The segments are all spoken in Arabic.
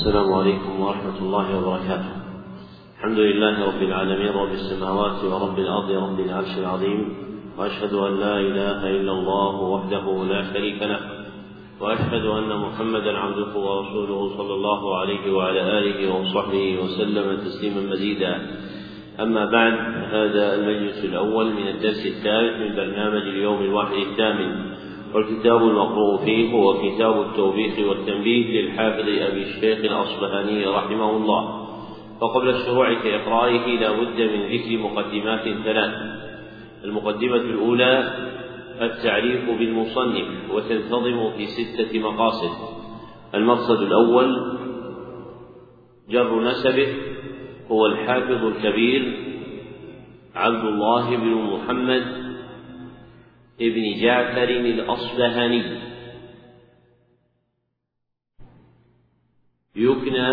السلام عليكم ورحمة الله وبركاته. الحمد لله رب العالمين رب السماوات ورب الأرض رب العرش العظيم وأشهد أن لا إله إلا الله وحده لا شريك له وأشهد أن محمدا عبده ورسوله صلى الله عليه وعلى آله وصحبه وسلم تسليما مزيدا. أما بعد هذا المجلس الأول من الدرس الثالث من برنامج اليوم الواحد الثامن. والكتاب المقروء فيه هو كتاب التوبيخ والتنبيه للحافظ أبي الشيخ الأصبهاني رحمه الله. وقبل الشروع في إقرائه لا بد من ذكر مقدمات ثلاث. المقدمة الأولى التعريف بالمصنف وتنتظم في ستة مقاصد. المقصد الأول جر نسبه هو الحافظ الكبير عبد الله بن محمد ابن جعفر الأصبهاني يكنى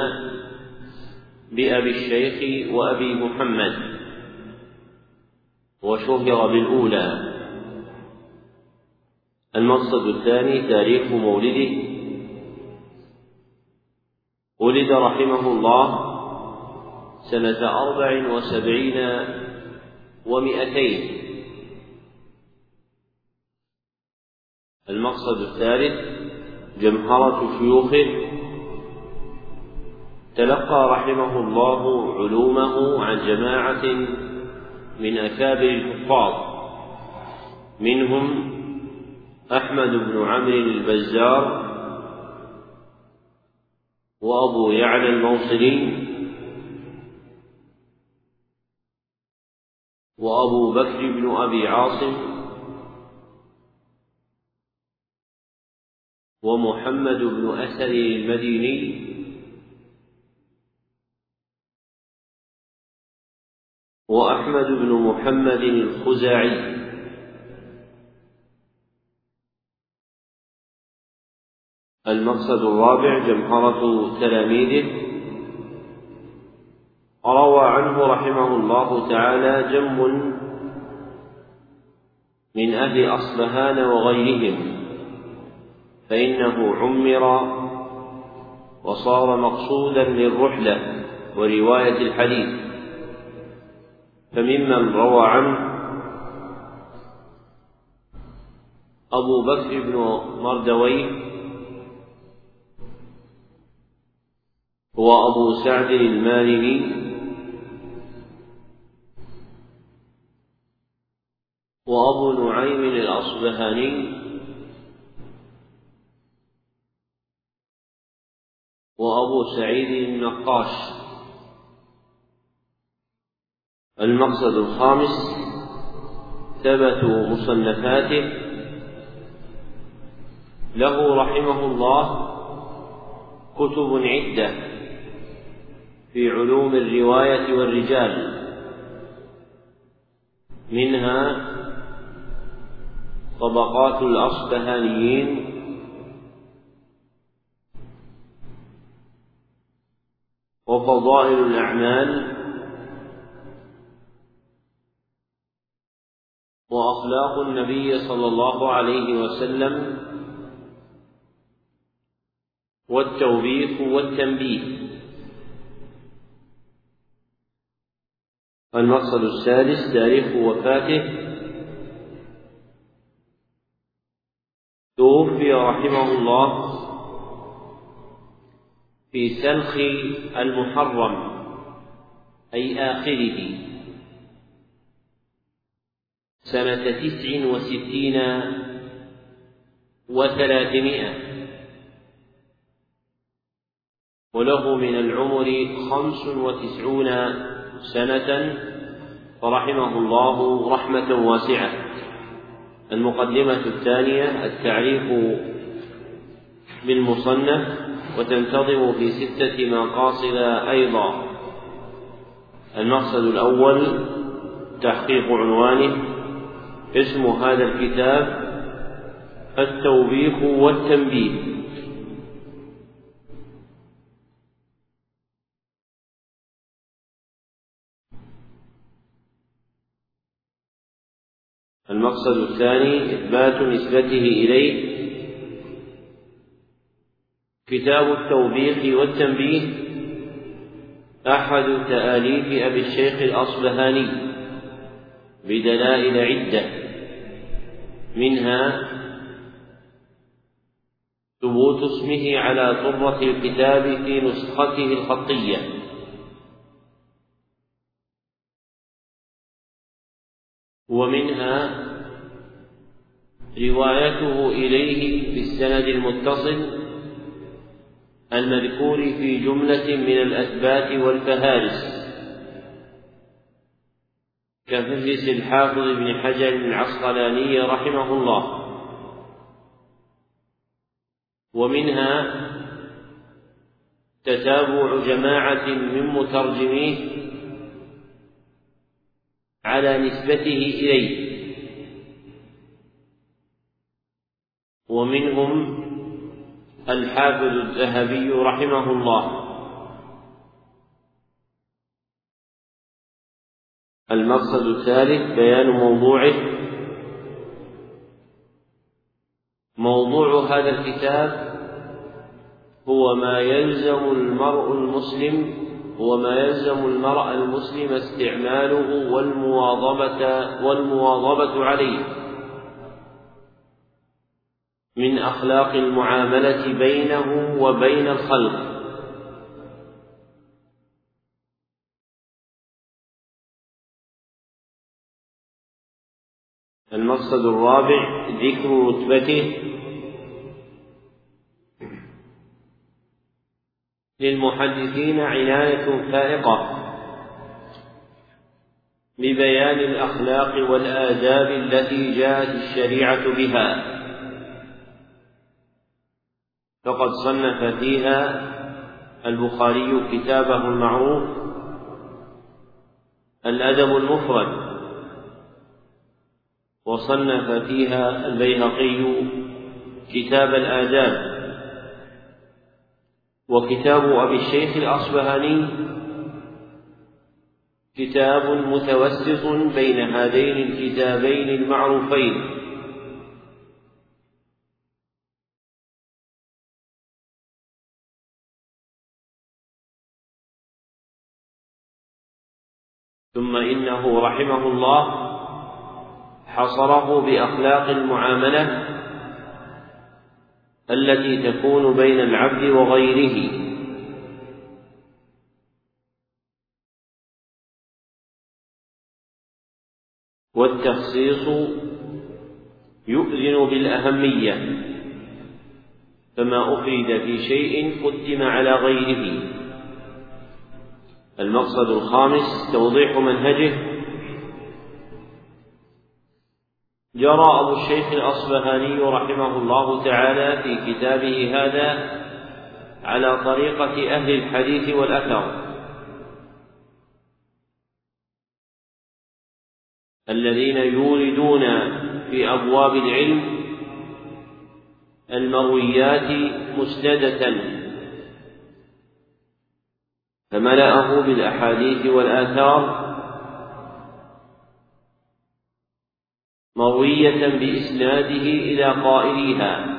بأبي الشيخ وأبي محمد. وشهر بالأولى. المقصد الثاني تاريخ مولده. ولد رحمه الله سنة أربع وسبعين ومئتين. المقصد الثالث جمهرة شيوخه تلقى رحمه الله علومه عن جماعة من أكابر الحفاظ. منهم أحمد بن عمرو البزار وأبو يعلى الموصلي وأبو بكر بن أبي عاصم ومحمد بن أسد المديني. وأحمد بن محمد الخزاعي. المقصد الرابع جمهرة تلاميذه. روى عنه رحمه الله تعالى جم من أهل أصبهان وغيرهم. فإنه عمر وصار مقصودا للرحلة ورواية الحديث. فممن روى عنه أبو بكر بن مردويه هو أبو سعد المالكي وأبو نعيم الأصبهاني وأبو سعيد النقاش. المقصد الخامس ثبت مصنفاته. له رحمه الله كتب عدة في علوم الرواية والرجال. منها طبقات الأصبهانيين وفضائل الأعمال وأخلاق النبي صلى الله عليه وسلم والتوبيخ والتنبيه. المقصد السادس تاريخ وفاته. توفي رحمه الله في سلخ المحرم أي آخره. سنة تسع وستين وثلاثمائة. وله من العمر خمس وتسعون سنة فرحمه الله رحمة واسعة. المقدمة الثانية التعريف بالمصنف وتنتظم في ستة مقاصد أيضا. المقصد الأول تحقيق عنوانه اسم هذا الكتاب التوبيخ والتنبيه. المقصد الثاني إثبات نسبته إليه كتاب التوبيخ والتنبيه أحد تآليف أبي الشيخ الأصبهاني بدلائل عدة. منها ثبوت اسمه على طرة الكتاب في نسخته الخطية. ومنها روايته إليه بالسند المتصل المذكور في جملة من الأثبات والفهارس. كفهرس الحافظ بن حجر العسقلاني رحمه الله. ومنها تتابع جماعة من مترجميه على نسبته إليه. ومنهم الحافظ الذهبي رحمه الله. المقصد الثالث بيان موضوعه. موضوع هذا الكتاب هو ما يلزم المرء المسلم هو ما يلزم المرء المسلم استعماله والمواظبة والمواظبة عليه. من أخلاق المعاملة بينه وبين الخلق. المقصد الرابع ذكر رتبته للمحدثين عناية فائقة ببيان الأخلاق والآداب التي جاءت الشريعة بها. فقد صنف فيها البخاري كتابه المعروف الأدب المفرد وصنف فيها البيهقي كتاب الآداب وكتاب أبي الشيخ الأصبهاني كتاب متوسط بين هذين الكتابين المعروفين. ثم إنه رحمه الله حصره بأخلاق المعاملة التي تكون بين العبد وغيره. والتخصيص يؤذن بالأهمية فما أفرد في شيء قدم على غيره. المقصد الخامس توضيح منهجه. جرى أبو الشيخ الأصبهاني رحمه الله تعالى في كتابه هذا على طريقة أهل الحديث والأثر. الذين يوردون في أبواب العلم المرويات مسندة فملأه بالأحاديث والآثار مروية بإسناده إلى قائليها.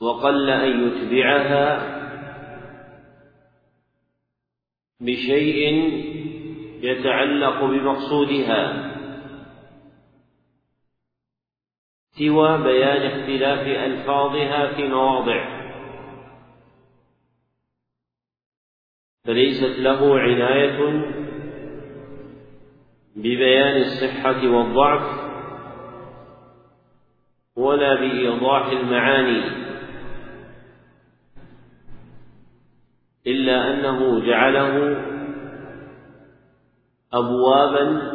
وقل أن يتبعها بشيء يتعلق بمقصودها. سوى بيان اختلاف ألفاظها في مواضع. فليست له عناية ببيان الصحة والضعف ولا بإيضاح المعاني إلا أنه جعله أبوابا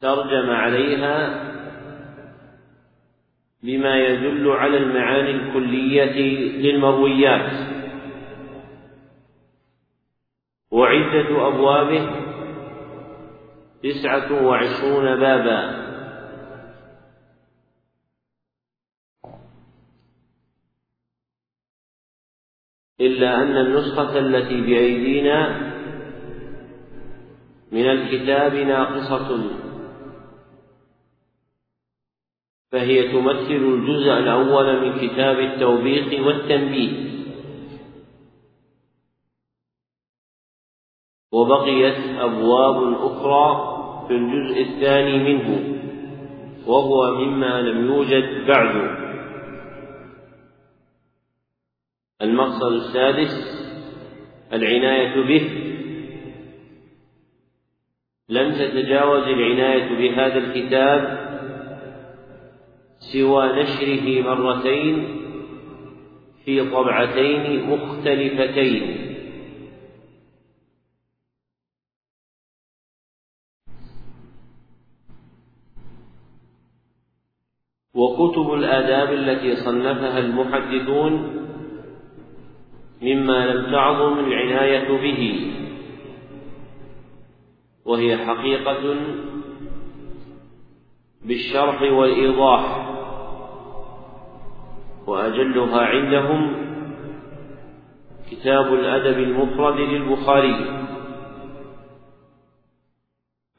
ترجم عليها بما يدل على المعاني الكلية للمرويات. وعدة أبوابه تسعة وعشرون بابا. إلا أن النسخة التي بأيدينا من الكتاب ناقصة فهي تمثل الجزء الأول من كتاب التوبيخ والتنبيه. وبقيت أبواب أخرى في الجزء الثاني منه وهو مما لم يوجد بعد. المقصد السادس العناية به. لم تتجاوز العناية بهذا الكتاب سوى نشره مرتين في طبعتين مختلفتين. وكتب الآداب التي صنفها المحدثون مما لم تعظم العناية به. وهي حقيقة بالشرح والإيضاح. وأجلها عندهم كتاب الأدب المفرد للبخاري.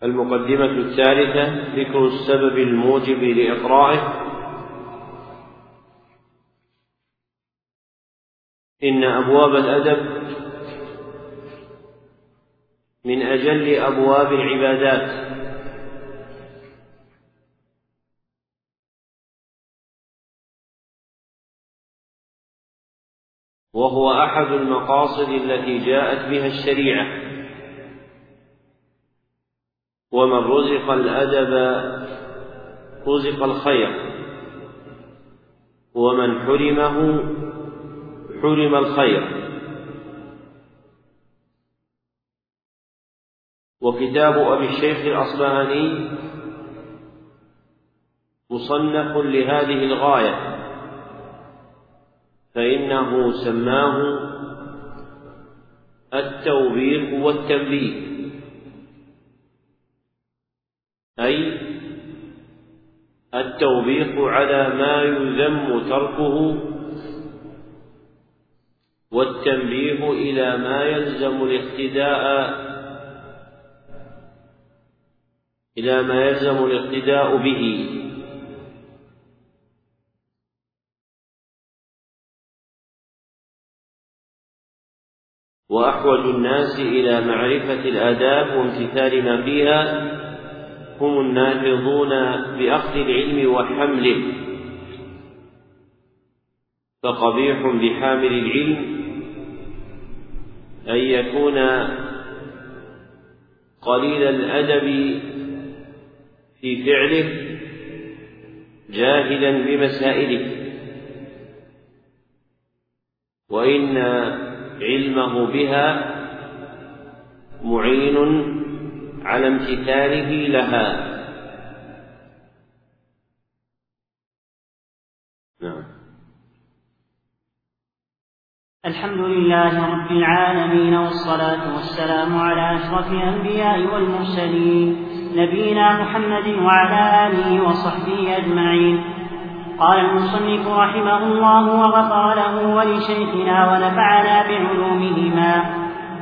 المقدمة الثالثة ذكر السبب الموجب لإقرائه. إن أبواب الأدب من أجل أبواب العبادات. وهو أحد المقاصد التي جاءت بها الشريعة. ومن رزق الأدب رزق الخير. ومن حرمه حرم الخير. وكتاب أبي الشيخ الأصبهاني مصنف لهذه الغاية. فإنه سماه التوبيخ والتنبيه أي التوبيخ على ما يذم تركه والتنبيه إلى ما يلزم الاقتداء إلى ما يلزم الاقتداء به. وأحوج الناس إلى معرفة الآداب وامتثال ما فيها هم النافضون بأخذ العلم وحمله. فقبيح بحامل العلم أن يكون قليل الأدب في فعله جاهلا بمسائله. وإن علمه بها معين على امتثاله لها. نعم. الحمد لله رب العالمين والصلاة والسلام على أشرف الأنبياء والمرسلين نبينا محمد وعلى آله وصحبه أجمعين. قال المصنف رحمه الله وغفر له ولشيخنا ونفعنا بعلومهما.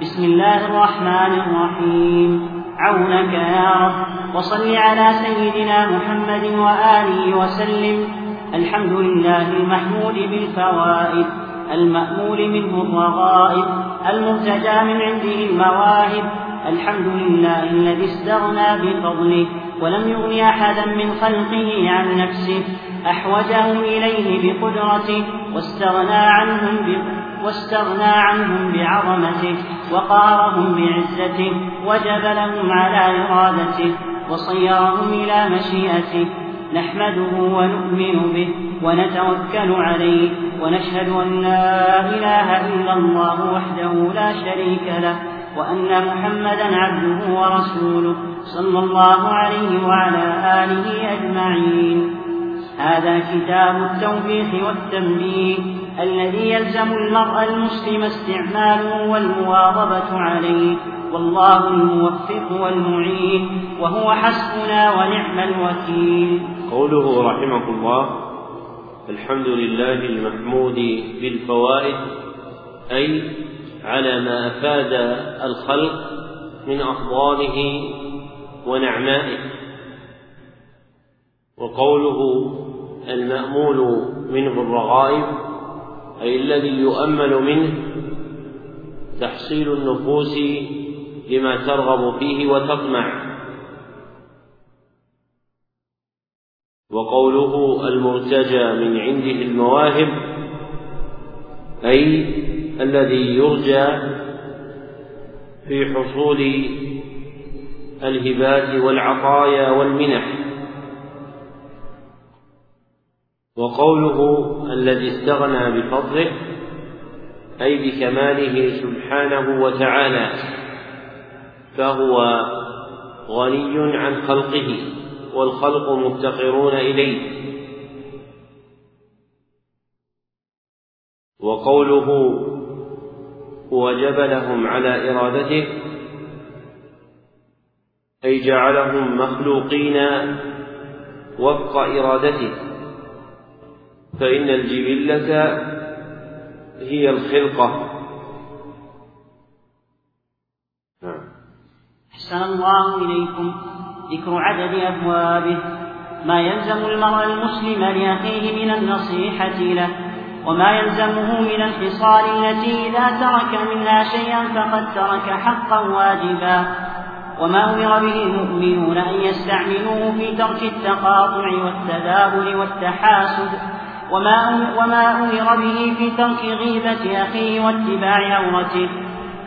بسم الله الرحمن الرحيم. عونك يا رب. وصل على سيدنا محمد وآله وسلم. الحمد لله المحمود بالفوائد المأمول منه الرغائب المرتجى من عنده المواهب. الحمد لله الذي استغنى بفضله ولم يغن أحدا من خلقه عن نفسه. أحوجهم إليه بقدرته واستغنى عنهم واستغنى عنهم بعظمته وقارهم بعزته وجبلهم على إرادته وصيرهم إلى مشيئته نحمده ونؤمن به ونتوكل عليه ونشهد أن لا إله إلا الله وحده لا شريك له وأن محمدا عبده ورسوله صلى الله عليه وعلى آله أجمعين هذا كتاب التوبيخ والتنبيه الذي يلزم المرء المسلم استعماله والمواظبة عليه والله الموفق والمعين وهو حسبنا ونعم الوكيل. قوله رحمه الله الحمد لله المحمود بالفوائد أي على ما أفاد الخلق من أفضاله ونعمائه. وقوله المأمول منه الرغائب أي الذي يؤمل منه تحصيل النفوس لما ترغب فيه وتطمع. وقوله المرتجى من عنده المواهب أي الذي يرجى في حصول الهبات والعطايا والمنح. وقوله الذي استغنى بفضله أي بكماله سبحانه وتعالى فهو غني عن خلقه والخلق مفتقرون إليه. وقوله وجبلهم على إرادته أي جعلهم مخلوقين وفق إرادته. فإن الجبلة هي الخلقة. نعم. أحسن الله إليكم. ذكر عدد أبوابه. ما يلزم المرء المسلم لأخيه من النصيحة له وما يلزمه من الخصال التي إذا ترك منها شيئا فقد ترك حقا واجبا. وما أمر به المؤمنون أن يستعملوه في ترك التقاطع والتدابر والتحاسد. وما وما أمر به في ترك غيبة أخيه واتباع عورته.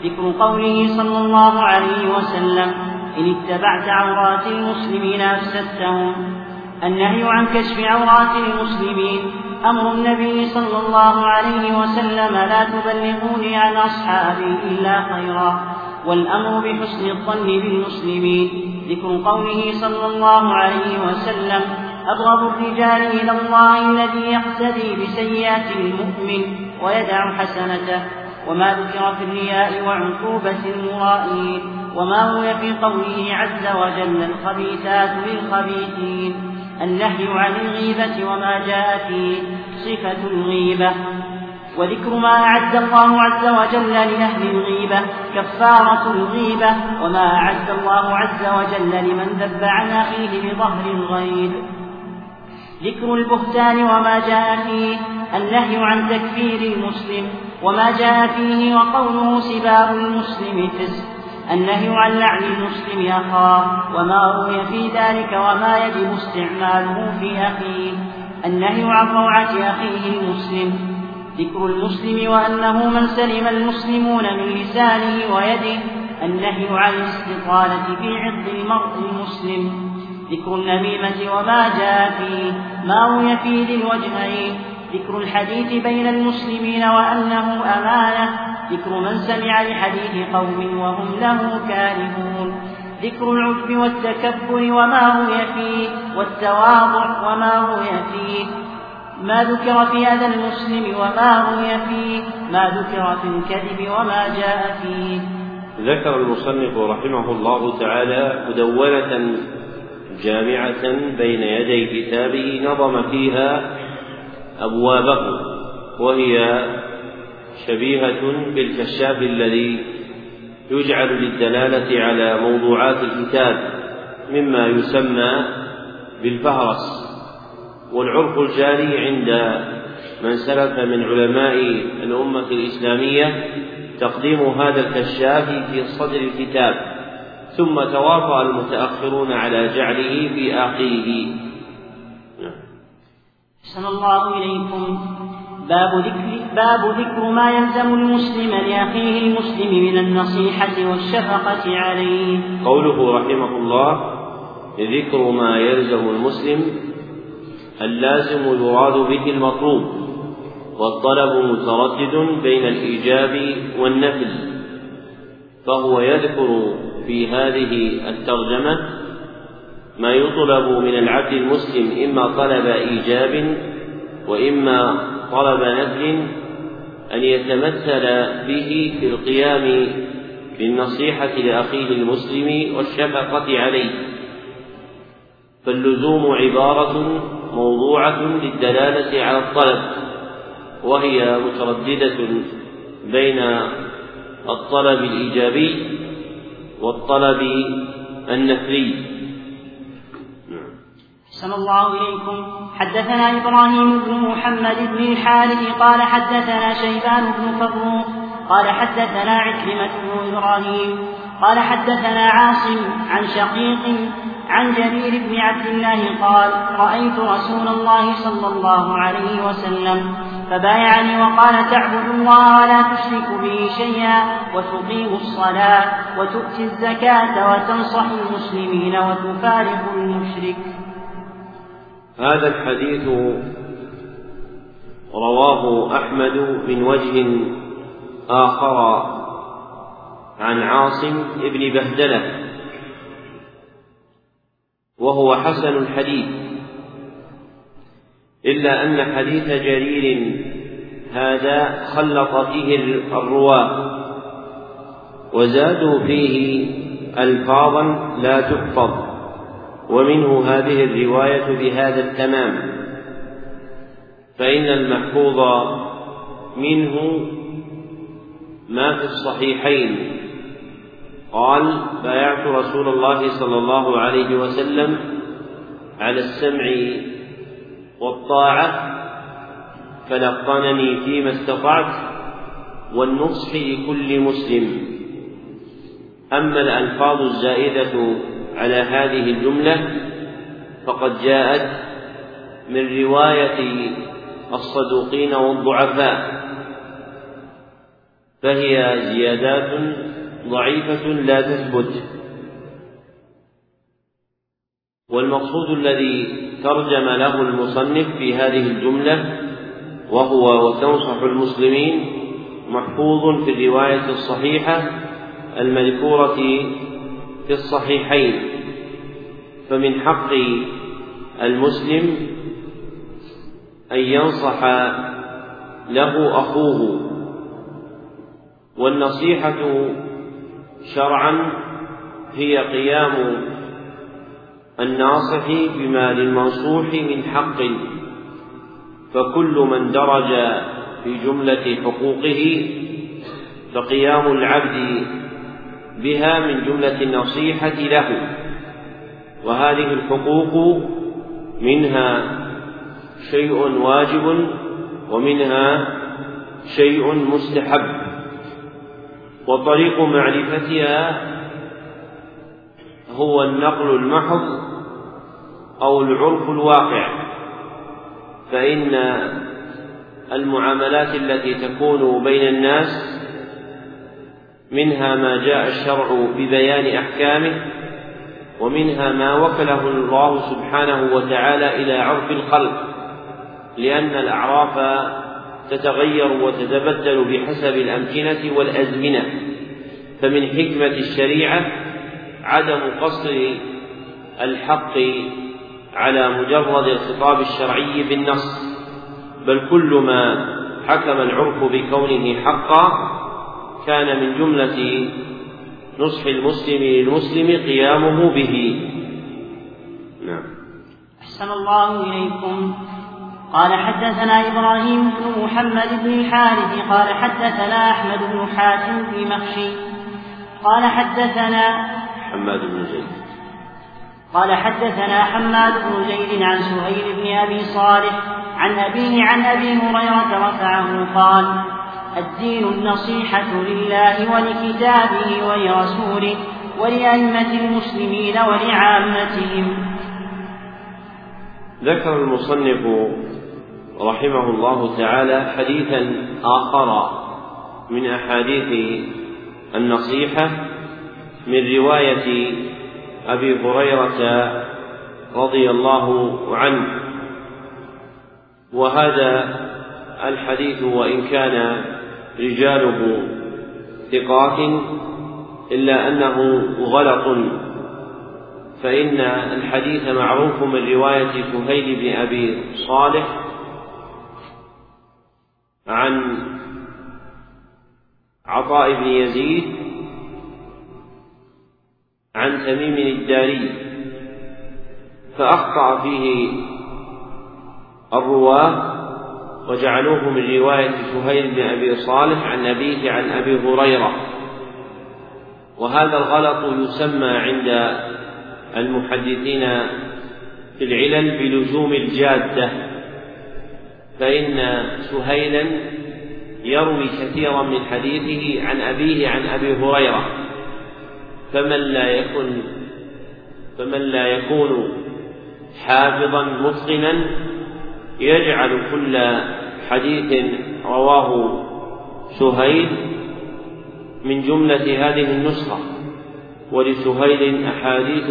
ذكر قوله صلى الله عليه وسلم إن اتبعت عورات المسلمين أفسدتهم. النهي عن كشف عورات المسلمين. أمر النبي صلى الله عليه وسلم لا تبلغوني عن أصحابي إلا خيرا. والأمر بحسن الظن بالمسلمين. ذكر قوله صلى الله عليه وسلم أبغض الرجال إلى الله الذي يقتدي بسيئات المؤمن ويدع حسنته وما ذكر في الرياء وعقوبة المرائين وما روي في قوله عز وجل الخبيثات للخبيثين النهي عن الغيبة وما جاء فيه صفة الغيبة. وذكر ما أعد الله عز وجل لأهل الغيبة كفارة الغيبة وما أعد الله عز وجل لمن ذب عن أخيه بظهر الغيب. ذكر البهتان وما جاء فيه النهي عن تكفير المسلم وما جاء فيه وقوله سباب المسلم فسق. النهي عن لعن المسلم أخاه وما روي في ذلك وما يجب استعماله في أخيه. النهي عن روعة أخيه المسلم. ذكر المسلم وأنه من سلم المسلمون من لسانه ويده. النهي عن الاستطالة في عرض المرء المسلم. ذكر النميمة وما جاء فيه ما روي فيه للوجهين ذكر الحديث بين المسلمين وأنه أمانة. ذكر من سمع لحديث قوم وهم له كارهون. ذكر العجب والتكبر وما روي فيه والتواضع وما روي فيه. ما ذكر في هذا المسلم وما روي فيه. ما ذكر في الكذب وما جاء فيه. ذكر المصنف رحمه الله تعالى مدونة جامعة بين يدي كتابه نظم فيها أبوابه وهي شبيهة بالكشاف الذي يجعل للدلالة على موضوعات الكتاب مما يسمى بالفهرس. والعرف الجاري عند من سلف من علماء الأمة الإسلامية تقديم هذا الكشاف في صدر الكتاب. ثم توافى المتأخرون على جعله في آخره أحسن الله إليكم باب ذكر باب ذكر ما يلزم المسلم لأخيه المسلم من النصيحة والشفقة عليه. قوله رحمه الله ذكر ما يلزم المسلم اللازم يراد به المطلوب والطلب متردد بين الإيجاب والنفل فهو يذكر في هذه الترجمة ما يطلب من العبد المسلم إما طلب إيجاب وإما طلب نفل أن يتمثل به في القيام بالنصيحة لأخيه المسلم والشفقة عليه. فاللزوم عبارة موضوعة للدلالة على الطلب وهي مترددة بين الطلب الإيجابي والطلب النفري أحسن الله إليكم. حدثنا إبراهيم بن محمد بن الحارث قال حدثنا شيبان بن فروخ قال حدثنا عكرمة بن إبراهيم قال حدثنا عاصم عن شقيق عن جرير بن عبد الله قال رأيت رسول الله صلى الله عليه وسلم فبايعني وقال تعبد الله ولا تشرك به شيئا وتقيم الصلاة وتؤتي الزكاة وتنصح المسلمين وتفارق المشرك. هذا الحديث رواه أحمد من وجه آخر عن عاصم بن بهدلة وهو حسن الحديث. إلا أن حديث جرير هذا خلط فيه الرواة وزادوا فيه ألفاظا لا تحفظ ومنه هذه الرواية بهذا التمام. فإن المحفوظ منه ما في الصحيحين. قال بايعت رسول الله صلى الله عليه وسلم على السمع والطاعة فلقنني فيما استطعت والنصح لكل مسلم. أما الألفاظ الزائدة على هذه الجملة فقد جاءت من رواية الصدوقين والضعفاء فهي زيادات ضعيفة لا تثبت. والمقصود الذي ترجم له المصنف في هذه الجملة وهو وتنصح المسلمين محفوظ في الرواية الصحيحة المذكورة في الصحيحين. فمن حق المسلم أن ينصح له أخوه. والنصيحة شرعا هي قيام الناصح بما للمنصوح من حق. فكل من درج في جملة حقوقه فقيام العبد بها من جملة النصيحة له. وهذه الحقوق منها شيء واجب ومنها شيء مستحب. وطريق معرفتها هو النقل المحض أو العرف الواقع فإن المعاملات التي تكون بين الناس منها ما جاء الشرع ببيان أحكامه ومنها ما وكله الله سبحانه وتعالى إلى عرف الخلق لأن الأعراف تتغير وتتبدل بحسب الأمكنة والأزمنة فمن حكمة الشريعة عدم قصر الحق على مجرد الخطاب الشرعي بالنص بل كل ما حكم العرف بكونه حقا كان من جملة نصح المسلم للمسلم قيامه به. نعم. أحسن الله إليكم. قال حدثنا إبراهيم بن محمد بن الحارث قال حدثنا أحمد بن حاتم في مخشي. قال حدثنا حماد بن زيد. قال حدثنا حماد بن زيد عن سهيل بن أبي صالح عن أبيه عن أبي هريرة رفعه قال الدين النصيحة لله ولكتابه ولرسوله ولأئمة المسلمين ولعامتهم. ذكر المصنف رحمه الله تعالى حديثا آخر من أحاديث النصيحة من رواية أبي هريرة رضي الله عنه. وهذا الحديث وإن كان رجاله ثقات إلا أنه غلط. فإن الحديث معروف من رواية سهيل بن أبي صالح عن عطاء بن يزيد عن تميم الداري فأخطأ فيه الرواة وجعلوه من رواية سهيل بن أبي صالح عن أبيه عن أبي هريرة. وهذا الغلط يسمى عند المحدثين في العلل بلزوم الجادة فإن سهيلا يروي كثيرا من حديثه عن أبيه عن أبي هريرة. فمن لا يكن فمن لا يكون حافظا متقنا يجعل كل حديث رواه سهيل من جملة هذه النسخة ولسهيل أحاديث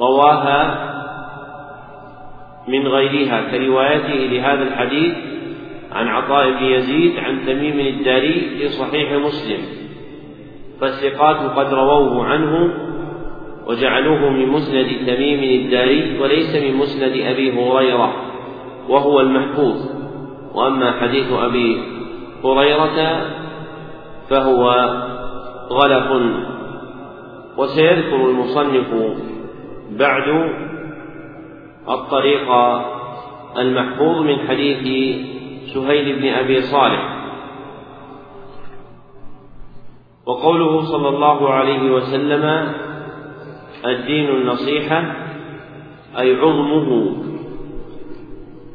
رواها من غيرها كروايته لهذا الحديث عن عطاء بن يزيد عن تميم الداري في صحيح مسلم. فالثقات قد رووه عنه وجعلوه من مسند تميم الداري وليس من مسند أبي هريرة وهو المحفوظ. وأما حديث أبي هريرة فهو غلط وسيذكر المصنف بعد الطريق المحفوظ من حديث سهيل بن أبي صالح. وقوله صلى الله عليه وسلم الدين النصيحة أي عظمه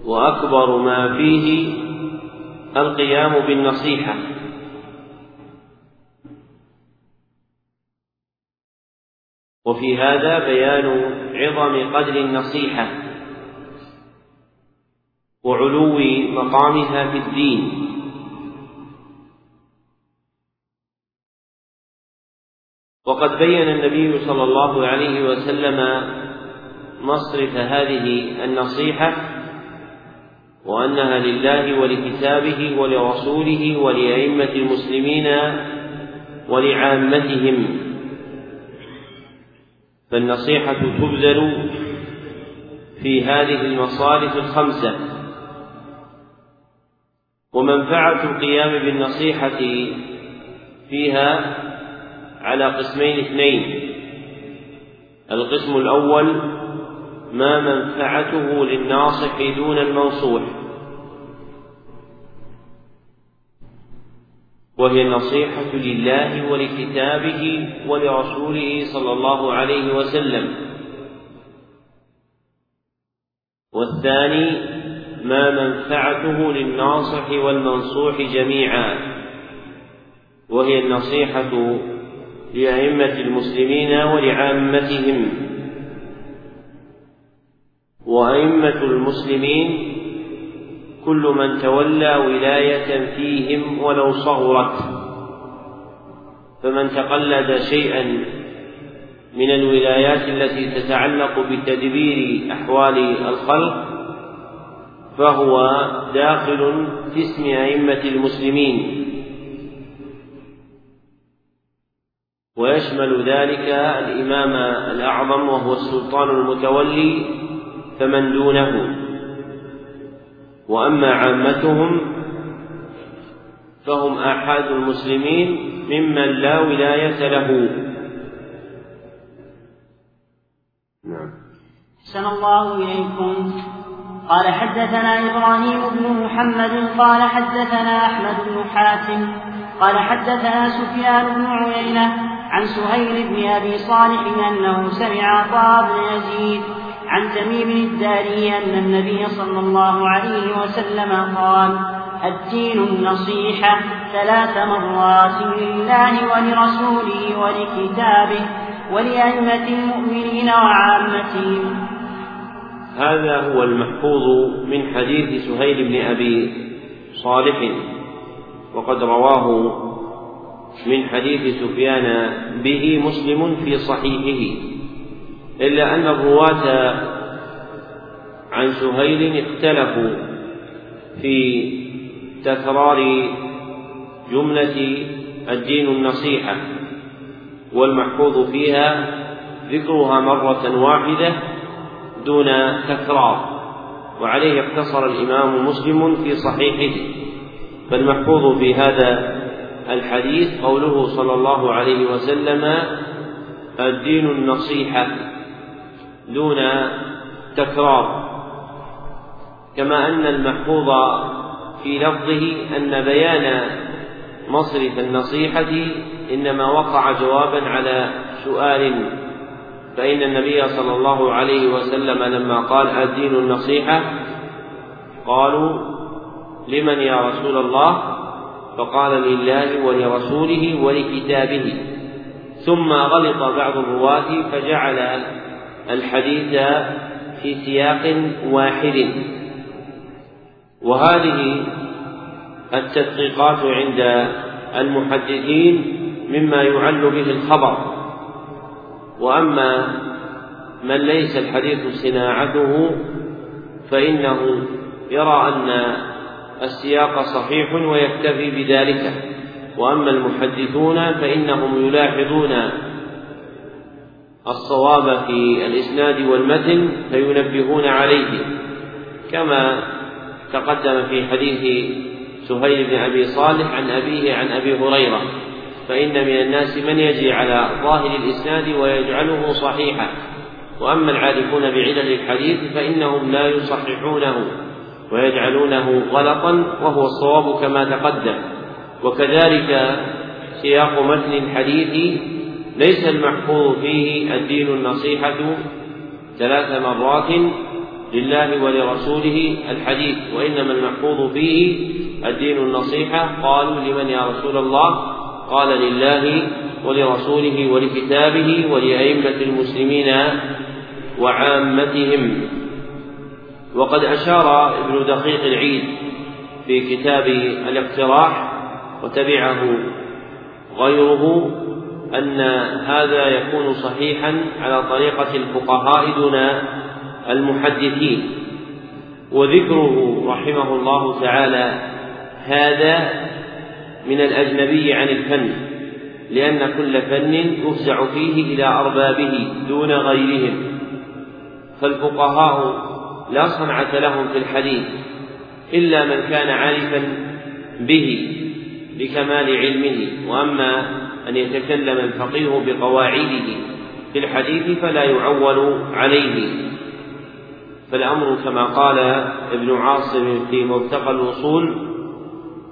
وأكبر ما فيه القيام بالنصيحة. وفي هذا بيان عظم قدر النصيحة وعلو مقامها في الدين. وقد بين النبي صلى الله عليه وسلم مصرف هذه النصيحة وأنها لله ولكتابه ولرسوله ولأئمة المسلمين ولعامتهم. فالنصيحة تبذل في هذه المصارف الخمسة. ومنفعة القيام بالنصيحة فيها على قسمين اثنين. القسم الأول ما منفعته للناصح دون المنصوح. وهي النصيحة لله ولكتابه ولرسوله صلى الله عليه وسلم. والثاني ما منفعته للناصح والمنصوح جميعا. وهي النصيحة لأئمة المسلمين ولعامتهم. وأئمة المسلمين كل من تولى ولاية فيهم ولو صغرت. فمن تقلد شيئا من الولايات التي تتعلق بتدبير أحوال الخلق فهو داخل في اسم أئمة المسلمين. ويشمل ذلك الإمام الأعظم وهو السلطان المتولي فمن دونه. وأما عامتهم فهم آحاد المسلمين ممن لا ولاية له. نعم. أحسن الله إليكم. قال حدثنا إبراهيم بن محمد قال حدثنا أحمد بن حاتم قال حدثنا سفيان بن عيينة عن سهيل بن أبي صالح أنه سمع عطاء بن يزيد عن تميم الداري أن النبي صلى الله عليه وسلم قال الدين النصيحة ثلاث مرات لله ولرسوله ولكتابه ولأئمة المؤمنين وعامتهم. هذا هو المحفوظ من حديث سهيل بن أبي صالح وقد رواه من حديث سفيان به مسلم في صحيحه إلا أن الرواة عن سهيل اختلفوا في تكرار جملة الدين النصيحة والمحفوظ فيها ذكرها مرة واحدة دون تكرار وعليه اقتصر الإمام مسلم في صحيحه فالمحفوظ في هذا الحديث قوله صلى الله عليه وسلم الدين النصيحة دون تكرار كما أن المحفوظ في لفظه أن بيان مصرف النصيحة إنما وقع جوابا على سؤال فإن النبي صلى الله عليه وسلم لما قال الدين النصيحة قالوا لمن يا رسول الله؟ فقال لله ولرسوله ولكتابه. ثم غلط بعض الرواة فجعل الحديث في سياق واحد. وهذه التدقيقات عند المحدثين مما يعل به الخبر. وأما من ليس الحديث صناعته فإنه يرى أن السياق صحيح ويكتفي بذلك. وأما المحدثون فإنهم يلاحظون الصواب في الإسناد والمتن فينبهون عليه كما تقدم في حديث سهيل بن أبي صالح عن أبيه عن أبي هريرة. فإن من الناس من يجري على ظاهر الإسناد ويجعله صحيحا. وأما العارفون بعلل الحديث فإنهم لا يصححونه. ويجعلونه غلطا وهو الصواب كما تقدم. وكذلك سياق متن الحديث ليس المحفوظ فيه الدين النصيحة ثلاث مرات لله ولرسوله الحديث وإنما المحفوظ فيه الدين النصيحة. قالوا لمن يا رسول الله؟ قال لله ولرسوله ولكتابه ولأئمة المسلمين وعامتهم. وقد أشار ابن دقيق العيد في كتاب الاقتراح وتبعه غيره أن هذا يكون صحيحا على طريقة الفقهاء دون المحدثين. وذكره رحمه الله تعالى هذا من الأجنبي عن الفن لأن كل فن يفزع فيه إلى أربابه دون غيرهم. فالفقهاء لا صنعة لهم في الحديث إلا من كان عارفا به بكمال علمه. وأما أن يتكلم الفقيه بقواعده في الحديث فلا يعول عليه. فالأمر كما قال ابن عاصم في مرتقى الوصول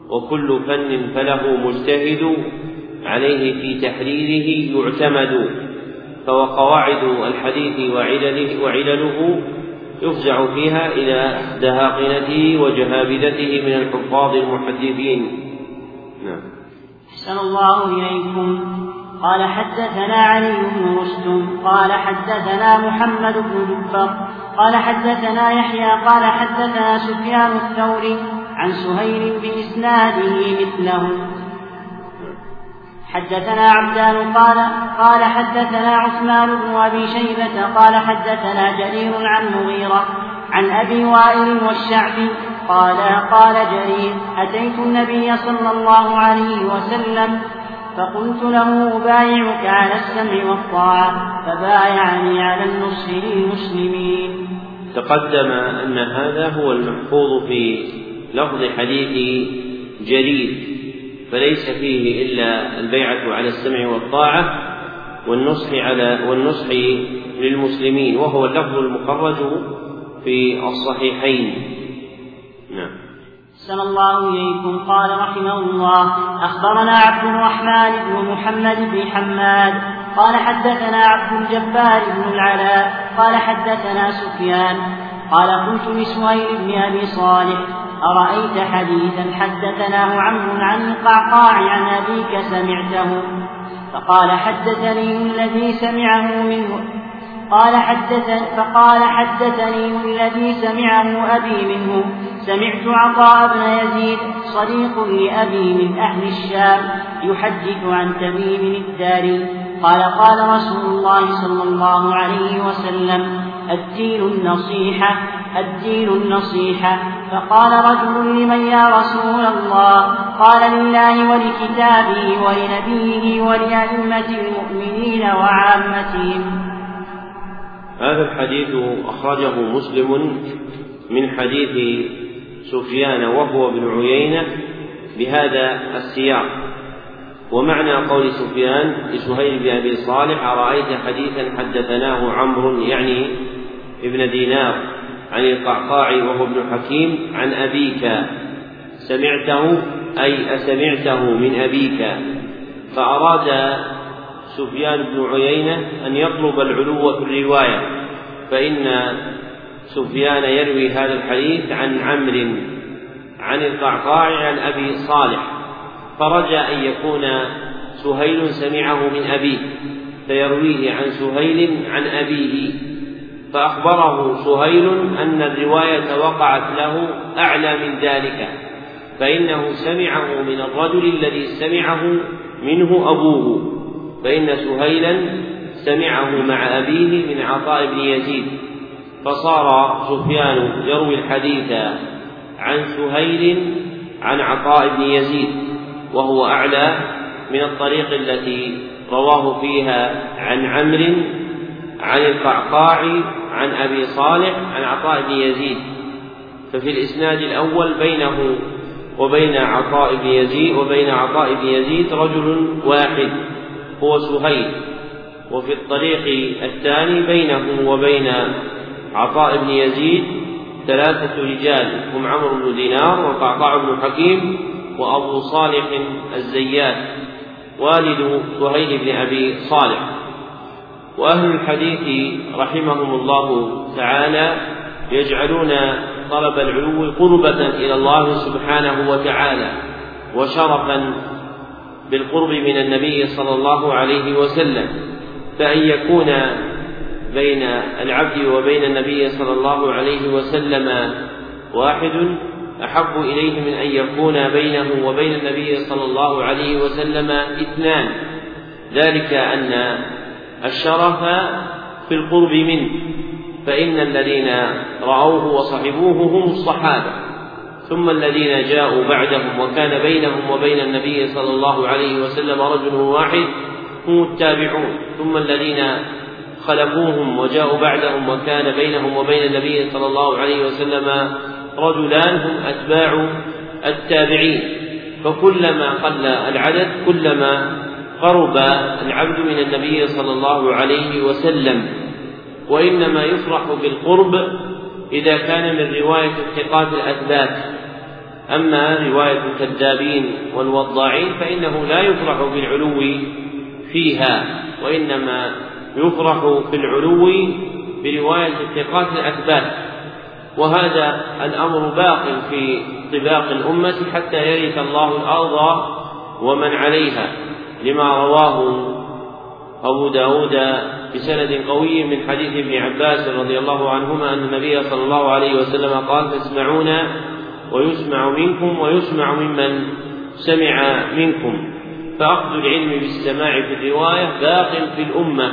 وكل فن فله مجتهد عليه في تحريره يعتمد. فهو قواعد الحديث وعلله, وعلله يفزع فيها إلى دهاقنته وجهابذته من الحفاظ المحدثين. نعم. أحسن الله إليكم. قال حدثنا علي بن رستم قال حدثنا محمد بن جبر. قال حدثنا يحيى. قال حدثنا سفيان الثوري عن سهيل بإسناده مثله. حدثنا عبدان قال قال حدثنا عثمان بن أبي شيبة قال حدثنا جرير عن مغيرة عن أبي وائل والشعبي قال قال جرير أتيت النبي صلى الله عليه وسلم فقلت له أبايعك على السمع والطاعة فبايعني على النصح للمسلمين. تقدم أن هذا هو المحفوظ في لفظ حديث جرير. فليس فيه إلا البيعة على السمع والطاعة والنصح على والنصح للمسلمين وهو اللفظ المخرج في الصحيحين. نعم. صلى الله إليكم. قال رحمه الله أخبرنا عبد الرحمن بن محمد بن حماد. قال حدثنا عبد الجبار بن العلاء. قال حدثنا سفيان. قال قلت لسهيل بن أبي صالح أرأيت حديثا حدثناه عمرو عن القعقاع عن أبيك سمعته؟ فقال حدثني الذي سمعه منه قال حدث فقال حدثني الذي سمعه أبي منه سمعت عطاء بن يزيد صديق لأبي من أهل الشام يحدث عن تميم الداري قال قال رسول الله صلى الله عليه وسلم الدين النصيحة الدين النصيحة. فقال رجل لمن يا رسول الله؟ قال لله ولكتابه ولنبيه ولأئمة المؤمنين وعامتهم. هذا الحديث أخرجه مسلم من حديث سفيان وهو ابن عيينة بهذا السياق. ومعنى قول سفيان لسهيل بن أبي صالح أرأيت حديثا حدثناه عمرو يعني ابن دينار عن القعقاع وهو ابن حكيم عن أبيك. سمعته؟ أي أسمعته من أبيك. فأراد سفيان بن عيينة أن يطلب العلو في الرواية. فإن سفيان يروي هذا الحديث عن عمرو عن القعقاع عن أبي صالح. فرجى أن يكون سهيل سمعه من أبيه فيرويه عن سهيل عن أبيه. فأخبره سهيل أن الرواية وقعت له أعلى من ذلك فإنه سمعه من الرجل الذي سمعه منه أبوه فإن سهيلا سمعه مع أبيه من عطاء بن يزيد فصار سفيان يروي الحديث عن سهيل عن عطاء بن يزيد وهو أعلى من الطريق التي رواه فيها عن عمرو عن القعقاع عن أبي صالح عن عطاء بن يزيد ففي الإسناد الأول بينه وبين عطاء بن يزيد وبين عطاء بن يزيد رجل واحد هو سهيل وفي الطريق الثاني بينه وبين عطاء بن يزيد ثلاثة رجال هم عمرو بن دينار وقعقاع بن حكيم وأبو صالح الزيات والد سهيل بن أبي صالح. وأهل الحديث رحمهم الله تعالى يجعلون طلب العلو قربة إلى الله سبحانه وتعالى وشرفا بالقرب من النبي صلى الله عليه وسلم فأن يكون بين العبد وبين النبي صلى الله عليه وسلم واحد أحب إليه من أن يكون بينه وبين النبي صلى الله عليه وسلم اثنان. ذلك أن الشرف في القرب منه فإن الذين رأوه وصحبوه هم الصحابة ثم الذين جاءوا بعدهم وكان بينهم وبين النبي صلى الله عليه وسلم رجل واحد هم التابعون ثم الذين خلفوهم وجاءوا بعدهم وكان بينهم وبين النبي صلى الله عليه وسلم رجلان هم أتباع التابعين فكلما قل العدد كلما قرب العبد من النبي صلى الله عليه وسلم وإنما يفرح بالقرب إذا كان من رواية الثقات الأثبات. أما رواية الكذابين والوضاعين فإنه لا يفرح بالعلو فيها وإنما يفرح بالعلو برواية الثقات الأثبات. وهذا الأمر باق في طباق الأمة حتى يرث الله الأرض ومن عليها. لما رواه أبو داود بسند قوي من حديث ابن عباس رضي الله عنهما أن النبي صلى الله عليه وسلم قال تسمعون ويسمع منكم ويسمع ممن سمع منكم فأخذ العلم بالسماع في الرواية باق في الأمة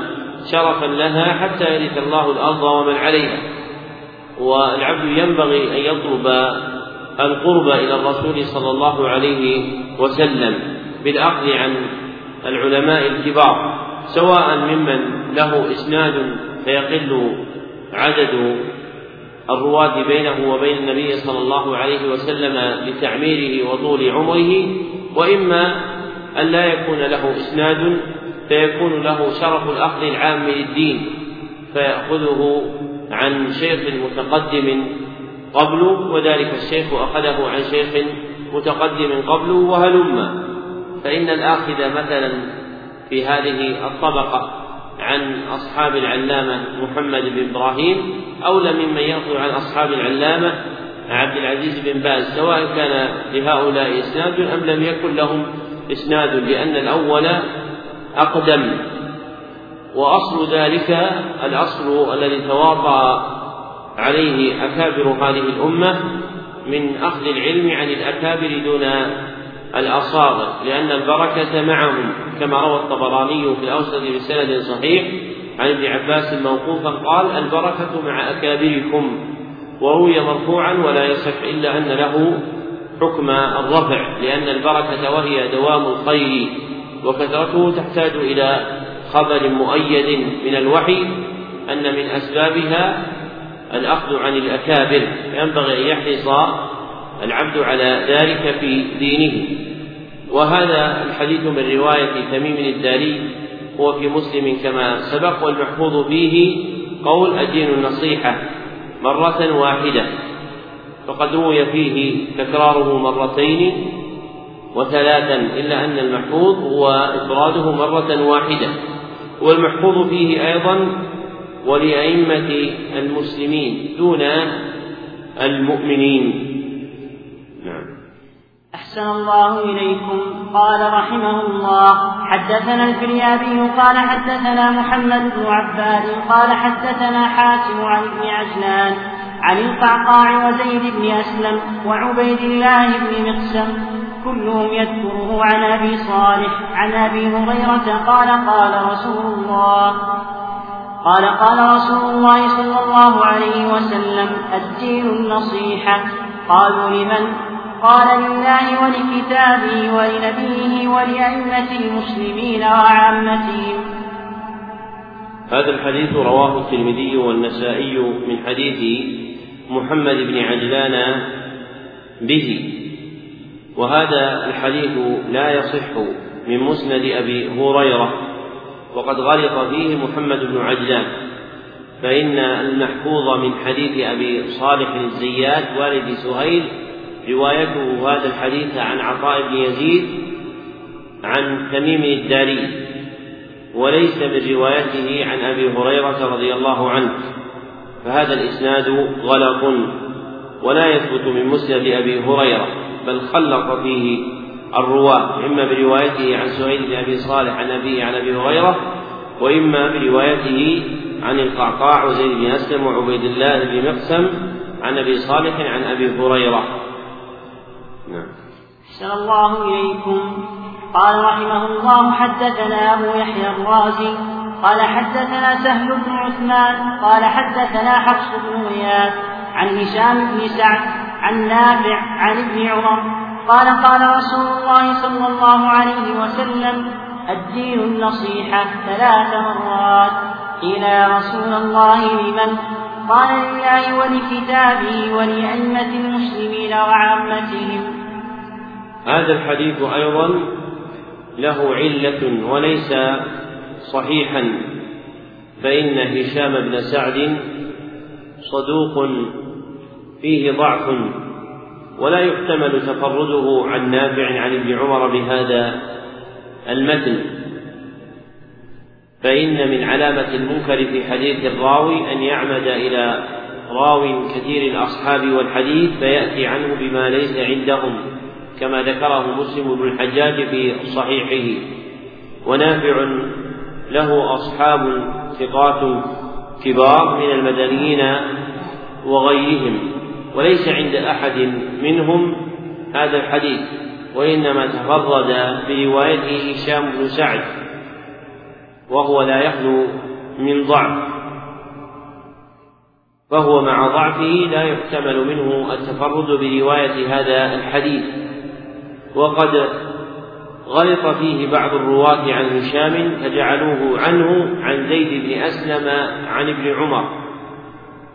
شرفا لها حتى يرث الله الأرض ومن عليها. والعبد ينبغي أن يطلب القرب إلى الرسول صلى الله عليه وسلم بالأخذ عن العلماء الكبار سواء ممن له إسناد فيقل عدد الرواة بينه وبين النبي صلى الله عليه وسلم لتعميره وطول عمره وإما أن لا يكون له إسناد فيكون له شرف الأخذ العام للدين فيأخذه عن شيخ متقدم قبله وذلك الشيخ أخذه عن شيخ متقدم قبله وهلم. فإن الآخذ مثلا في هذه الطبقة عن أصحاب العلامة محمد بن إبراهيم أولى ممن يأخذ عن أصحاب العلامة عبد العزيز بن باز سواء كان لهؤلاء إسناد أم لم يكن لهم إسناد لأن الأول أقدم. وأصل ذلك الأصل الذي تواطأ عليه أكابر هذه الأمة من أخذ العلم عن الأكابر دون الأصاغر لأن البركة معهم كما روى الطبراني في الأوسط بسند صحيح عن ابن عباس موقوفا قال البركة مع أكابركم وروي مرفوعا ولا يصح إلا أن له حكم الرفع لأن البركة وهي دوام الخير وكثرته تحتاج إلى خبر مؤيد من الوحي أن من أسبابها الأخذ عن الأكابر ينبغي أن يحرص العبد على ذلك في دينه. وهذا الحديث من رواية تميم الداري هو في مسلم كما سبق والمحفوظ فيه قول الدين النصيحة مرة واحدة. فقد روي فيه تكراره مرتين وثلاثا إلا أن المحفوظ هو إفراده مرة واحدة. والمحفوظ فيه أيضا ولأئمة المسلمين دون المؤمنين. أحسن الله إليكم. قال رحمه الله حدثنا الفريابي قال حدثنا محمد بن عباد قال حدثنا حاتم عن ابن عجلان عن القعقاع وزيد بن أسلم وعبيد الله بن مقسم كلهم يذكره عن أبي صالح عن أبي هريرة قال قال رسول الله قال قال رسول الله صلى الله عليه وسلم الدين النصيحة. قالوا لمن؟ قال لله ولكتابه ولنبيه ولأئمة المسلمين وعامتهم. هذا الحديث رواه الترمذي والنسائي من حديث محمد بن عجلان به. وهذا الحديث لا يصح من مسند أبي هريرة. وقد غلط فيه محمد بن عجلان فإن المحفوظ من حديث أبي صالح الزيات والد سهيل روايته هذا الحديث عن عطاء بن يزيد عن تميم الداري وليس من روايته عن أبي هريرة رضي الله عنه فهذا الإسناد غلط ولا يثبت من مسند أبي هريرة بل خلق فيه الرواة إما بروايته عن سهيل بن أبي صالح عن أبيه عن أبي هريرة وإما بروايته عن القعقاع وزيد بن أسلم وعبيد الله بن مقسم عن أبي صالح عن أبي هريرة. نعم. الله إليكم. قال رحمه الله حدثنا أبو يحيى الرازي. قال حدثنا سهل بن عثمان. قال حدثنا حفص بن غياث عن هشام بن سعد عن نافع عن ابن عمر. قال قال رسول الله صلى الله عليه وسلم الدين النصيحة ثلاث مرات. قيل يا رسول الله لمن؟ قال لله ولكتابه ولأئمة المسلمين وعامتهم. هذا الحديث أيضا له علة وليس صحيحا فإن هشام بن سعد صدوق فيه ضعف ولا يحتمل تفرده عن نافع عن ابن عمر بهذا المتن. فإن من علامة المنكر في حديث الراوي أن يعمد إلى راو كثير الأصحاب والحديث فيأتي عنه بما ليس عندهم. كما ذكره مسلم بن الحجاج في صحيحه. ونافع له أصحاب ثقات كبار من المدنيين وغيرهم وليس عند أحد منهم هذا الحديث وإنما تفرد بروايته هشام بن سعد وهو لا يخلو من ضعف فهو مع ضعفه لا يحتمل منه التفرد برواية هذا الحديث. وقد غلط فيه بعض الرواة عن هشام فجعلوه عنه عن زيد بن أسلم عن ابن عمر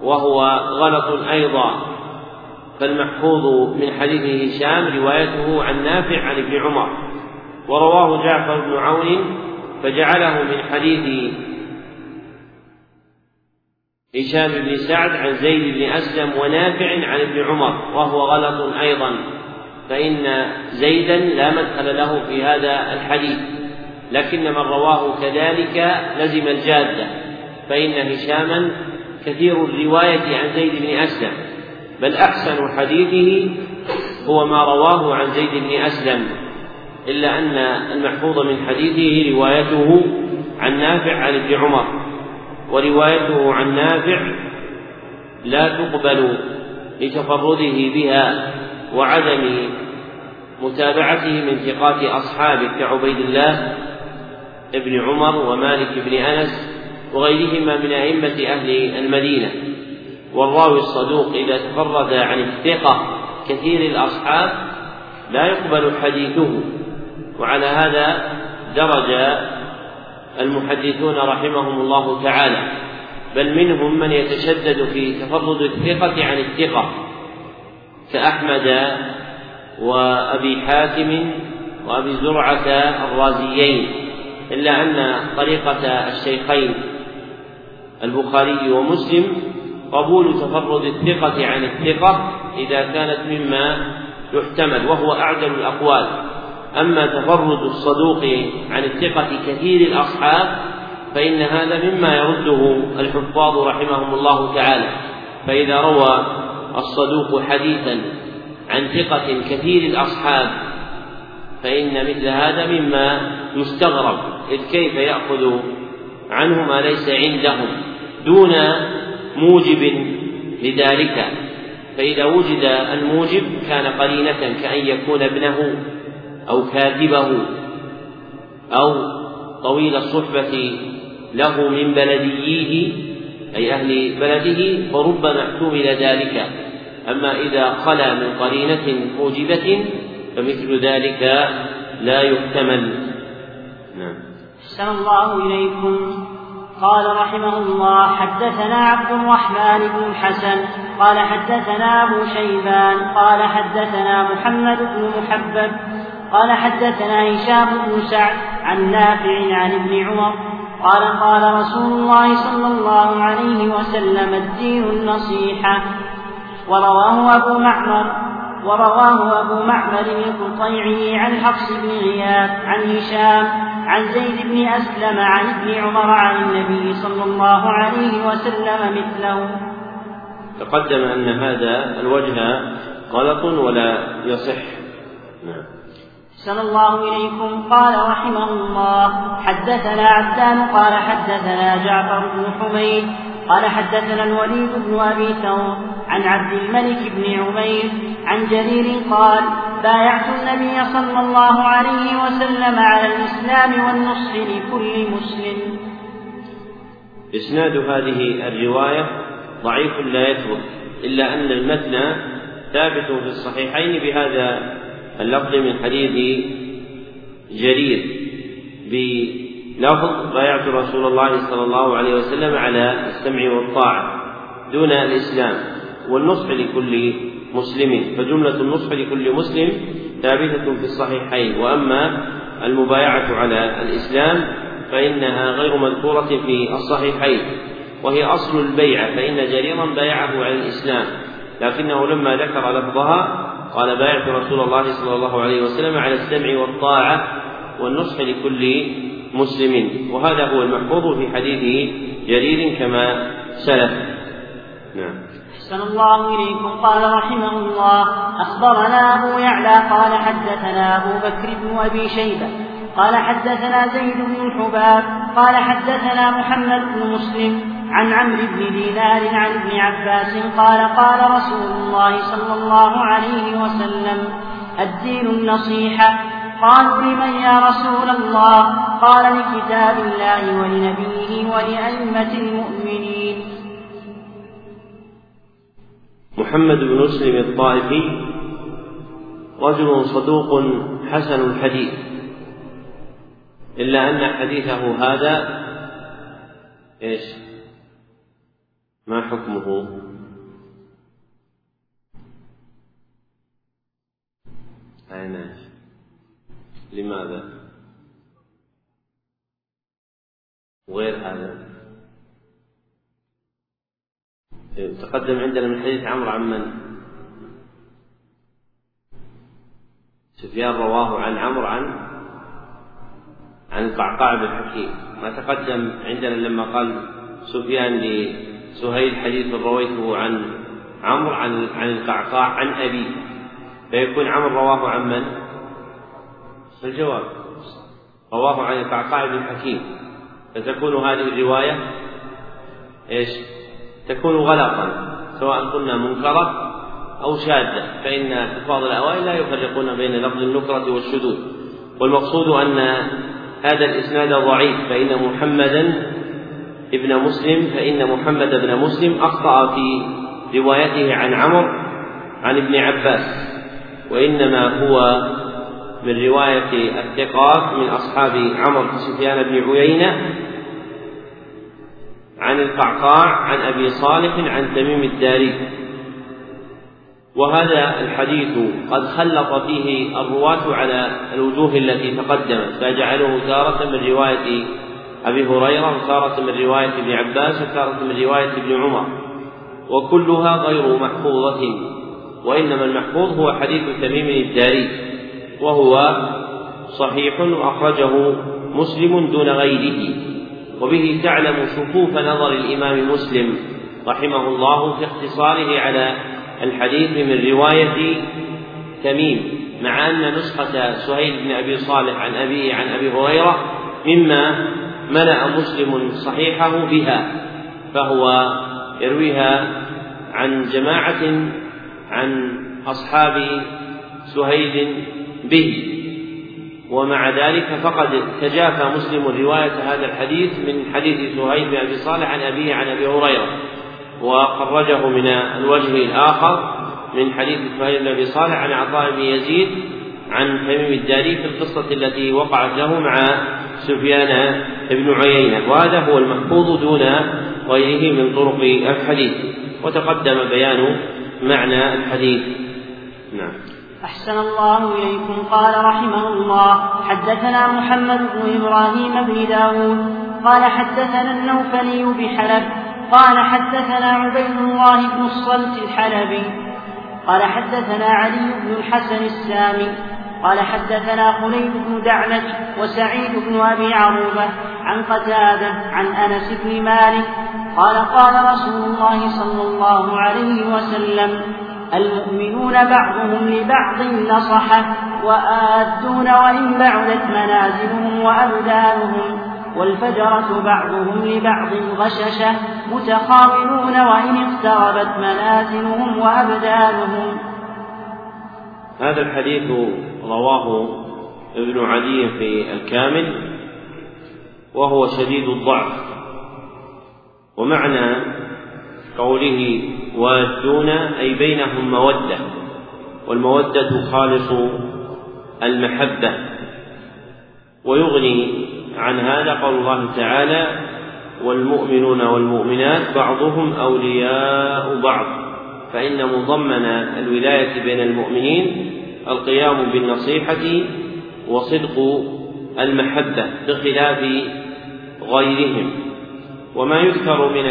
وهو غلط أيضا. فالمحفوظ من حديث هشام روايته عن نافع عن ابن عمر ورواه جعفر بن عون فجعله من حديث هشام بن سعد عن زيد بن أسلم ونافع عن ابن عمر وهو غلط أيضا. فإن زيدا لا مدخل له في هذا الحديث لكن من رواه كذلك لزم الجادة فإن هشاما كثير الرواية عن زيد بن أسلم بل أحسن حديثه هو ما رواه عن زيد بن أسلم إلا أن المحفوظ من حديثه روايته عن نافع عن ابن عمر وروايته عن نافع لا تقبل لتفرده بها. وعدم متابعته من ثقات أصحابه كعبيد الله بن عمر ومالك بن أنس وغيرهما من أئمة أهل المدينة. والراوي الصدوق إذا تفرد عن الثقة كثير الأصحاب لا يقبل حديثه وعلى هذا درج المحدثون رحمهم الله تعالى. بل منهم من يتشدد في تفرد الثقة عن الثقة. كأحمد وأبي حاتم وأبي زرعة الرازيين إلا أن طريقة الشيخين البخاري ومسلم قبول تفرد الثقة عن الثقة إذا كانت مما يحتمل وهو أعدل الأقوال. أما تفرد الصدوق عن الثقة كثير الأصحاب فإن هذا مما يرده الحفاظ رحمهم الله تعالى. فإذا روى الصدوق حديثا عن ثقة كثير الأصحاب فإن مثل هذا مما يستغرب إذ كيف يأخذ عنه ما ليس عندهم دون موجب لذلك؟ فإذا وجد الموجب كان قرينة كأن يكون ابنه أو كاتبه أو طويل الصحبة له من بلدييه أي أهل بلده فربما احتمل ذلك. أما إذا خلا من قرينة موجبة فمثل ذلك لا يحتمل. نعم. أحسن الله إليكم. قال رحمه الله حدثنا عبد الرحمن بن الحسن قال حدثنا أبو شيبان قال حدثنا محمد بن محبب قال حدثنا هشام بن سعد عن نافع عن ابن عمر قال قال رسول الله صلى الله عليه وسلم الدين النصيحة. ورواه أبو معمر ورواه أبو معمر القطيعي عن حفص بن غياث عن هشام عن زيد بن أسلم عن ابن عمر عن النبي صلى الله عليه وسلم مثله. تقدم أن هذا الوجه غلط ولا يصح. نعم. أحسن الله إليكم. قال رحمه الله حدثنا عبدان قال حدثنا جعفر بن حميد قال حدثنا الوليد بن أبي ثور عن عبد الملك بن عمير عن جرير قال بايعت النبي صلى الله عليه وسلم على الإسلام والنصح لكل مسلم. إسناد هذه الرواية ضعيف لا يثبت إلا أن المتن ثابت في الصحيحين بهذا اللفظ من حديث جرير بلفظ بايعت رسول الله صلى الله عليه وسلم على السمع والطاعة دون الإسلام والنصح لكل مسلم فجملة النصح لكل مسلم ثابتة في الصحيحين وأما المبايعة على الإسلام فإنها غير مذكورة في الصحيحين وهي أصل البيعة فإن جريرا بايعه على الإسلام لكنه لما ذكر لفظها قال بايعت رسول الله صلى الله عليه وسلم على السمع والطاعة والنصح لكل مسلم وهذا هو المحفوظ في حديث جرير كما سلف. نعم. أحسن الله إليكم. قال رحمه الله أخبرنا أبو يعلى قال حدثنا أبو بكر بن أبي شيبة قال حدثنا زيد بن الحباب قال حدثنا محمد بن مسلم عن عمرو بن دينار عن ابن عباس قال قال رسول الله صلى الله عليه وسلم الدين النصيحة قالوا لمن يا رسول الله؟ قال لكتاب الله ولنبيه ولأئمة المؤمنين. محمد بن مسلم الطائفي رجل صدوق حسن الحديث. إلا أن حديثه هذا إيش؟ ما حكمه؟ أين؟ لماذا؟ وغير هذا. تقدم عندنا من حديث عمرو عن من؟ سفيان رواه عن عمرو عن عن القعقاع بن حكيم. ما تقدم عندنا لما قال سفيان سهيل حديث رويته عن عمرو عن عن القعقاع عن أبيه. فيكون عمرو رواه عن من؟ الجواب رواه عن القعقاع بن حكيم. فتكون هذه الرواية إيش؟ تكون غلطا سواء قلنا منكرة أو شاذة. فإن حفاظ الأوائل لا يفرقون بين لفظ النكرة والشذوذ. والمقصود أن هذا الإسناد ضعيف. فإن محمدا ابن مسلم فإن محمد بن مسلم أخطأ في روايته عن عمر عن ابن عباس. وإنما هو من رواية الثقات من أصحاب عمر سفيان بن عيينة عن القعقاع عن أبي صالح عن تميم الداري. وهذا الحديث قد خلط فيه الرواة على الوجوه التي تقدمت فجعله تارة من رواية أبي هريرة وتارة من رواية ابن عباس وتارة من رواية ابن عمر. وكلها غير محفوظة وإنما المحفوظ هو حديث تميم الداري. وهو صحيح وأخرجه مسلم دون غيره وبه تعلم شفوف نظر الإمام مسلم رحمه الله في اختصاره على الحديث من رواية تميم مع أن نسخة سهيل بن أبي صالح عن أبيه عن أبي هريرة مما ملأ مسلم صحيحه بها فهو يرويها عن جماعة عن أصحاب سهيل به. ومع ذلك فقد تجافى مسلم رواية هذا الحديث من حديث سهيل بن أبي صالح عن أبيه عن أبي هريرة وخرجه من الوجه الآخر من حديث سهيل بن أبي صالح عن عطاء بن يزيد عن تميم الداري في القصة التي وقعت له مع سفيان بن عيينة وهذا هو المحفوظ دون غيره من طرق الحديث وتقدم بيان معنى الحديث. نعم. أحسن الله إليكم. قال رحمه الله حدثنا محمد بن إبراهيم بن داود. قال حدثنا النوفلي بحلب. قال حدثنا عبيد الله بن الصلت الحلبي. قال حدثنا علي بن الحسن السامي. قال حدثنا خليل بن دعلج وسعيد بن أبي عروبة عن قتادة عن أنس بن مالك. قال قال رسول الله صلى الله عليه وسلم المؤمنون بعضهم لبعض نصحة وآدون وإن بعدت منازلهم وأبدانهم والفجرة بعضهم لبعض غششة متخاونون وإن اقتربت منازلهم وأبدانهم. هذا الحديث رواه ابن عدي في الكامل وهو شديد الضعف ومعنى قوله وادون أي بينهم مودة والمودة خالص المحبة. ويغني عن هذا قول الله تعالى والمؤمنون والمؤمنات بعضهم أولياء بعض. فإن مضمن الولاية بين المؤمنين القيام بالنصيحة وصدق المحبة بخلاف غيرهم. وما يذكر من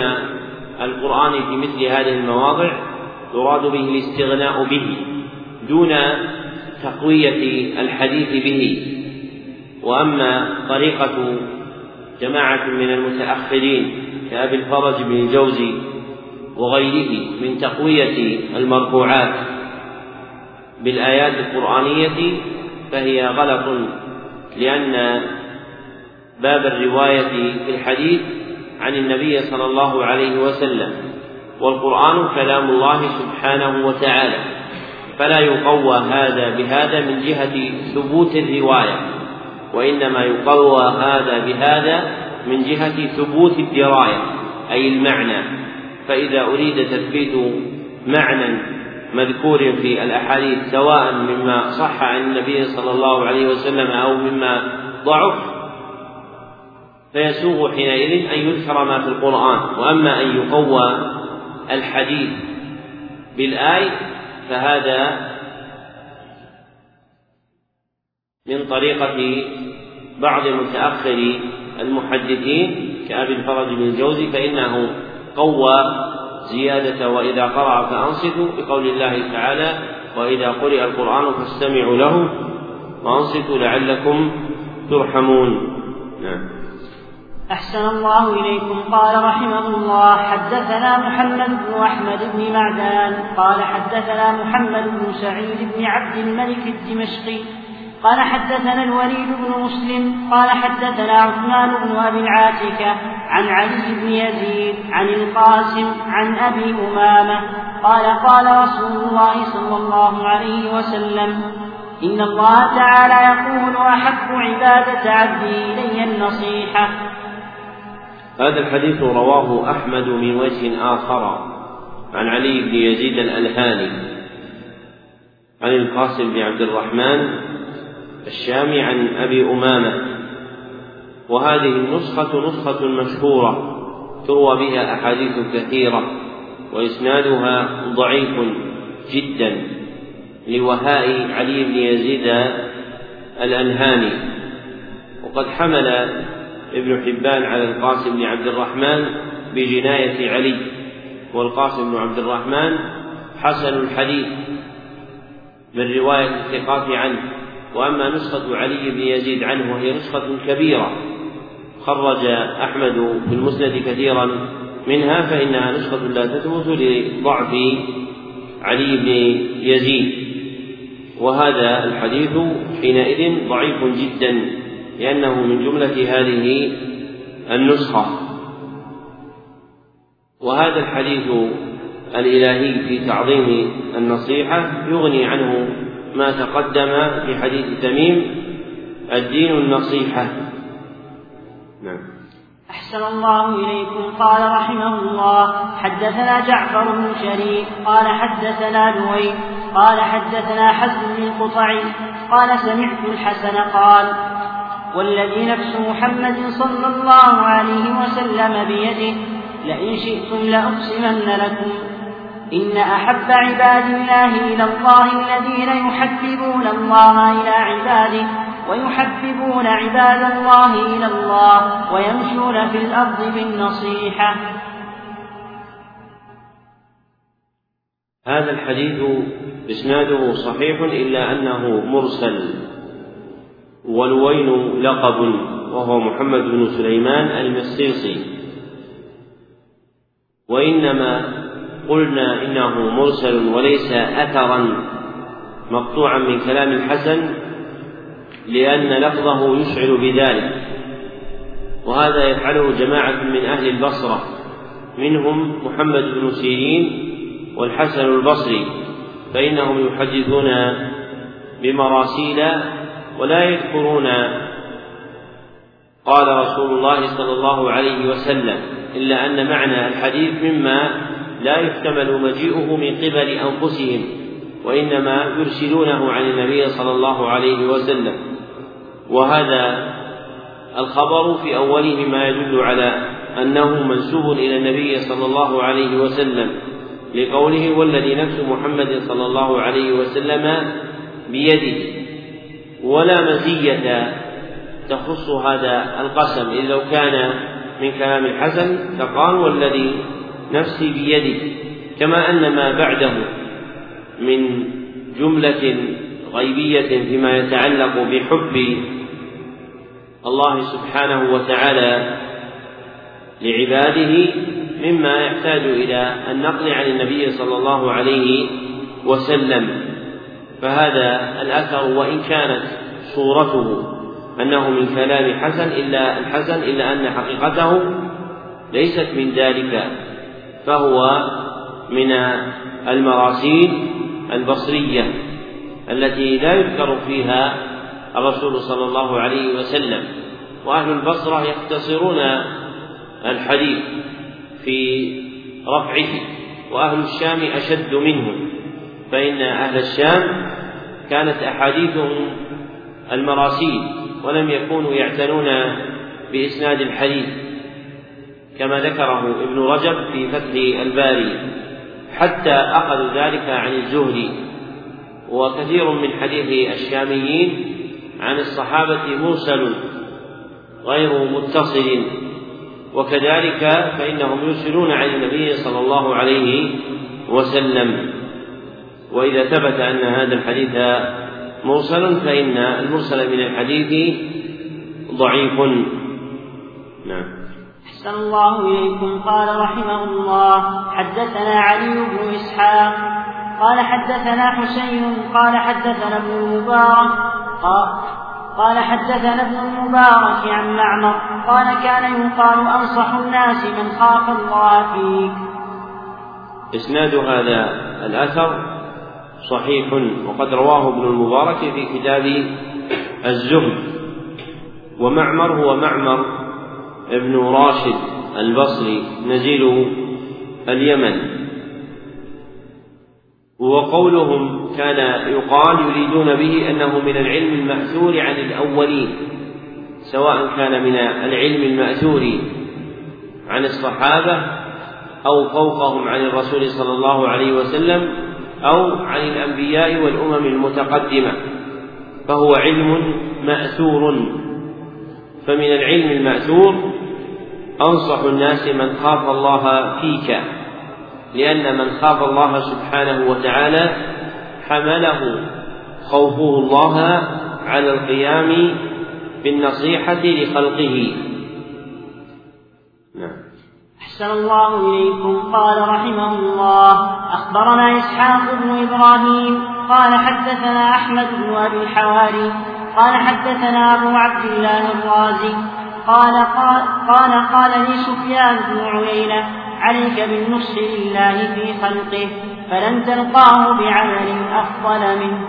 القرآن في مثل هذه المواضع يراد به الاستغناء به دون تقوية الحديث به. وأما طريقة جماعة من المتأخرين كأبي الفرج بن الجوزي وغيره من تقوية المرفوعات بالآيات القرآنية فهي غلط لأن باب الرواية في الحديث عن النبي صلى الله عليه وسلم والقرآن كلام الله سبحانه وتعالى. فلا يقوى هذا بهذا من جهة ثبوت الرواية وإنما يقوى هذا بهذا من جهة ثبوت الدراية أي المعنى. فإذا أريد تثبيت معنى مذكور في الأحاديث سواء مما صح عن النبي صلى الله عليه وسلم أو مما ضعف فيسوغ حينئذ أن يذكر ما في القرآن. وأما أن يقوى الحديث بالآي فهذا من طريقة بعض متأخر المحدثين كأبي الفرج بن الجوزي فإنه قوى زيادة وإذا قرأ فأنصتوا بقول الله تعالى وإذا قرئ القرآن فاستمعوا له وأنصتوا لعلكم ترحمون. نعم. أحسن الله إليكم. قال رحمه الله حدثنا محمد بن أحمد بن معدان. قال حدثنا محمد بن سعيد بن عبد الملك الدمشقي. قال حدثنا الوليد بن مسلم. قال حدثنا عثمان بن أبي العاتكة عن علي بن يزيد عن القاسم عن أبي أمامة. قال قال رسول الله صلى الله عليه وسلم إن الله تعالى يقول أحب عبادة عبدي إلي النصيحة. هذا الحديث رواه أحمد من وجه آخر عن علي بن يزيد الألهاني عن القاسم بن عبد الرحمن الشامي عن أبي أمامة. وهذه النسخة نسخة مشهورة تروى بها أحاديث كثيرة وإسنادها ضعيف جدا لوهاء علي بن يزيد الأنهاني وقد حمل ابن حبان على القاسم بن عبد الرحمن بجناية علي والقاسم بن عبد الرحمن حسن الحديث من رواية الثقات عنه. وأما نسخة علي بن يزيد عنه وهي نسخة كبيرة خرج أحمد في المسند كثيرا منها فإنها نسخة لا تثبت لضعف علي بن يزيد. وهذا الحديث حينئذ ضعيف جدا. لأنه من جملة هذه النسخة. وهذا الحديث الإلهي في تعظيم النصيحة يغني عنه ما تقدم في حديث تميم الدين النصيحة. نعم. أحسن الله إليكم. قال رحمه الله حدثنا جعفر بن شريف قال حدثنا نويل قال حدثنا حزم بن القطعي قال سمعت الحسن قال والذي نفس محمد صلى الله عليه وسلم بيده لئن شئتم لأقسمن لكم. إن أحب عباد الله إلى الله الذين يحببون الله إلى عباده ويحببون عباد الله إلى الله ويمشون في الأرض بالنصيحة. هذا الحديث إسناده صحيح إلا أنه مرسل. والوين لقب وهو محمد بن سليمان المصيصي وإنما قلنا إنه مرسل وليس أثرا مقطوعا من كلام الحسن لأن لفظه يشعر بذلك. وهذا يفعله جماعة من أهل البصرة منهم محمد بن سيرين والحسن البصري فإنهم يحدثون بمراسيل ولا يذكرون قال رسول الله صلى الله عليه وسلم إلا أن معنى الحديث مما لا يحتمل مجيئه من قبل أنفسهم وإنما يرسلونه عن النبي صلى الله عليه وسلم وهذا الخبر في أوله ما يدل على أنه منسوب إلى النبي صلى الله عليه وسلم لقوله والذي نفس محمد صلى الله عليه وسلم بيده ولا مزية تخص هذا القسم. إذ لو كان من كلام الحسن فقال والذي نفسي بيده كما أن ما بعده من جملة غيبية فيما يتعلق بحب الله سبحانه وتعالى لعباده مما يحتاج إلى النقل عن النبي صلى الله عليه وسلم. فهذا الأثر وإن كانت صورته أنه من كلام حسن إلا الحسن إلا أن حقيقته ليست من ذلك فهو من المراسيل البصرية التي لا يذكر فيها الرسول صلى الله عليه وسلم. وأهل البصرة يختصرون الحديث في رفعه وأهل الشام أشد منه فإن أهل الشام كانت أحاديثهم المراسيل ولم يكونوا يعتنون بإسناد الحديث كما ذكره ابن رجب في فتح الباري حتى أخذوا ذلك عن الزهري وكثير من حديث الشاميين عن الصحابة مرسل غير متصل وكذلك فإنهم يرسلون عن النبي صلى الله عليه وسلم. وإذا ثبت أن هذا الحديث مرسل فإن المرسل من الحديث ضعيف. نعم. أحسن الله إليكم. قال رحمه الله حدثنا علي بن إسحاق. قال حدثنا حسين. قال حدثنا ابن المبارك. قال قال حدثنا ابن المبارك عن معمر. قال كان يقال أنصح الناس من خاف الله فيك. إسناد هذا الأثر صحيح وقد رواه ابن المبارك في كتاب الزهد. ومعمر هو معمر ابن راشد البصري نزيل اليمن. وقولهم كان يقال يريدون به أنه من العلم المأثور عن الأولين سواء كان من العلم المأثور عن الصحابة أو فوقهم عن الرسول صلى الله عليه وسلم أو عن الأنبياء والأمم المتقدمة فهو علم مأثور. فمن العلم المأثور أنصح الناس من خاف الله فيك لأن من خاف الله سبحانه وتعالى حمله خوفه الله على القيام بالنصيحة لخلقه. نعم. أحسن الله إليكم. قال رحمه الله أخبرنا إسحاق بن إبراهيم قال حدثنا أحمد بن أبي الحواري قال حدثنا أبو عبد الله الرازي قال قال قال, لي سفيان بن عيينة عليك بالنصح لله في خلقه فلن تلقاه بعمل أفضل منه.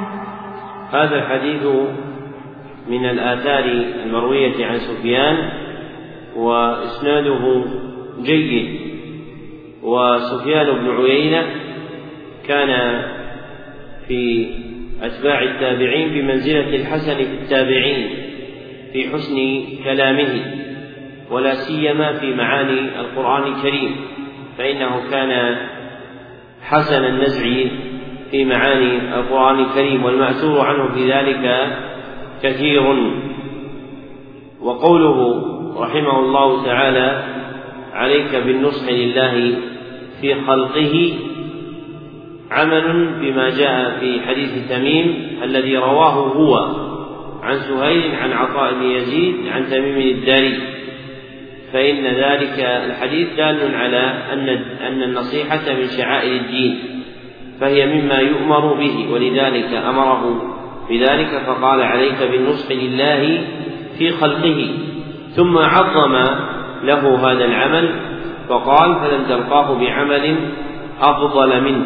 هذا الحديث من الآثار المروية عن سفيان وإسناده جيد. وسفيان بن عيينة كان في أتباع التابعين بمنزلة الحسن في التابعين في حسن كلامه ولا سيما في معاني القرآن الكريم فإنه كان حسن النزع في معاني القرآن الكريم والمأثور عنه في ذلك كثير. وقوله رحمه الله تعالى عليك بالنصح لله في خلقه عمل بما جاء في حديث تميم الذي رواه هو عن سهيل عن عطاء بن يزيد عن تميم الداري. فإن ذلك الحديث دال على أن أن النصيحة من شعائر الدين فهي مما يؤمر به ولذلك أمره بذلك فقال عليك بالنصح لله في خلقه. ثم عظم له هذا العمل فقال فلن تلقاه بعمل أفضل منه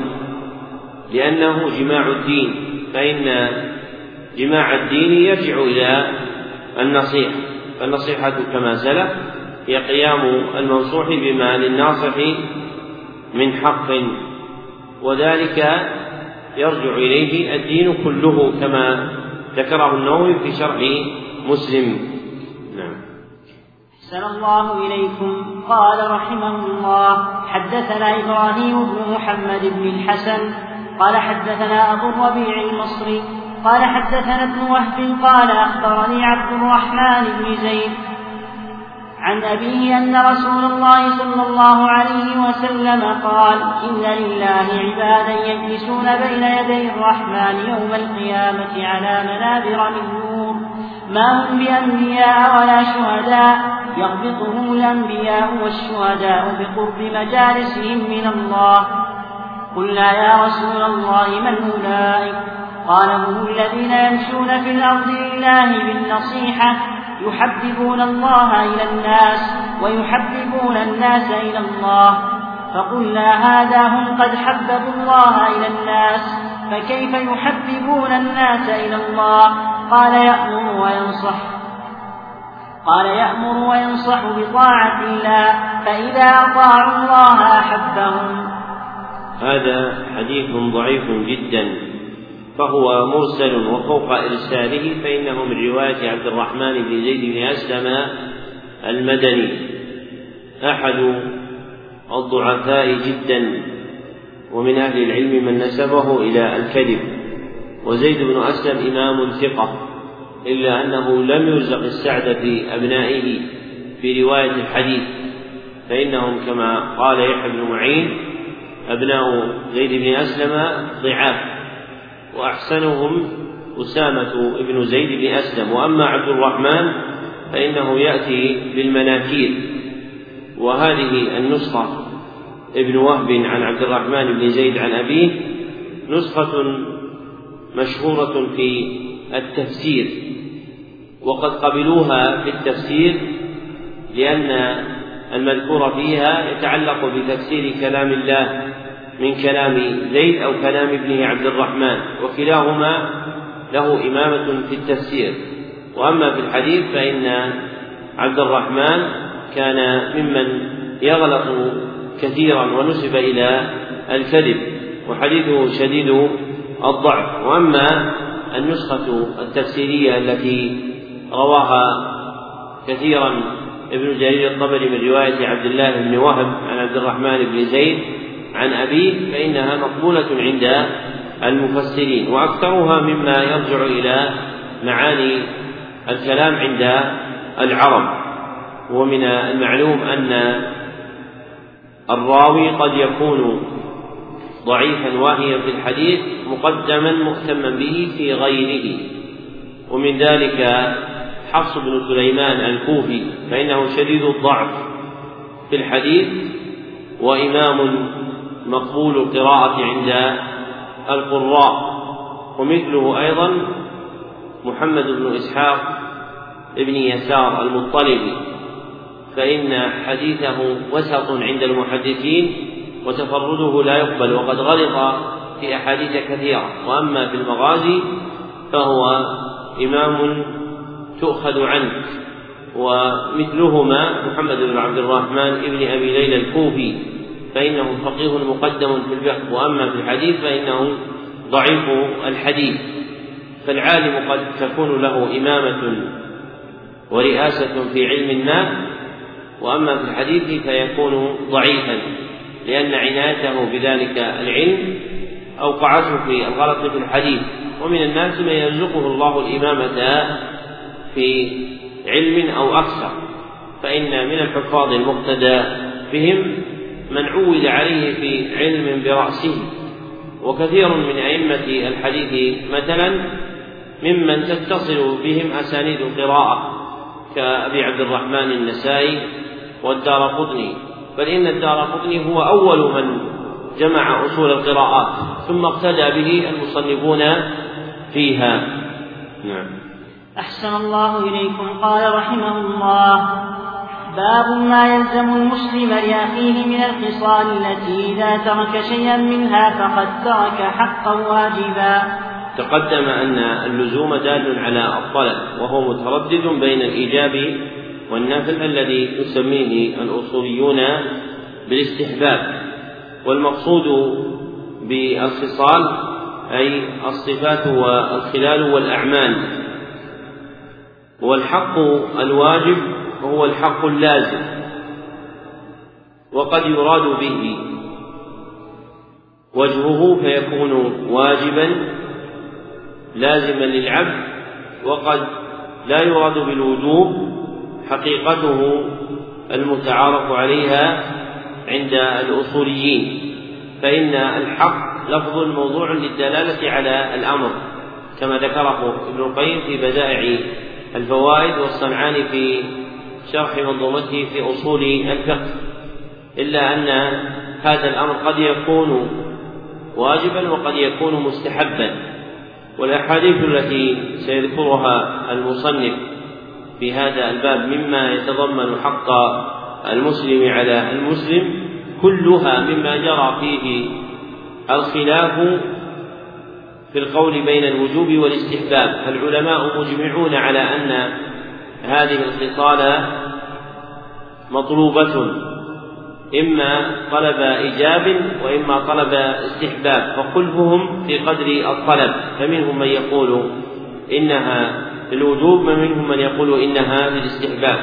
لأنه جماع الدين فإن جماع الدين يرجع إلى النصيحة فالنصيحة كما سلف هي قيام المنصوح بما للناصح من حق وذلك يرجع إليه الدين كله كما ذكره النووي في شرح مسلم. أحسن الله إليكم. قال رحمه الله حدثنا إبراهيم بن محمد بن الحسن قال حدثنا أبو الربيع المصري قال حدثنا ابن وهب قال أخبرني عبد الرحمن بن زيد عن أبيه أن رسول الله صلى الله عليه وسلم قال إن لله عبادا يجلسون بين يدي الرحمن يوم القيامة على منابر من نور. ما هم بأنبياء ولا شهداء يغبطهم الأنبياء والشهداء بقرب مجالسهم من الله. قلنا يا رسول الله من أولئك قال هم الذين يمشون في الأرض لله بالنصيحة يحببون الله إلى الناس ويحببون الناس إلى الله. فقلنا هذا هم قد حببوا الله إلى الناس فكيف يحببون الناس إلى الله؟ قال يأمر وينصح. قال يأمر وينصح بطاعة الله فإذا أطاعوا الله أحبهم. هذا حديث ضعيف جدا فهو مرسل وفوق إرساله فإنه من رواية عبد الرحمن بن زيد بن أسلم المدني. أحد الضعفاء جدا ومن أهل العلم من نسبه إلى الكذب. وزيد بن أسلم إمام ثقة إلا أنه لم يرزق السعد في أبنائه في رواية الحديث فإنهم كما قال يحيى بن معين أبناء زيد بن أسلم ضعاف وأحسنهم أسامة بن زيد بن أسلم وأما عبد الرحمن فإنه يأتي بالمناكير. وهذه النسخة ابن وهب عن عبد الرحمن بن زيد عن أبيه نسخة مشهورة في التفسير وقد قبلوها في التفسير لأن المذكور فيها يتعلق بتفسير كلام الله من كلام زيد أو كلام ابنه عبد الرحمن وكلاهما له إمامة في التفسير. وأما في الحديث فإن عبد الرحمن كان ممن يغلط كثيرا ونسب إلى الكذب وحديثه شديد الضعف. وأما النسخة التفسيرية التي رواها كثيرا ابن جرير الطبري من رواية عبد الله بن وهب عن عبد الرحمن بن زيد عن أبيه فإنها مقبولة عند المفسرين وأكثرها مما يرجع إلى معاني الكلام عند العرب. ومن المعلوم أن الراوي قد يكون ضعيفا واهيا في الحديث مقدما مهتما به في غيره. ومن ذلك حفص بن سليمان الكوفي فإنه شديد الضعف في الحديث وإمام مقبول القراءة عند القراء. ومثله أيضا محمد بن إسحاق ابن يسار المطلبي فإن حديثه وسط عند المحدثين وتفرده لا يقبل. وقد غلط في أحاديث كثيرة. وأما في المغازي فهو إمام تؤخذ عنه ومثلهما محمد بن عبد الرحمن ابن أبي ليلى الكوفي فإنه فقيه مقدم في الفقه. وأما في الحديث فإنه ضعيف الحديث. فالعالم قد تكون له إمامة ورئاسة في علم ما وأما في الحديث فيكون ضعيفا. لأن عنايته بذلك العلم أوقعته في الغلط في الحديث. ومن الناس من يرزقه الله الإمامة في علم أو أكثر. فإن من الحفاظ المقتدى بهم من عود عليه في علم برأسه. وكثير من أئمة الحديث مثلا ممن تتصل بهم أسانيد القراءة كأبي عبد الرحمن النسائي والدار قطني. بل إن الدار قطني هو أول من جمع أصول القراءات ثم اقتدى به المصنفون فيها. نعم. أحسن الله إليكم قال رحمه الله باب ما يلزم المسلم لأخيه من الخصال التي إذا ترك شيئا منها فقد ترك حقا واجبا. تقدم أن اللزوم دال على الطلب وهو متردد بين الإيجاب والنفل الذي يسميه الأصوليون بالاستحباب والمقصود بالخصال أي الصفات والخلال والأعمال. والحق الواجب هو الحق اللازم وقد يراد به وجهه فيكون واجبا لازما للعبد وقد لا يراد بالوجوب حقيقته المتعارف عليها عند الأصوليين فإن الحق لفظ موضوع للدلالة على الأمر كما ذكره ابن القيم في بدائع الفوائد والصنعاني في شرح منظومته في أصول الفقه إلا أن هذا الأمر قد يكون واجبا وقد يكون مستحبا والأحاديث التي سيذكرها المصنف في هذا الباب مما يتضمن حق المسلم على المسلم كلها مما جرى فيه الخلاف في القول بين الوجوب والاستحباب. فالعلماء مجمعون على أن هذه الخصال مطلوبة إما طلب إيجاب وإما طلب استحباب فخلفهم في قدر الطلب. فمنهم من يقول إنها للوجوب ومنهم من يقول إنها للاستحباب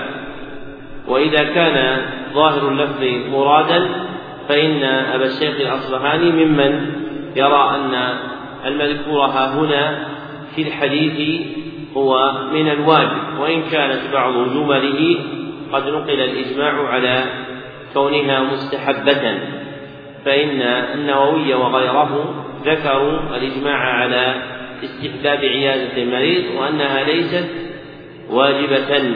وإذا كان ظاهر اللفظ مرادا فإن أبا الشيخ الأصبهاني ممن يرى أن المذكور ها هنا في الحديث هو من الواجب. وإن كانت بعض جمله قد نقل الإجماع على كونها مستحبة فإن النووي وغيره ذكروا الإجماع على استحباب عيادة المريض وأنها ليست واجبة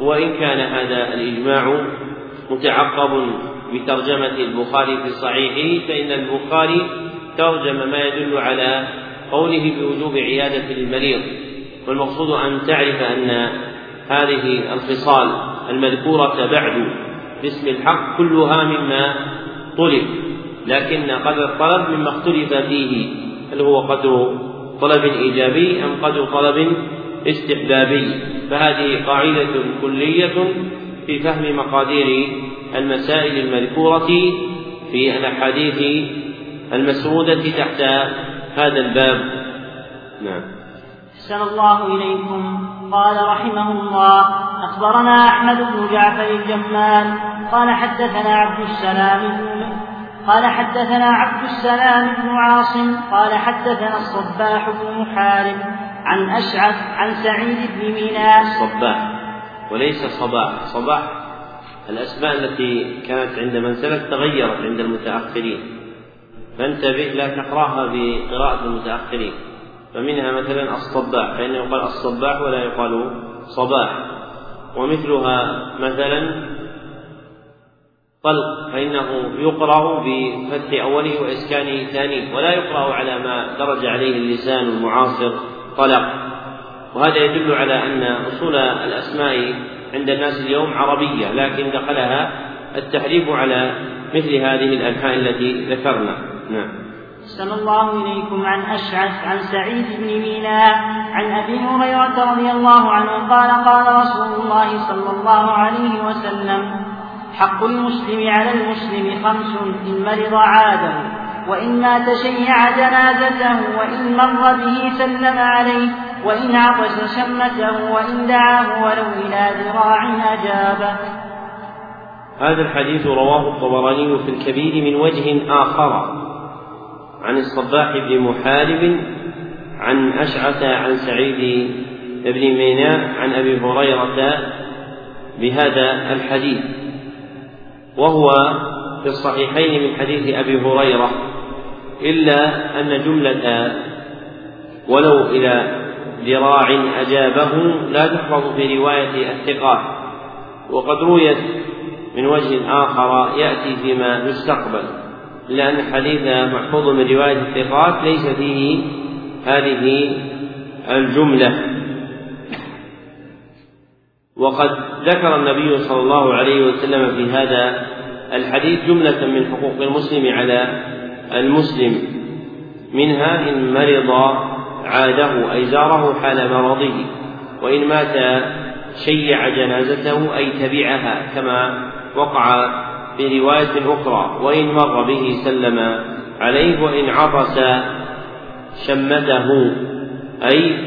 وإن كان هذا الإجماع متعقب بترجمة البخاري في صحيحه فإن البخاري ترجم ما يدل على قوله بوجوب عيادة المريض. والمقصود أن تعرف أن هذه الخصال المذكورة بعد باسم الحق كلها مما طلب لكن قدر الطلب مما اختلف فيه هل هو قدر طلب إيجابي أم قدر طلب استحبابي؟ فهذه قاعدة كلية في فهم مقادير المسائل المذكورة في الأحاديث المسرودة تحت هذا الباب. نعم. أحسن الله إليكم. قال رحمه الله أخبرنا أحمد بن جعفر الجمال قال حدثنا عبد السلام قال حدثنا عبد السلام بن عاصم قال حدثنا الصباح بن محارب عن أشعث عن سعيد بن ميناء. الصباح. وليس صباح. صباح. الأسماء التي كانت عند من سلف تغيرت عند المتأخرين. فانتبه لا تقرأها بقراءة المتأخرين. فمنها مثلا الصباح فإنه يقال الصباح ولا يقال صباح. ومثلها مثلا طلق فإنه يقرأ بفتح أوله وإسكان ثانية ولا يقرأ على ما درج عليه اللسان المعاصر طلق وهذا يدل على أن أصول الأسماء عند الناس اليوم عربية لكن دخلها التحريف على مثل هذه الأنحاء التي ذكرنا. نعم. أحسن الله إليكم. عن أشعث عن سعيد بن ميناء عن أبي هريرة رضي الله عنه قال قال رسول الله صلى الله عليه وسلم حق المسلم على المسلم خمس إن مرض عاده وإن مات شيع جنازته وإن مر به سلم عليه وإن عطس شمته وإن دعاه ولو إلى ذراع أجابه هذا الحديث رواه الطبراني في الكبير من وجه آخر عن الصباح بن محارب عن أشعث عن سعيد بن ميناء عن أبي هريرة بهذا الحديث. وهو في الصحيحين من حديث أبي هريرة إلا أن جملة ولو إلى ذراع أجابه لا تحفظ في رواية الثقات. وقد رويت من وجه آخر يأتي فيما يستقبل إلا أن محفوظ من رواية الثقات ليس فيه هذه الجملة. وقد ذكر النبي صلى الله عليه وسلم في هذا الحديث جملة من حقوق المسلم على المسلم. منها إن مرض عاده أي زاره حال مرضه وإن مات شيع جنازته أي تبعها كما وقع في رواية أخرى وإن مر به سلم عليه وإن عطس شمته أي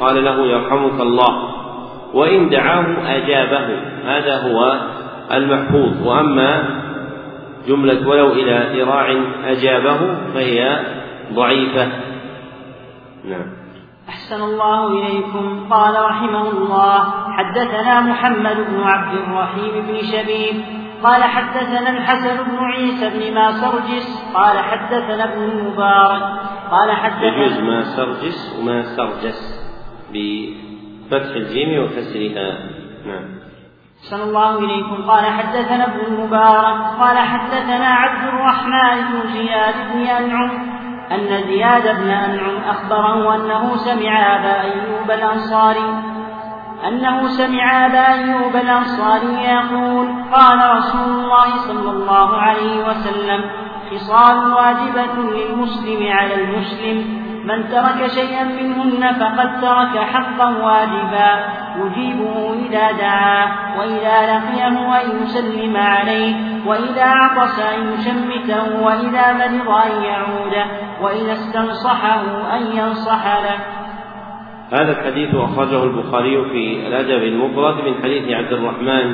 قال له يرحمك الله. وإن دعاه أجابه. هذا هو المحفوظ. وأما جملة ولو إلى ذراع أجابه فهي ضعيفة. نعم. أحسن الله إليكم. قال رحمه الله حدثنا محمد بن عبد الرحيم بن شبيب. قال حدثنا الحسن بن عيسى بن ما سرجس قال حدثنا ابن المبارك. قال حدثنا يجوز ما سرجس بفتح الجيم وكسرها نعم. صلى الله إليكم. قال حدثنا ابن المبارك قال حدثنا عبد الرحمن بن زياد بن أنعم أن زياد بن أنعم أخبره أنه سمع أبا أيوب الأنصاري أنه سمع أبا أيوب الأنصاري يقول قال رسول الله صلى الله عليه وسلم خصال واجبة للمسلم على المسلم من ترك شيئا منهن فقد ترك حقا واجبا. يجيبه إذا دعاه وإذا لقيه أن يسلم عليه وإذا عطس أن يشمته وإذا مرض أن يعوده وإذا استنصحه أن ينصح له. هذا الحديث أخرجه البخاري في الأدب المفرد من حديث عبد الرحمن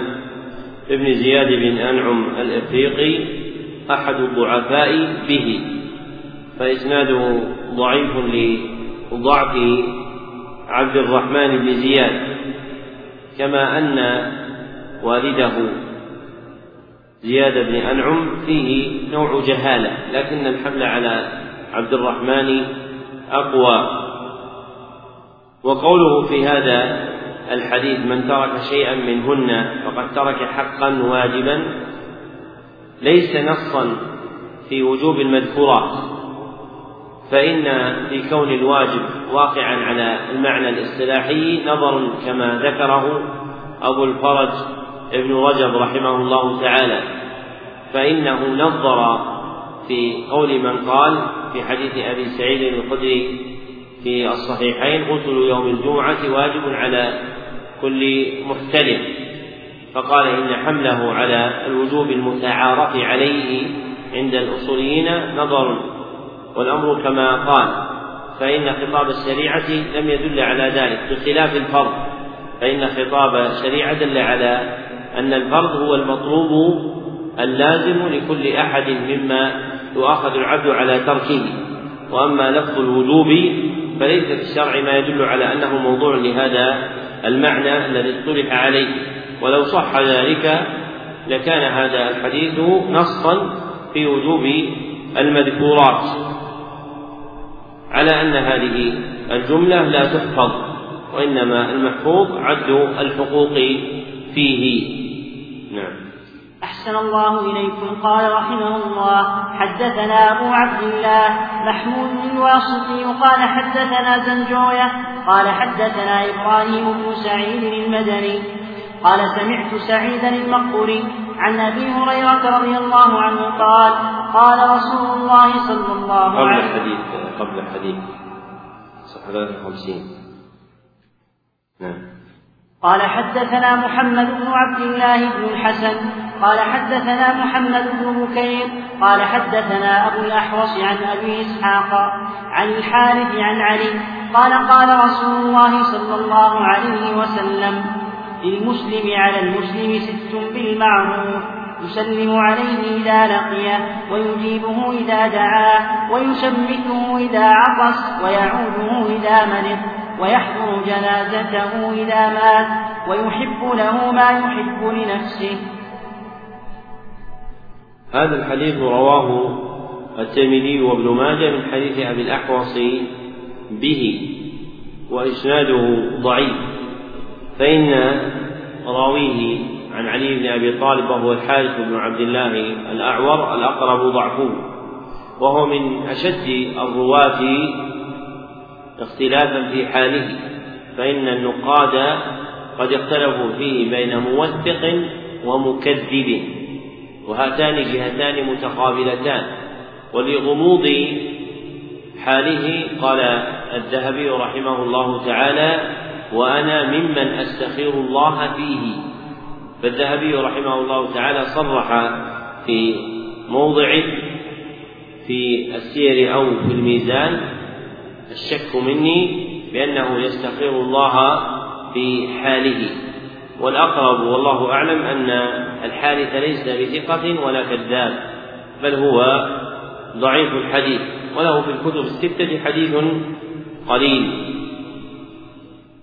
بن زياد بن أنعم الإفريقي أحد الضعفاء به. فإسناده ضعيف لضعف عبد الرحمن بن زياد كما أن والده زياد بن أنعم فيه نوع جهالة لكن الحمل على عبد الرحمن أقوى. وقوله في هذا الحديث من ترك شيئا منهن فقد ترك حقا واجبا ليس نصا في وجوب المذكورات. فإن في كون الواجب واقعا على المعنى الاصطلاحي نظر كما ذكره أبو الفرج ابن رجب رحمه الله تعالى فإنه نظر في قول من قال في حديث أبي سعيد الخدري في الصحيحين غسل يوم الجمعة واجب على كل محتلم فقال إن حمله على الوجوب المتعارف عليه عند الأصوليين نظر والأمر كما قال فإن خطاب الشريعة لم يدل على ذلك بخلاف الفرض. فإن خطاب الشريعة دل على أن الفرض هو المطلوب اللازم لكل أحد مما يؤاخذ العبد على تركه. وأما لفظ الوجوب فليس في الشرع ما يدل على أنه موضوع لهذا المعنى الذي اصطلح عليه. ولو صح ذلك لكان هذا الحديث نصا في وجوب المذكورات. على أن هذه الجملة لا تحفظ وإنما المحفوظ عد الحقوق فيه. نعم. أحسن الله إليكم. قال رحمه الله حدثنا أبو عبد الله محمود الواسطي قال حدثنا زنجوية قال حدثنا إبراهيم بن سعيد المدني قال سمعت سعيدا المقبري عن أبي هريرة رضي الله عنه قال قال رسول الله صلى الله عليه وسلم قبل الحديث. صفحة 53 نعم. قال حدثنا محمد بن عبد الله بن الحسن قال حدثنا محمد بن بكير قال حدثنا أبو الأحوص عن أبي إسحاق عن الحارث عن علي قال قال رسول الله صلى الله عليه وسلم للمسلم على المسلم ست بالمعروف. يسلم عليه إذا لقيه ويجيبه إذا دعاه ويشمته إذا عطس ويعوده إذا مرض ويحضر جنازته إذا مات ويحب له ما يحب لنفسه. هذا الحديث رواه الترمذي وابن ماجه من حديث أبي الأحوص به وإسناده ضعيف فإن راويه عن علي بن أبي طالب وهو الحارث بن عبد الله الأعور الأقرب ضعفه وهو من أشد الرواة اختلافا في حاله فإن النقاد قد اختلفوا فيه بين موثق ومكذب وهاتان جهتان متقابلتان ولغموض حاله قال الذهبي رحمه الله تعالى وأنا ممن أستخير الله فيه. فالذهبي رحمه الله تعالى صرح في موضع في السير أو في الميزان الشك مني بأنه يستخير الله في حاله. والأقرب والله أعلم أن الحارث ليس بثقة ولا كذاب بل هو ضعيف الحديث وله في الكتب الستة حديث قليل.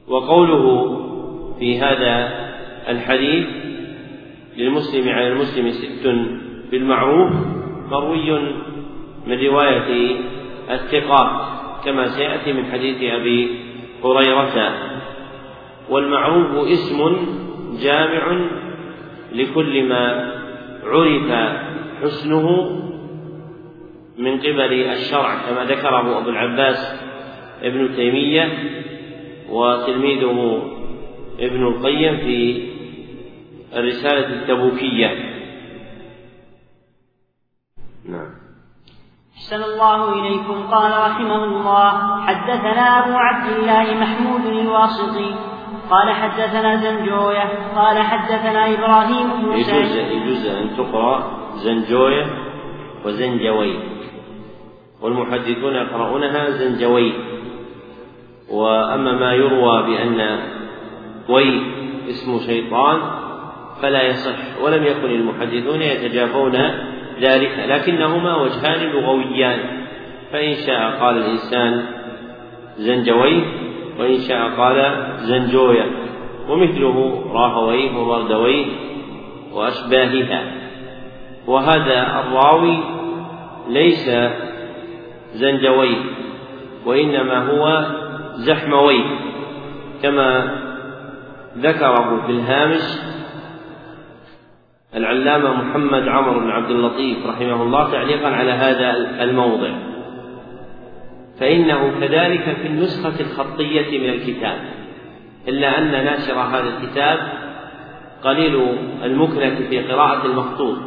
وقوله في هذا الحديث للمسلم على المسلم ست بالمعروف مروي من رواية الثقات كما سيأتي من حديث أبي هريرة. والمعروف اسم جامع لكل ما عرف حسنه من قبل الشرع كما ذكره أبو العباس ابن تيمية وتلميذه ابن القيم في الرسالة التبوكية. نعم. أحسن الله إليكم. قال رحمه الله حدثنا أبو عبد الله محمود الواسطي قال حدثنا زنجوية. قال حدثنا إبراهيم بن يجوز يجوز أن تقرأ زنجوية وزنجوي والمحدثون يقرؤونها زنجوي وأما ما يروى بأن وي اسم شيطان فلا يصح ولم يكن المحدثون يتجافون ذلك لكنهما وجهان لغويان. فإن شاء قال الإنسان زنجويه وإن شاء قال زنجوية ومثله راهويه وبردويه وأشباهها. وهذا الراوي ليس زنجويه وإنما هو زحمويه كما ذكره في الهامش العلامة محمد عمر بن عبد اللطيف رحمه الله تعليقا على هذا الموضع. فإنه كذلك في النسخة الخطية من الكتاب إلا أن ناشر هذا الكتاب قليل المكنة في قراءة المخطوط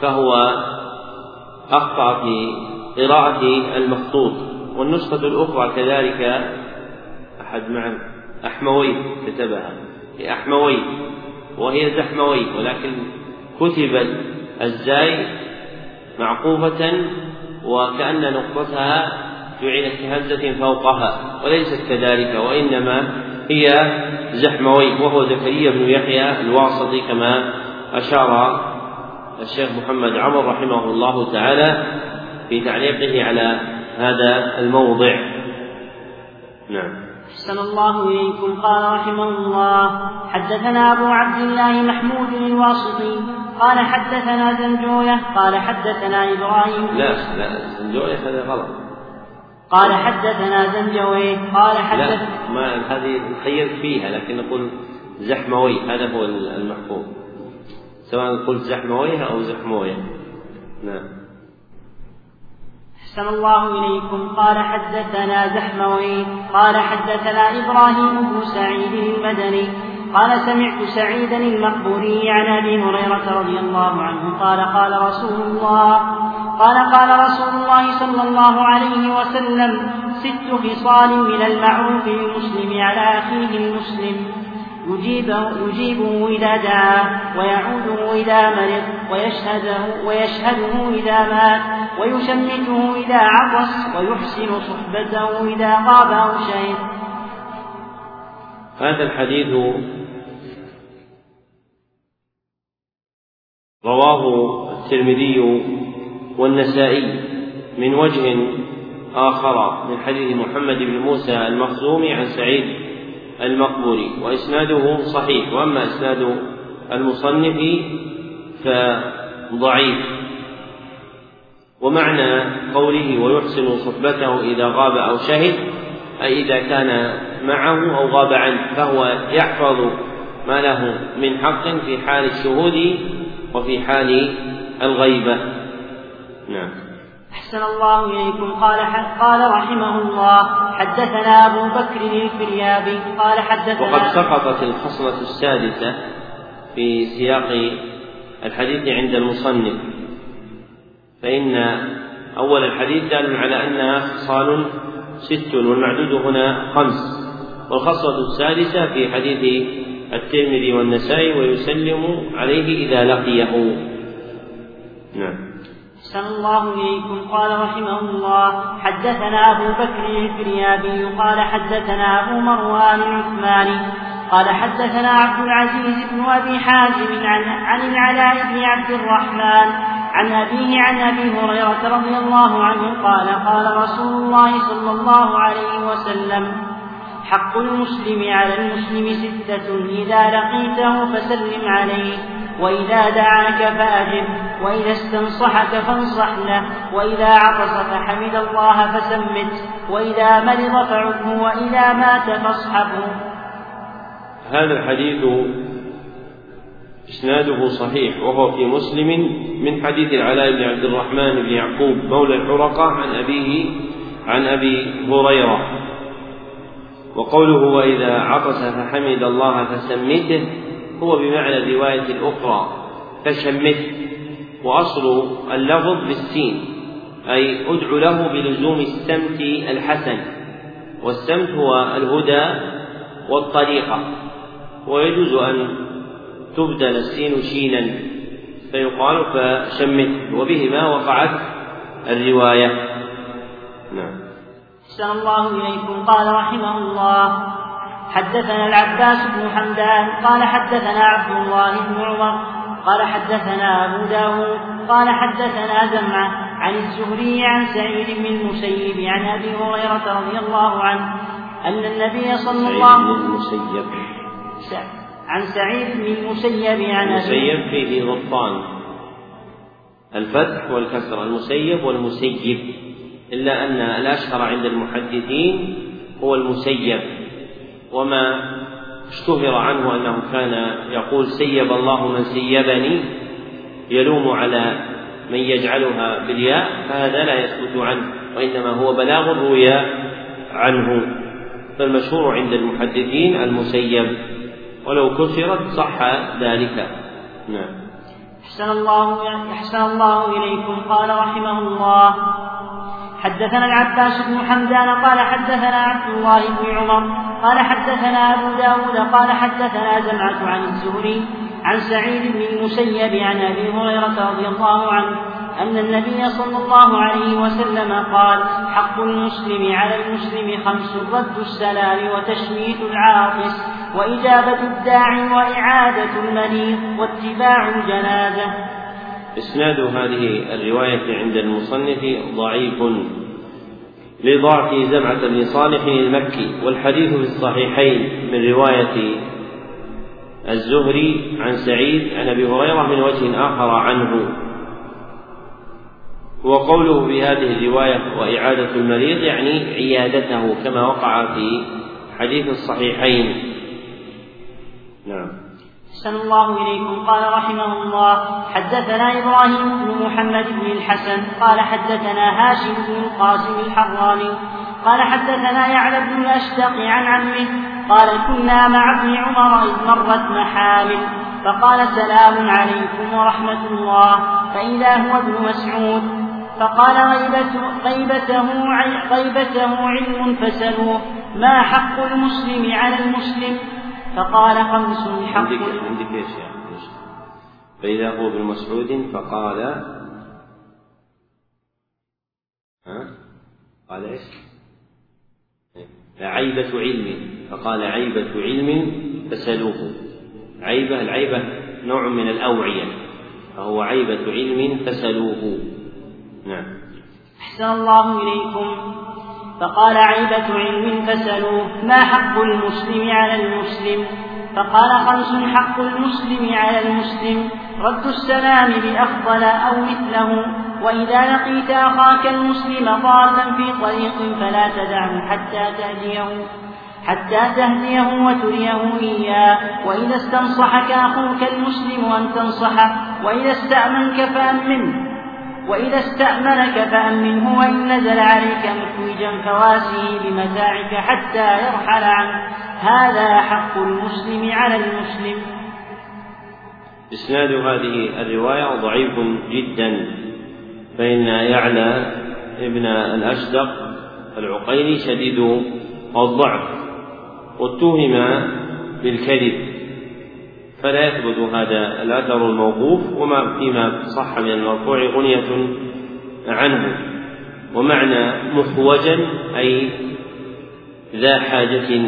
فهو أخطأ في قراءة المخطوط. والنسخة الأخرى كذلك أحد معا أحموي كتبها في أحموي. وهي زحموي ولكن كتبت الزاي معقوفة وكأن نقطتها جعلت كهمزة فوقها وليست كذلك وإنما هي زحموي وهو زكريا بن يحيى الواسطي كما أشار الشيخ محمد عمر رحمه الله تعالى في تعليقه على هذا الموضع. نعم. أحسن الله إليكم. قال رحمه الله حدثنا أبو عبد الله محمود الواسطي. قال حدثنا زنجوية قال حدثنا إبراهيم. لا لا زنجوية هذا غلط. قال حدثنا زنجوي. قال حدث لا ما هذه خيرت فيها لكن نقول زحموي هذا هو المحفوظ سواء قلت زحمويه أو زحموية. نعم. أحسن الله إليكم. قال حدثنا زحموي قال حدثنا إبراهيم بن سعيد المدني قال سمعت سعيدا المقبوري عن أبي هريرة رضي الله عنه. قال قال رسول الله قال قال رسول الله صلى الله عليه وسلم ست خصال من المعروف للمسلم على أخيه المسلم. يجيبه, يجيبه إذا دعا ويعوده إذا مرض ويشهده, ويشهده إذا مات ويشمته إذا عطس ويحسن صحبته إذا غاب أو شهد هذا الحديث رواه الترمذي والنسائي من وجه آخر من حديث محمد بن موسى المخزومي عن سعيد المقبوري وإسناده صحيح وأما إسناد المصنف فضعيف. ومعنى قوله ويحسن صحبته إذا غاب أو شهد أي إذا كان معه أو غاب عنه فهو يحفظ ما له من حق في حال الشهود وفي حال الغيبة. نعم. أحسن الله إليكم. قال قال رحمه الله حدثنا أبو بكر الفريابي. قال حدثنا وقد سقطت الخصلة السادسة في سياق الحديث عند المصنف فإن أول الحديث دال على أنها خصال ست والمعدود هنا خمس والخصلة السادسة في حديث الترمذي والنسائي ويسلم عليه إذا لقيه. نعم. أحسن الله إليكم. قال رحمه الله حدثنا أبو بكر الفريابي قال حدثنا أبو مروان العثماني قال حدثنا عبد العزيز بن أبي حازم عن, عن العلاء بن عبد الرحمن عن أبيه عن أبي هريرة رضي الله عنه قال قال رسول الله صلى الله عليه وسلم حق المسلم على المسلم ستة إذا لقيته فسلم عليه. وإذا دعاك فأجب وإذا استنصحك فانصح له وإذا عطس فحمد الله فسمت وإذا مرض فعده وإذا مات فاصحبه. هذا الحديث إسناده صحيح وهو في مسلم من حديث العلاء بن عبد الرحمن بن يعقوب مولى الحرقة عن أبيه عن أبي هريرة. وقوله وإذا عطس فحمد الله فسمته هو بمعنى الرواية الأخرى فشمته وأصل اللفظ بالسين أي ادع له بلزوم السمت الحسن والسمت هو الهدى والطريقة ويجوز أن تبدل السين شينا فيقال فشمته وبهما وقعت الرواية. نعم. الله إليكم. قال رحمه الله حدثنا العباس بن حمدان قال حدثنا عبد الله بن عمر قال حدثنا أبو داود قال حدثنا زمعة عن الزهري عن سعيد بن المسيب عن أبي هريرة رضي الله عنه أن النبي صلى الله عليه وسلم عن سعيد بن المسيب عن المسيب فيه ضبطان الفتح والكسر المسيب والمسيب. إلا أن الأشهر عند المحدثين هو المسيب. وما اشتهر عنه أنه كان يقول سيب الله من سيبني يلوم على من يجعلها بالياء فهذا لا يثبت عنه وإنما هو بلاغ روي عنه. فالمشهور عند المحدثين المسيب. ولو كسرت صح ذلك. نعم. أحسن الله أحسن الله إليكم. قال رحمه الله حدثنا العباس بن حمدان قال حدثنا عبد الله بن عمر قال حدثنا أبو داود قال حدثنا زمعة عن الزهري عن سعيد بن المسيب عن أبي هريرة رضي الله عنه أن النبي صلى الله عليه وسلم قال حق المسلم على المسلم خمس رد السلام وتشميت العاطس وإجابة الداعي وإعادة المريض واتباع الجنازة. إسناد هذه الرواية عند المصنف ضعيف. لضعف زمعة بن صالح المكي والحديث في الصحيحين من رواية الزهري عن سعيد عن أبي هريرة من وجه آخر عنه. وقوله في هذه الرواية وإعادة المريض يعني عيادته كما وقع في حديث الصحيحين. نعم. أحسن الله إليكم. قال رحمه الله حدثنا إبراهيم بن محمد بن الحسن قال حدثنا هاشم بن القاسم الحراني قال حدثنا يعلى بن الأشتق عن عمه قال كنا مع ابن عمر إذ مرت محامل فقال سلام عليكم ورحمة الله فإذا هو ابن مسعود. فقال غيبته, غيبته, غيبته علم فسلوه ما حق المسلم على المسلم؟ فقال خمس حق عندك عندك إيش يا فإذا هو ابن مسعود فقال ها؟ قال إيش؟ عيبة علم. فقال عيبة علم فسلوه. عيبة العيبة نوع من الأوعية. فهو عيبة علم فسلوه. نعم. أحسن الله إليكم. فقال عيبة علم فسلوه ما حق المسلم على المسلم؟ فقال خمس حق المسلم على المسلم. رد السلام بأفضل أو مثله. وإذا لقيت أخاك المسلم ضالا في طريق فلا تدعه حتى تهديه حتى تهديه وتريه إياه. وإذا استنصحك أخوك المسلم أن تنصحه وإذا استأمنك فأمنه. وإذا استأمنك فأمنه وإن نزل عليك مفوجا فواسه بمتاعك حتى يرحل عنه. هذا حق المسلم على المسلم. إسناد هذه الرواية ضعيف جدا فإن يعلى ابن الأشدق العقيلي شديد الضعف واتهم بالكذب. فلا يثبت هذا الأثر الموقوف وما فيما صح من المرفوع غنية عنه. ومعنى محوجا أي ذا حاجة.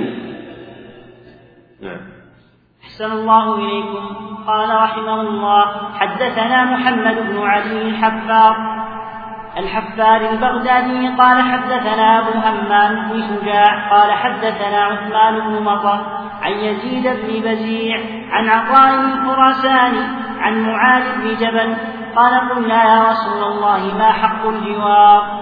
نعم. أحسن الله إليكم. قال رحمه الله حدثنا محمد بن علي الحفار الحفار البغدادي قال حدثنا أبو همام بن شجاع قال حدثنا عثمان بن مطر عن يزيد بن بزيع عن عطاء الخراساني عن معاذ بن جبل قال قلنا يا رسول الله ما حق الجوار؟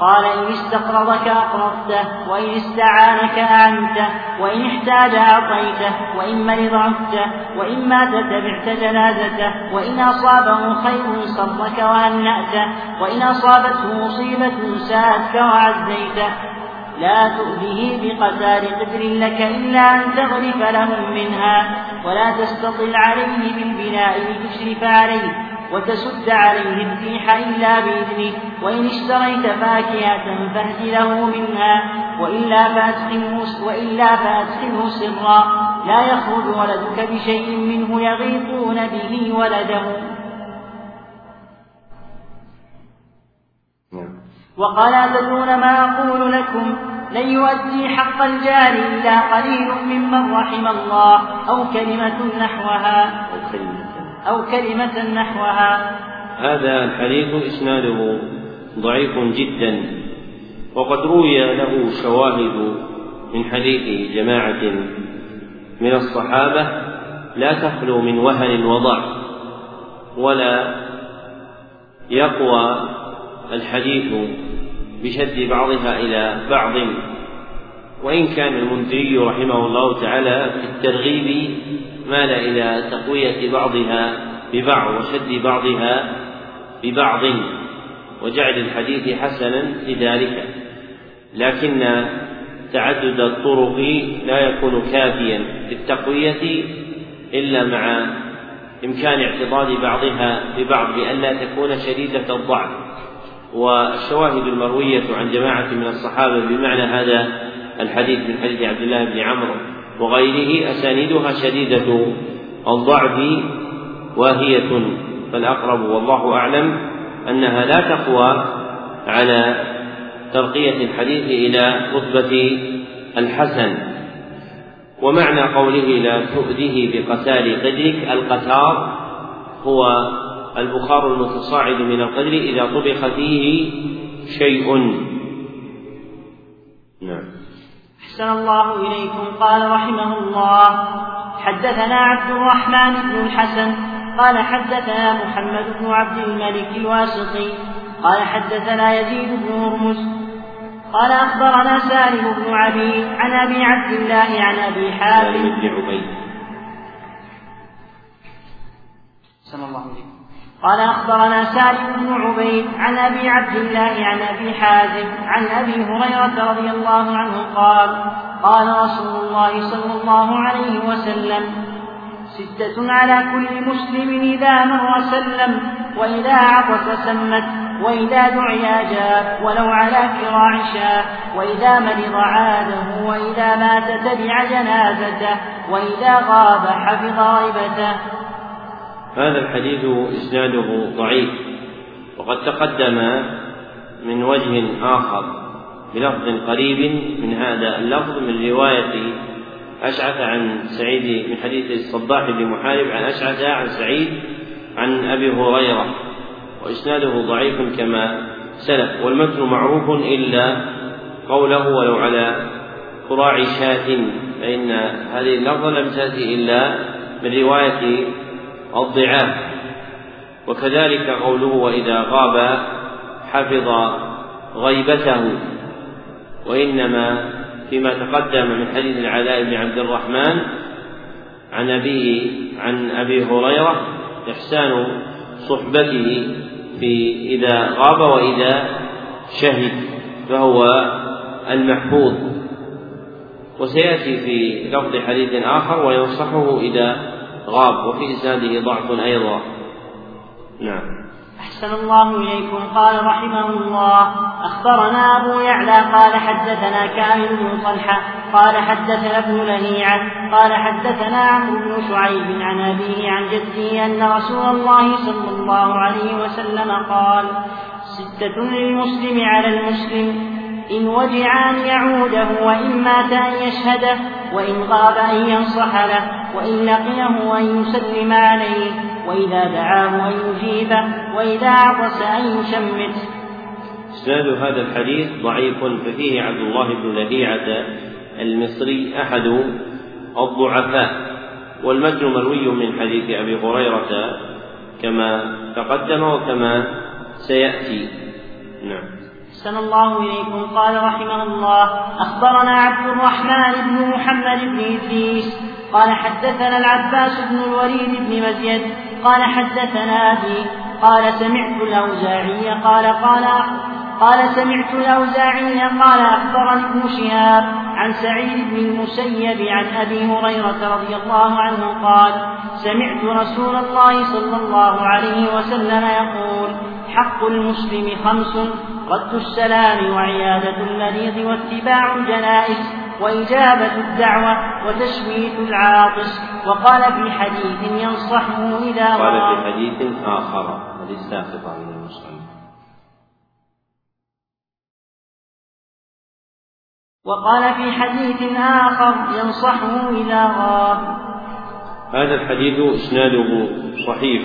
قال إن استقرضك أقرضته وإن استعانك أعنته وإن احتاج أعطيته وإن مرض عدته وإن مات تبعت جنازته وإن أصابه خير صرك وهنأته وإن أصابته مصيبة ساءتك وعزيته. لا تؤذه بقدار قدر لك إلا أن تغرف لهم منها ولا تستطل عليه بالبناء لتشرف عليه. وتسد عليه الريح إلا بإذنه وإن اشتريت فاكهة فاهد له منها وإلا فأدخله وإلا فأدخله سرا. لا يخرج ولدك بشيء منه يغيطون به ولده. نعم. وقال أتدرون ما أقول لكم؟ لن يؤدي حق الجار إلا قليل ممن رحم الله أو كلمة نحوها. أو كلمة نحوها. هذا الحديث إسناده ضعيف جدا وقد روي له شواهد من حديث جماعة من الصحابة لا تخلو من وهن وضعف ولا يقوى الحديث بشد بعضها إلى بعض. وإن كان المنذري رحمه الله تعالى في الترغيب مال إلى تقوية بعضها ببعض وشد بعضها ببعض وجعل الحديث حسنا لذلك. لكن تعدد الطرق لا يكون كافيا للتقوية إلا مع إمكان اعتضاد بعضها ببعض بأن لا تكون شديدة الضعف. والشواهد المروية عن جماعة من الصحابة بمعنى هذا الحديث من حديث عبد الله بن عمرو وغيره أسانيدها شديدة الضعف واهية فالأقرب والله أعلم أنها لا تقوى على ترقية الحديث إلى رتبة الحسن. ومعنى قوله لا تؤذه بقتال قدرك القتار هو البخار المتصاعد من القدر إذا طبخ فيه شيء. نعم. أحسن الله إليكم قال رحمه الله حدثنا عبد الرحمن بن الحسن قال حدثنا محمد بن عبد الملك الواسطي قال حدثنا يزيد بن هرمز قال أخبرنا سالم بن عبيد عن أبي عبد الله عن أبي حاتم سالم بن عبيد. صلى الله عليه وسلم. قال أخبرنا سالم بن عبيد عن أبي عبد الله عن أبي حازم عن أبي هريرة رضي الله عنه قال قال رسول الله صلى الله عليه وسلم ستة على كل مسلم إذا مر سلم وإذا عطس سمت وإذا دعي جاء ولو على كراع شاء وإذا مرض عاده وإذا مات تبع جنازته وإذا غاب حفظ غيبته هذا الحديث إسناده ضعيف وقد تقدم من وجه آخر بلفظ قريب من هذا اللفظ من رواية أشعث عن سعيد من حديث الصباح بن محارب عن أشعث عن سعيد عن أبي هريرة وإسناده ضعيف كما سلف والمتن معروف إلا قوله ولو على قراع شاة فإن هذه اللفظة لم تأتي إلا من رواية الضعاف. وكذلك قوله وإذا غاب حفظ غيبته. وإنما فيما تقدم من حديث العلاء بن عبد الرحمن عن أبيه عن أبي هريرة إحسان صحبته في إذا غاب وإذا شهد فهو المحفوظ. وسيأتي في لفظ حديث آخر وينصحه إذا غاب وفي إسناده ضعف أيضا. نعم. أحسن الله إليكم. قال رحمه الله أخبرنا أبو يعلى قال حدثنا كامل بن طلحة قال حدثنا ابن لهيعة قال حدثنا عمرو بن شعيب عن أبيه عن جده أن رسول الله صلى الله عليه وسلم قال ستة للمسلم على المسلم إن وجع أن يعوده وإن مات أن يشهده وإن غاب أن ينصح له وإن لقيه أن يسلم عليه وإذا دعاه أن يجيبه وإذا عطس أن يشمت. إسناد هذا الحديث ضعيف ففيه عبد الله بن لهيعة المصري أحد الضعفاء والمتن مروي من حديث أبي هريرة كما تقدم وكما سيأتي. نعم. أحسن الله إليكم. قال رحمه الله أخبرنا عبد الرحمن بن محمد بن إدريس قال حدثنا العباس بن الوليد بن مزيد قال حدثنا أبي قال سمعت الأوزاعي قال قال قال سمعت الأوزاعي قال أخبرني ابن شهاب عن سعيد بن المسيب عن أبي هريرة رضي الله عنه قال سمعت رسول الله صلى الله عليه وسلم يقول حق المسلم خمس رد السلام وعيادة المريض واتباع الجنائز وإجابة الدعوة وتشميت العاطس. وقال في حديث ينصحه إذا قال في حديث آخر. الساقطة من المصنف وقال في حديث آخر ينصحه إذا غاب هذا الحديث إسناده صحيح.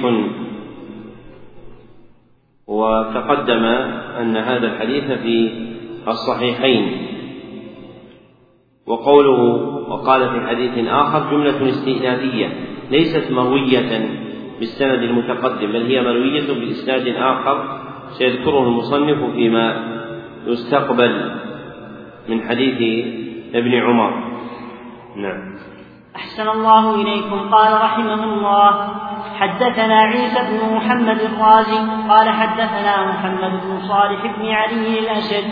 وتقدم أن هذا الحديث في الصحيحين. وقوله وقال في حديث آخر جملة استئنافية ليست مروية بالسند المتقدم بل هي مروية بإسناد آخر سيذكره المصنف فيما يستقبل من حديث ابن عمر. نعم. أحسن الله إليكم. قال رحمه الله حدثنا عيسى بن محمد الرازي قال حدثنا محمد بن صالح بن علي الأشج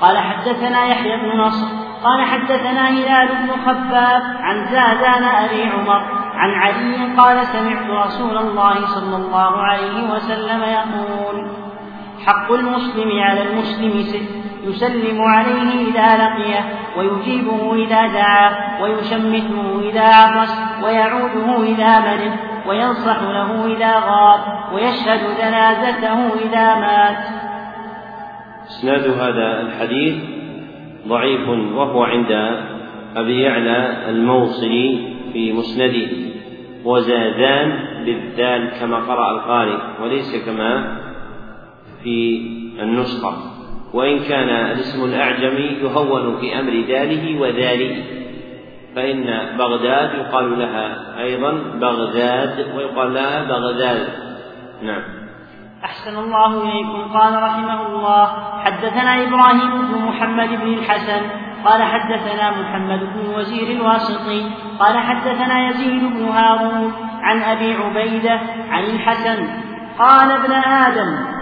قال حدثنا يحيى بن نصر قال حدثنا هلال بن خباب عن زادان أبي عمر عن علي قال سمعت رسول الله صلى الله عليه وسلم يقول حق المسلم على المسلم ست يسلم عليه إذا لقيه ويجيبه إذا دعا ويشمته إذا عطس ويعوده إذا مرض. وينصح له إذا غاب ويشهد جنازته إذا مات. إسناد هذا الحديث ضعيف وهو عند أبي يعلى الموصلي في مسنده. وزادان بالذال كما قرأ القارئ وليس كما في النسخة. وإن كان الاسم الأعجمي يهون في أمر داله وذاله. فإن بغداد يقال لها أيضا بغداد ويقال لها بغداد. نعم. أحسن الله إليكم. قال رحمه الله حدثنا إبراهيم بن محمد بن الحسن قال حدثنا محمد بن وزير الواسطي قال حدثنا يزيد بن هارون عن أبي عبيدة عن الحسن قال ابن آدم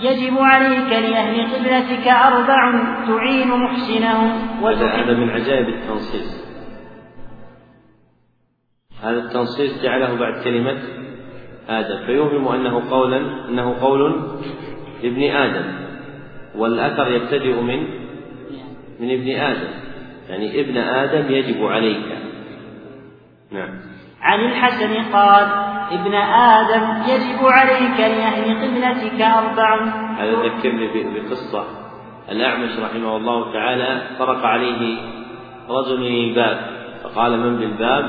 يجب عليك لأهل قبلتك أربع تعين محسنهم هذا من عجائب التنصيص. هذا التنصيص جعله بعد كلمة آدم فيوهم أنه قولا أنه قول ابن آدم والأثر يبتدئ من من ابن آدم. يعني ابن آدم يجب عليك. نعم. عن الحسن قال ابن آدم يجب عليك لأهل قبلتك أربع هذا ذكرني بقصة. الأعمش رحمه الله تعالى طرق عليه رجل من الباب فقال من بالباب؟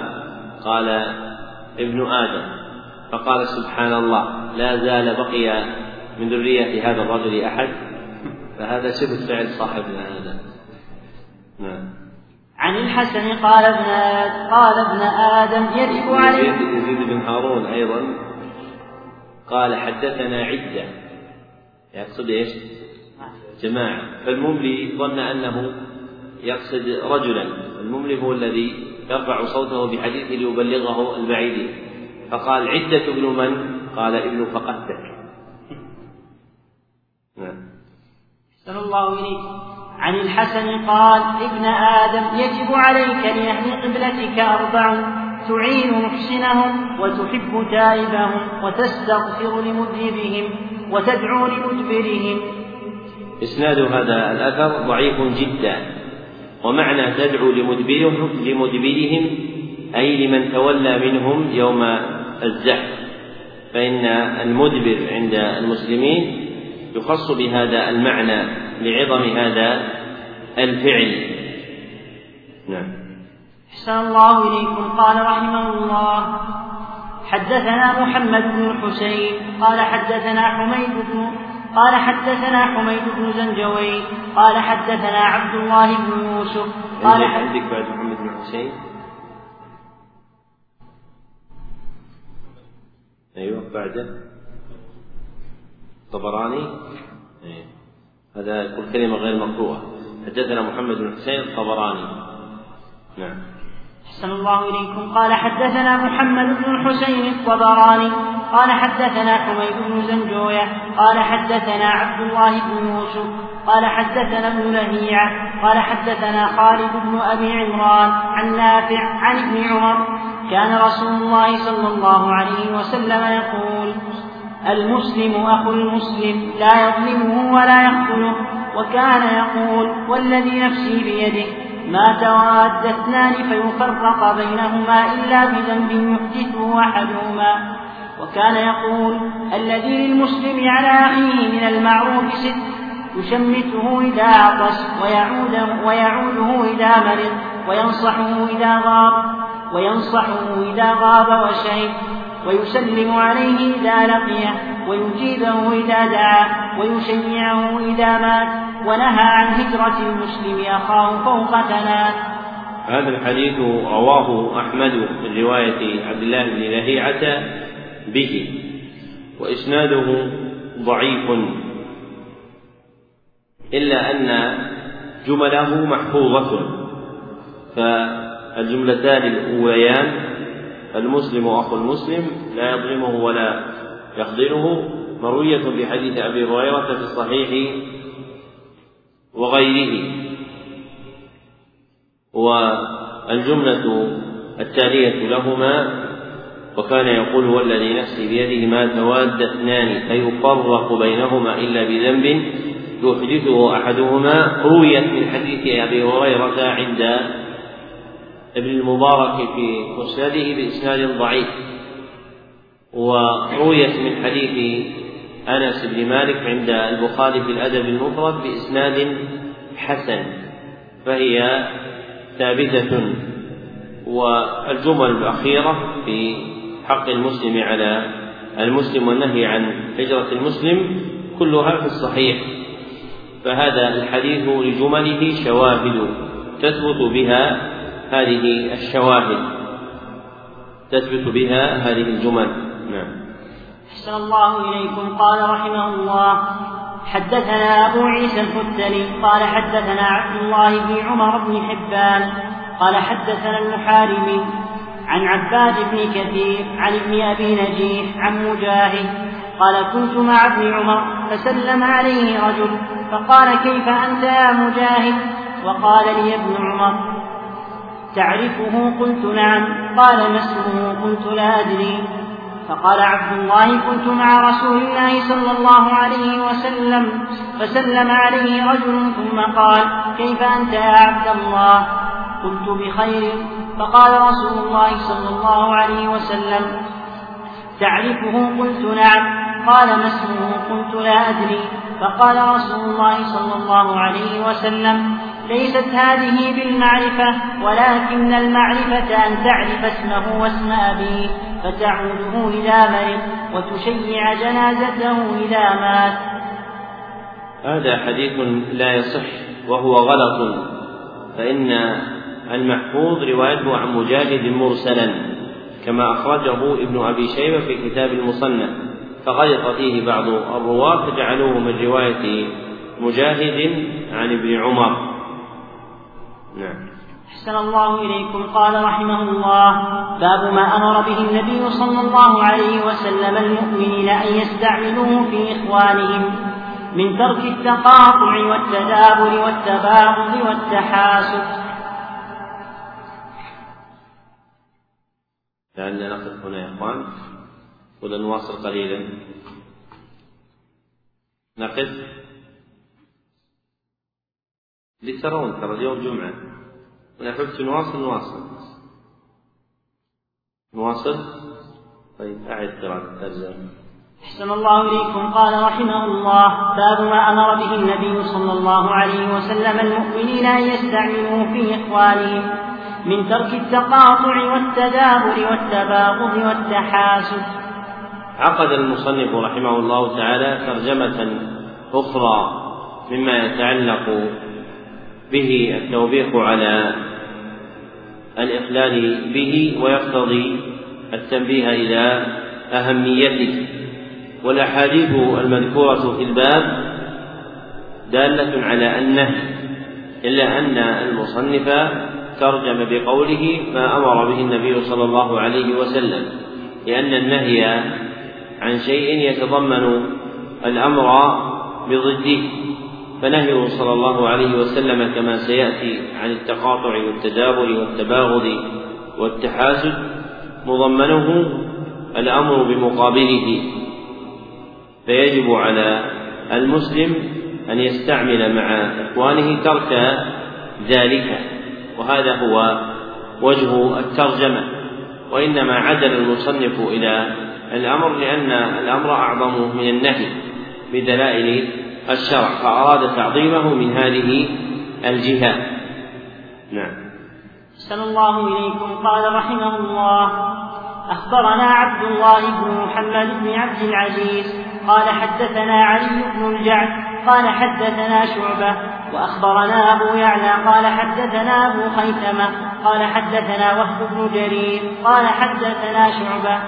قال ابن آدم. فقال سبحان الله لا زال بقي من ذرية هذا الرجل أحد؟ فهذا شبه فعل صاحبنا هذا. نعم. عن الحسن قال ابن قال ابن آدم يجب عليه. يزيد, بن هارون أيضا قال حدثنا عدة. يقصد إيش؟ جماعة. فالمملي ظن أنه يقصد رجلا. المملي هو الذي يرفع صوته بحديث ليبلغه البعيدين فقال عدة ابن من؟ قال ابن فقدتك. نعم. الله إليك. عن الحسن قال ابن آدم يجب عليك لأهل قبلتك أربع تعين محسنهم وتحب تائبهم وتستغفر لمذنبهم وتدعو لمدبرهم. إسناد هذا الأثر ضعيف جدا ومعنى تدعو لمدبرهم لمدبرهم أي لمن تولى منهم يوم الزحف. فإن المدبر عند المسلمين يخص بهذا المعنى. لعظم هذا الفعل. نعم. أحسن الله إليكم. قال رحمه الله حدثنا محمد بن الحسين قال حدثنا حميد بن قال حدثنا حميد بن زنجوي قال حدثنا عبد الله بن يوسف قال عندك بعد محمد بن حسين؟ أيوه بعده. طبراني؟ أيوه. هذا كل كلمة غير مقروءة حدثنا محمد بن حسين الطبراني. نعم. أحسن الله إليكم. قال حدثنا محمد بن الحسين الطبراني. قال حدثنا حميد بن زنجوية. قال حدثنا عبد الله بن يوسف. قال حدثنا ابن لهيعة. قال حدثنا خالد بن أبي عمران عن نافع عن ابن عمر. كان رسول الله صلى الله عليه وسلم يقول المسلم أخو المسلم لا يظلمه ولا يخذله وكان يقول والذي نفسي بيده ما تواد اثنان فيفرق بينهما إلا بذنب يحدثه أحدهما. وكان يقول الذي للمسلم على أخيه من المعروف ست يشمته إذا عطس ويعوده, ويعوده إذا مرض وينصحه إذا غاب وينصحه إذا غاب وشهد. ويسلم عليه إذا لقيه ويجيبه إذا دعا ويشيعه إذا مات ونهى عن هجرة المسلم أخاه فوق ثلاث هذا الحديث رواه أحمد من رواية عبد الله بن لهيعة به وإسناده ضعيف. إلا أن جمله محفوظة فالجملتان الأوليان المسلم أخو المسلم لا يظلمه ولا يخذله. مروية في حديث أبي هريرة في الصحيح وغيره. والجملة التالية لهما وكان يقول والذي نفسي بيده ما تواد اثنان فيفرق بينهما إلا بذنب يحدثه أحدهما. رويت من حديث أبي هريرة عند ابن المبارك في مسنده بإسناد ضعيف ورويت من حديث أنس بن مالك عند البخاري في الأدب المفرد بإسناد حسن فهي ثابتة والجمل الأخيرة في حق المسلم على المسلم والنهي عن هجرة المسلم كلها في الصحيح فهذا الحديث لجمله شواهد تثبت بها هذه الشواهد تثبت بها هذه الجمل. نعم. أحسن الله إليكم. قال رحمه الله حدثنا أبو عيسى الفتلي قال حدثنا عبد الله بن عمر بن حبان قال حدثنا المحاربي عن عباد بن كثير عن ابن أبي نجيح عن مجاهد قال كنت مع ابن عمر فسلم عليه رجل فقال كيف أنت يا مجاهد؟ وقال لي ابن عمر تعرفه قلت نعم. قال ما اسمه قلت لا أدري. فقال عبد الله كنت مع رسول الله صلى الله عليه وسلم فسلم عليه رجل ثم قال كيف أنت يا عبد الله؟ قلت بخير. فقال رسول الله صلى الله عليه وسلم تعرفه قلت نعم. قال ما اسمه قلت لا أدري. فقال رسول الله صلى الله عليه وسلم ليست هذه بالمعرفة ولكن المعرفة أن تعرف اسمه واسم أبيه فتعوده إذا مرض وتشيع جنازته إذا مات هذا حديث لا يصح وهو غلط. فإن المحفوظ روايته عن مجاهد مرسلا كما أخرجه ابن أبي شيبة في كتاب المصنف. فغلط فيه بعض الرواة فجعلوه من رواية مجاهد عن ابن عمر. نعم. أحسن الله إليكم. قال رحمه الله باب ما أمر به النبي صلى الله عليه وسلم المؤمنين أن يستعملوه في إخوانهم من ترك التقاطع والتدابر والتباغض والتحاسد لعلنا نقف هنا يا إخوان. ولا نواصل قليلا. نقف. لترون ترى اليوم جمعة. ونحب نواصل نواصل. نواصل؟ طيب أعد قراءة الترجمة. أحسن الله إليكم. قال رحمه الله باب ما أمر به النبي صلى الله عليه وسلم المؤمنين أن يستعملوا في إخوانهم من ترك التقاطع والتدابر والتباغض والتحاسد. عقد المصنف رحمه الله تعالى ترجمة أخرى مما يتعلق به التوبيخ على الإخلال به ويقتضي التنبيه إلى أهميته. والأحاديث المذكورة في الباب دالة على النهي إلا أن المصنف ترجم بقوله ما أمر به النبي صلى الله عليه وسلم لأن النهي عن شيء يتضمن الأمر بضده. فنهيه صلى الله عليه وسلم كما سيأتي عن التقاطع والتدابر والتباغض والتحاسد مضمنه الأمر بمقابله. فيجب على المسلم أن يستعمل مع إخوانه ترك ذلك. وهذا هو وجه الترجمة. وإنما عدل المصنف إلى الأمر لأن الأمر أعظم من النهي بدلائل الشرع فأراد تعظيمه من هذه الجهة. نعم. أحسن الله إليكم. قال رحمه الله أخبرنا عبد الله بن محمد بن عبد العزيز قال حدثنا علي بن الجعد قال حدثنا شعبة وأخبرنا أبو يعلى قال حدثنا أبو خيثمة قال حدثنا وهب بن جرير قال حدثنا شعبة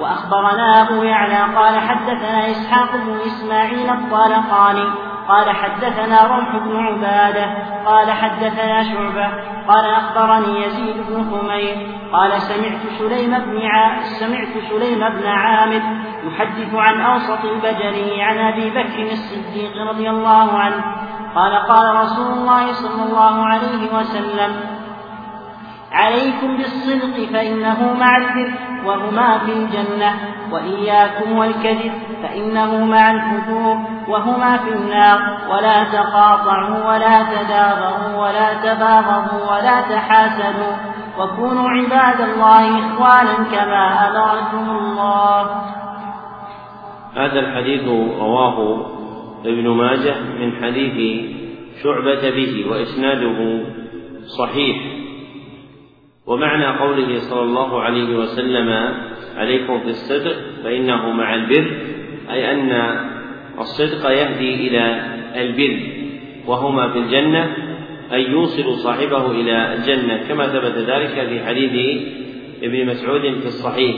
وأخبرنا أبو يعلى قال حدثنا إسحاق بن إسماعيل الطالقاني قال حدثنا رمح بن عبادة قال حدثنا شعبة قال أخبرني يزيد بن خمير قال سمعت سليم بن ع... سمعت سليم بن عامر يحدث عن أوسط البجري عن أبي بكر الصديق رضي الله عنه قال قال رسول الله صلى الله عليه وسلم عليكم بالصدق فإنه مع البر وهما في الجنة وإياكم والكذب فإنه مع الفجور وهما في النار. ولا تقاطعوا ولا تدابروا ولا تباغضوا ولا تحاسدوا. وكونوا عباد الله إخوانا كما أمركم الله. هذا الحديث رواه ابن ماجه من حديث شعبة به وإسناده صحيح. ومعنى قوله صلى الله عليه وسلم عليكم في الصدق فإنه مع البر أي أن الصدق يهدي إلى البر وهما في الجنة أي يوصل صاحبه إلى الجنة كما ثبت ذلك في حديث ابن مسعود في الصحيح.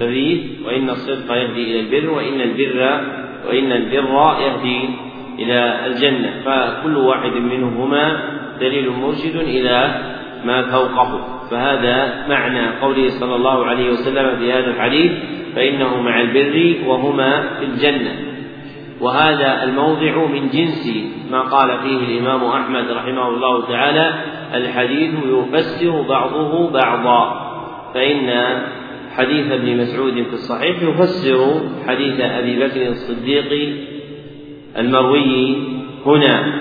ففيه وإن الصدق يهدي إلى البر وإن البر وإن البر يهدي إلى الجنة. فكل واحد منهما دليل مرشد إلى ما فوقه. فهذا معنى قوله صلى الله عليه وسلم في هذا الحديث فإنه مع البر وهما في الجنة. وهذا الموضع من جنس ما قال فيه الإمام أحمد رحمه الله تعالى الحديث يفسر بعضه بعضا. فإن حديث ابن مسعود في الصحيح يفسر حديث أبي بكر الصديق المروي هنا.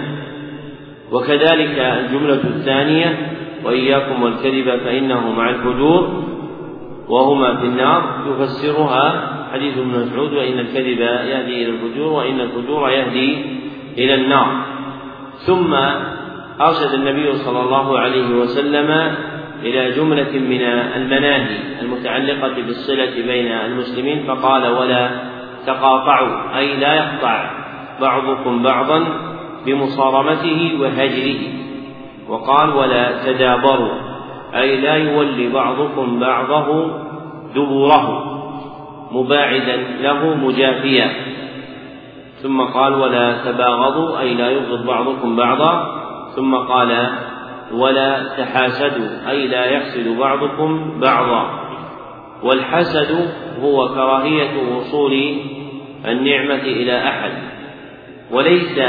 وكذلك الجملة الثانية وإياكم والكذب فإنه مع الفجور وهما في النار. يفسرها حديث ابن مسعود وإن الكذب يهدي إلى الفجور وإن الفجور يهدي إلى النار. ثم أرشد النبي صلى الله عليه وسلم إلى جملة من المناهي المتعلقة بالصلة بين المسلمين فقال ولا تقاطعوا أي لا يقطع بعضكم بعضا بمصارمته وهجره. وقال ولا تدابروا أي لا يولي بعضكم بعضه دبوره مباعدا له مجافيا. ثم قال ولا تباغضوا أي لا يبغض بعضكم بعضا. ثم قال ولا تحاسدوا أي لا يحسد بعضكم بعضا. والحسد هو كراهية وصول النعمة إلى أحد وليس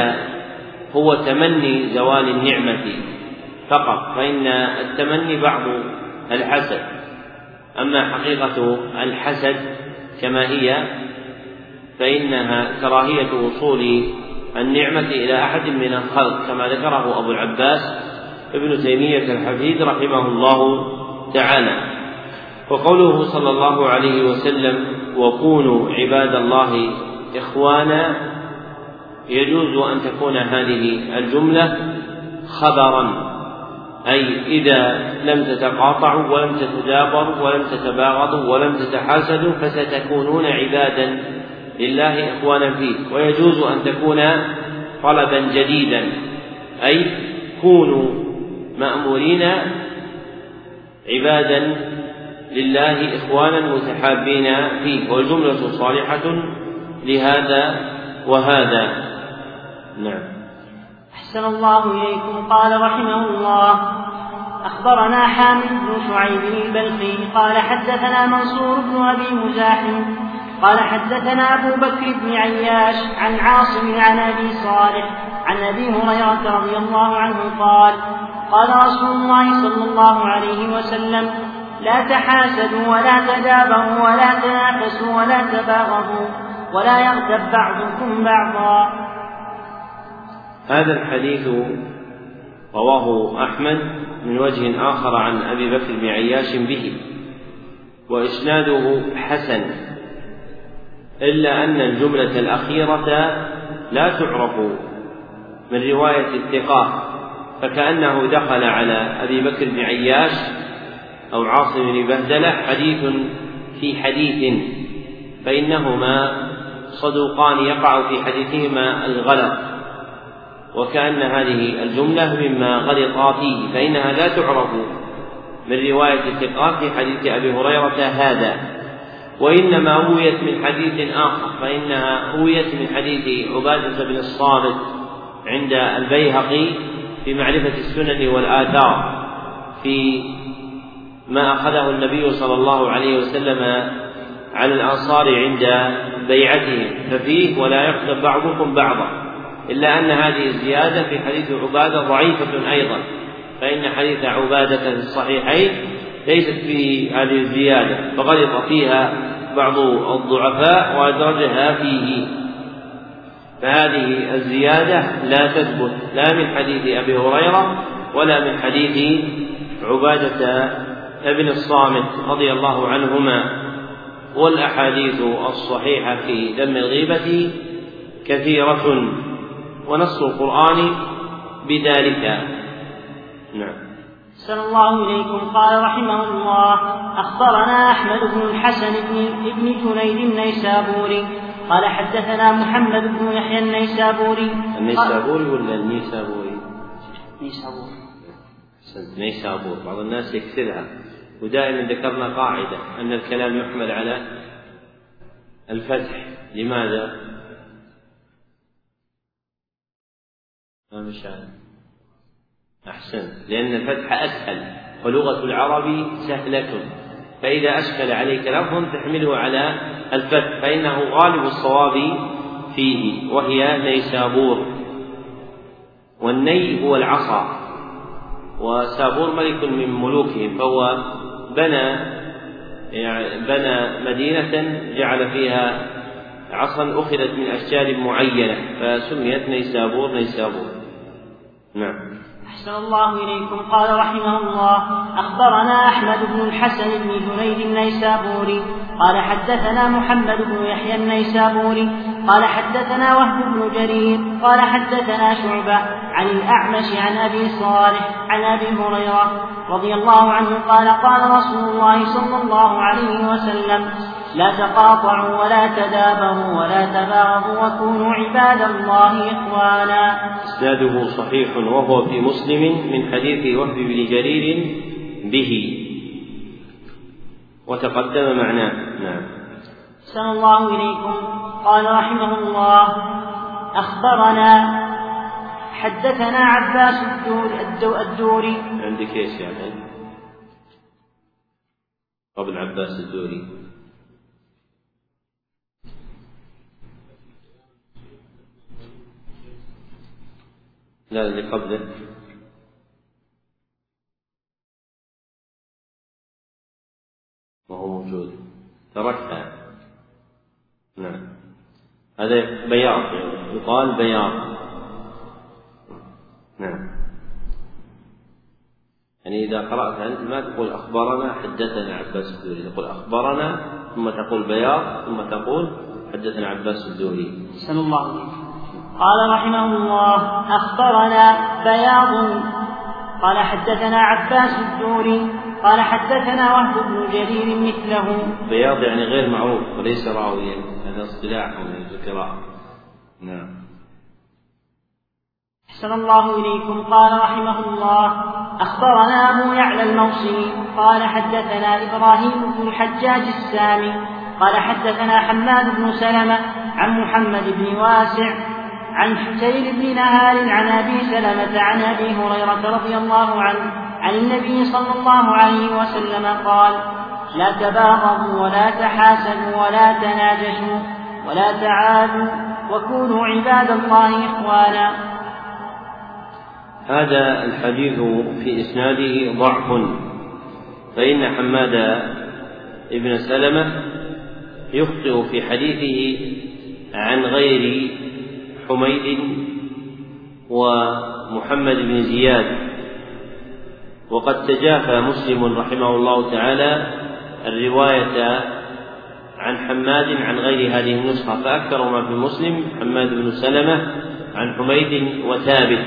هو تمني زوال النعمة. فقط فإن التمني بعض الحسد. أما حقيقة الحسد كما هي فإنها كراهية وصول النعمة إلى أحد من الخلق كما ذكره أبو العباس ابن تيمية الحفيد رحمه الله تعالى. وقوله صلى الله عليه وسلم وكونوا عباد الله إخوانا يجوز أن تكون هذه الجملة خبرا. أي إذا لم تتقاطعوا ولم تتدابروا ولم تتباغضوا ولم تتحاسدوا فستكونون عبادا لله إخوانا فيه. ويجوز أن تكون طلبا جديدا أي كونوا مأمورين عبادا لله إخوانا متحابين فيه. والجملة صالحة لهذا وهذا. نعم. أحسن الله إليكم قال رحمه الله. أخبرنا حامد بن شعيب البلخي قال حدثنا منصور بن أبي مزاحم قال حدثنا أبو بكر بن عياش عن عاصم عن أبي صالح عن أبي هريرة رضي الله عنه قال قال رسول الله صلى الله عليه وسلم لا تحاسدوا ولا تدابروا ولا تنافسوا ولا تباغضوا ولا يغتب بعضكم بعضا. هذا الحديث رواه أحمد من وجه آخر عن أبي بكر بن عياش به وإسناده حسن إلا أن الجملة الأخيرة لا تعرف من رواية الثقات فكأنه دخل على أبي بكر بن عياش أو عاصم بن بهدلة حديث في حديث فإنهما صدوقان يقع في حديثهما الغلط. وكأن هذه الجملة مما غلط فيه فإنها لا تعرف من رواية الثقات في حديث أبي هريرة هذا. وإنما رويت من حديث آخر فإنها رويت من حديث عبادة بن الصامت عند البيهقي في معرفة السنن والآثار في ما أخذه النبي صلى الله عليه وسلم على الأنصار عند بيعتهم ففيه ولا يقتل بعضكم بعضا. إلا أن هذه الزيادة في حديث عبادة ضعيفة أيضا فإن حديث عبادة في الصحيحين ليست فيه هذه الزيادة فغلط فيها بعض الضعفاء وأدرجها فيه. فهذه الزيادة لا تثبت لا من حديث أبي هريرة ولا من حديث عبادة ابن الصامت رضي الله عنهما. والأحاديث الصحيحة في دم الغيبة كثيرة. ونص القرآن بذلك. نعم. صلى الله إليكم. قال رحمه الله أخبرنا أحمد بن الحسن بن ابن جنيد النيسابوري. قال حدثنا محمد بن يحيى النيسابوري. النيسابوري ولا النيسابوري؟ نيسابور نيسابور بعض الناس يكسرها. ودائما ذكرنا قاعدة أن الكلام يحمل على الفتح. لماذا؟ مشان أحسن. لأن الفتح أسهل. ولغة العرب سهلة. فإذا أشكل عليك لفظ تحمله على الفتح. فإنه غالب الصواب فيه. وهي نيسابور. والني هو العصا. وسابور ملك من ملوكهم فهو بنى يعني بنى مدينة جعل فيها عصا أخذت من أشجار معينة. فسميت نيسابور نيسابور. نعم. أحسن الله إليكم. قال رحمه الله أخبرنا أحمد بن الحسن بن جنيد النيسابوري. قال حدثنا محمد بن يحيى النيسابوري. قال حدثنا وهب بن جرير. قال حدثنا شعبة عن الأعمش عن أبي صالح عن أبي هريرة رضي الله عنه قال قال رسول الله صلى الله عليه وسلم لا تقاطعوا ولا تدابروا ولا تباغضوا وكونوا عباد الله إخوانا. إسناده صحيح وهو في مسلم من حديث وهب بن جرير به. وتقدم معناه. نعم. أحسن الله إليكم. قال رحمه الله أخبرنا حدثنا عباس الدوري, الدوري. عندك إيش يعني؟ قبل عباس الدوري. لا اللي قبله. وهو موجود. تركها نعم. هذا بياض. يقال بياض. نعم. يعني إذا قرأت أنت ما تقول أخبرنا حدثنا عباس الدوري تقول أخبرنا ثم تقول بياض ثم تقول حدثنا عباس الدوري سن الله عليك قال رحمه الله أخبرنا بياض. قال حدثنا عباس الدوري قال حدثنا وهب بن جرير مثله. بياض يعني غير معروف وليس راويا هذا اصطلاح من القراءة. نعم. أحسن الله إليكم. قال رحمه الله أخبرنا أبو يعلى الموصلي قال حدثنا إبراهيم بن الحجاج السامي. قال حدثنا حماد بن سلمة عن محمد بن واسع عن حسين بن نهار عن أبي سلمة عن أبي هريرة رضي الله عنه عن النبي صلى الله عليه وسلم قال لا تباغضوا ولا تحاسدوا ولا تناجشوا ولا تعادوا وكونوا عباد الله إخوانا. هذا الحديث في إسناده ضعف. فإن حماد بن سلمة يخطئ في حديثه عن غير حميد ومحمد بن زياد. وقد تجافى مسلم رحمه الله تعالى الرواية عن حماد عن غير هذه النسخة فأكثر ما في مسلم حماد بن سلمة عن حميد وثابت.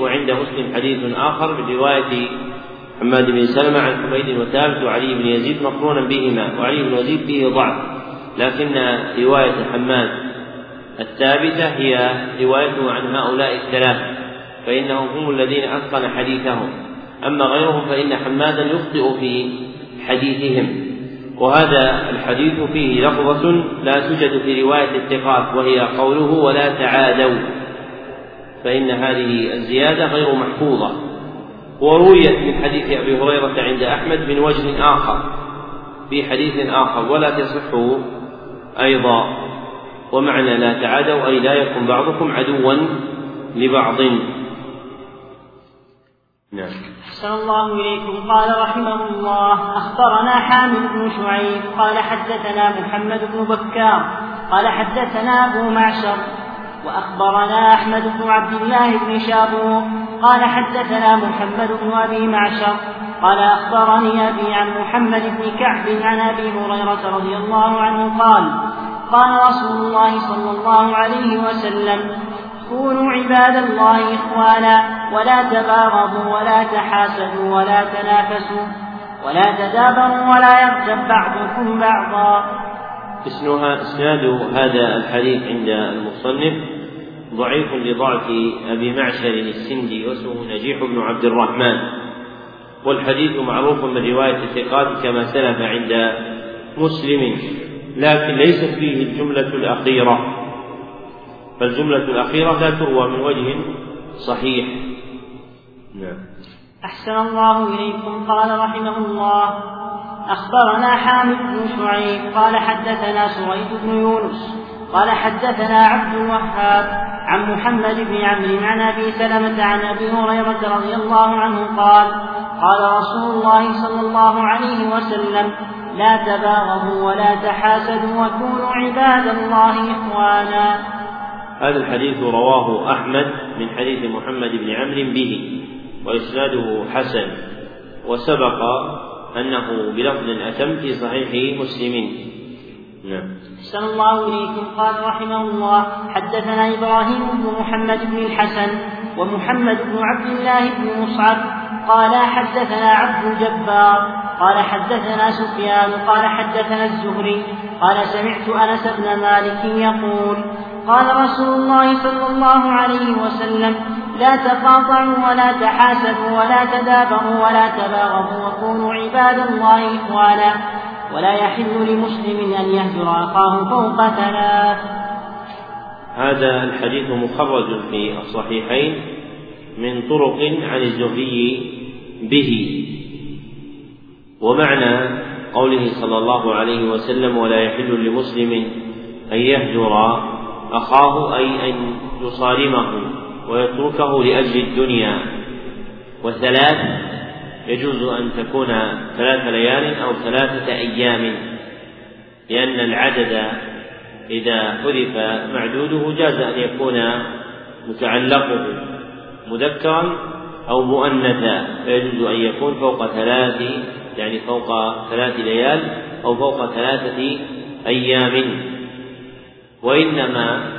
وعند مسلم حديث آخر برواية حماد بن سلمة عن حميد وثابت وعلي بن يزيد مقرونا بهما وعلي بن يزيد فيه ضعف لكن رواية حماد الثابتة هي روايته عن هؤلاء الثلاثة فإنهم هم الذين أتقن حديثهم. أما غيرهم فإن حمادا يخطئ في حديثهم. وهذا الحديث فيه لفظة لا توجد في رواية الثقات وهي قوله ولا تعادوا. فإن هذه الزيادة غير محفوظة. ورويت من حديث أبي هريرة عند أحمد من وجه آخر في حديث آخر ولا تصح أيضا ومعنى لا تعادوا أي لا يكن بعضكم عدوا لبعض. نعم. أحسن الله إليكم. قال رحمه الله أخبرنا حامد بن شعيب قال حدثنا محمد بن بكار قال حدثنا أبو معشر وأخبرنا أحمد بن عبد الله بن شابور قال حدثنا محمد بن أبي معشر قال أخبرني أبي عن محمد بن كعب عن أبي هريرة رضي الله عنه قال قال رسول الله صلى الله عليه وسلم كونوا عباد الله إخوانا ولا تباغضوا ولا تحاسدوا ولا تنافسوا ولا تدابروا ولا يغتب بعضكم بعضا. اسناد هذا الحديث عند المصنف ضعيف لضعف أبي معشر السندي واسمه نجيح بن عبد الرحمن. والحديث معروف من رواية الثقات كما سلف عند مسلم. لكن ليست فيه الجملة الأخيرة. فالجملة الأخيرة لا تروى من وجه صحيح. نعم. أحسن الله إليكم. قال رحمه الله أخبرنا حامد بن شعيب قال حدثنا سريد بن يونس قال حدثنا عبد الوهاب عن محمد بن عمرو عن أبي سلمة عن أبي هريرة رضي الله عنه قال قال رسول الله صلى الله عليه وسلم لا تباغضوا ولا تحاسدوا وكونوا عباد الله إخوانا. هذا الحديث رواه أحمد من حديث محمد بن عمرو به وإسناده حسن وسبق أنه بلفظ أتم في صحيح مسلم. نعم. أحسن الله إليكم. قال رحمه الله حدثنا إبراهيم بن محمد بن الحسن ومحمد بن عبد الله بن مصعب قال حدثنا عبد الجبار قال حدثنا سفيان قال حدثنا الزهري قال سمعت أنس بن مالك يقول قال رسول الله صلى الله عليه وسلم لا تقاطعوا ولا تحاسدوا ولا تدابروا ولا تباغضوا وكونوا عباد الله إخوانا. ولا يحل لمسلم أن يهجر أخاه فوق ثلاث. هذا الحديث مخرج في الصحيحين من طرق عن الزهري به. ومعنى قوله صلى الله عليه وسلم ولا يحل لمسلم أن يهجر أخاه أي أن يصارمه ويتركه لأجل الدنيا. وثلاث يجوز أن تكون ثلاث ليال أو ثلاثة أيام لأن العدد إذا حذف معدوده جاز أن يكون متعلقه مذكرا أو مؤنثا فيجوز أن يكون فوق ثلاث يعني فوق ثلاث ليال أو فوق ثلاثة أيام. وإنما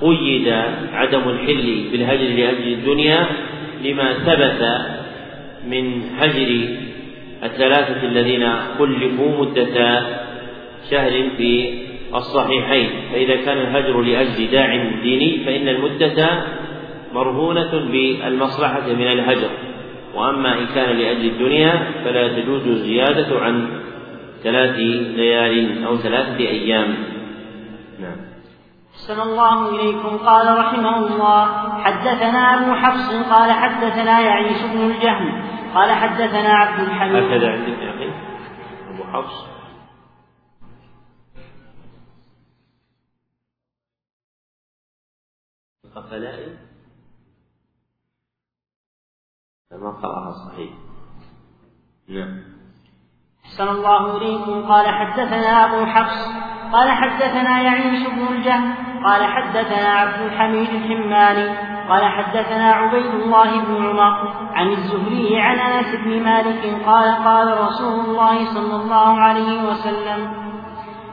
قيد عدم الحل بالهجر لأجل الدنيا لما ثبت من هجر الثلاثة الذين خلفوا مدة شهر في الصحيحين. فإذا كان الهجر لأجل داع ديني فإن المدة مرهونة بالمصلحة من الهجر. وأما إن كان لأجل الدنيا فلا تجوز الزيادة عن ثلاث ليال أو ثلاثة أيام. نعم. أحسن الله إليكم. قال رحمه الله حدثنا ابن حفص قال حدثنا يعيش بن الجهم قال حدثنا عبد الحميد هكذا عندك يا أخي. أبو حفص. القفلائي ما قرأها صحيح. نعم. أحسن الله إليكم. قال حدثنا أبو حفص. قال حدثنا يعيش بن الجهم. قال حدثنا عبد الحميد الحماني. قال حدثنا عبيد الله بن عمر عن الزهري عن أنس بن مالك قال قال رسول الله صلى الله عليه وسلم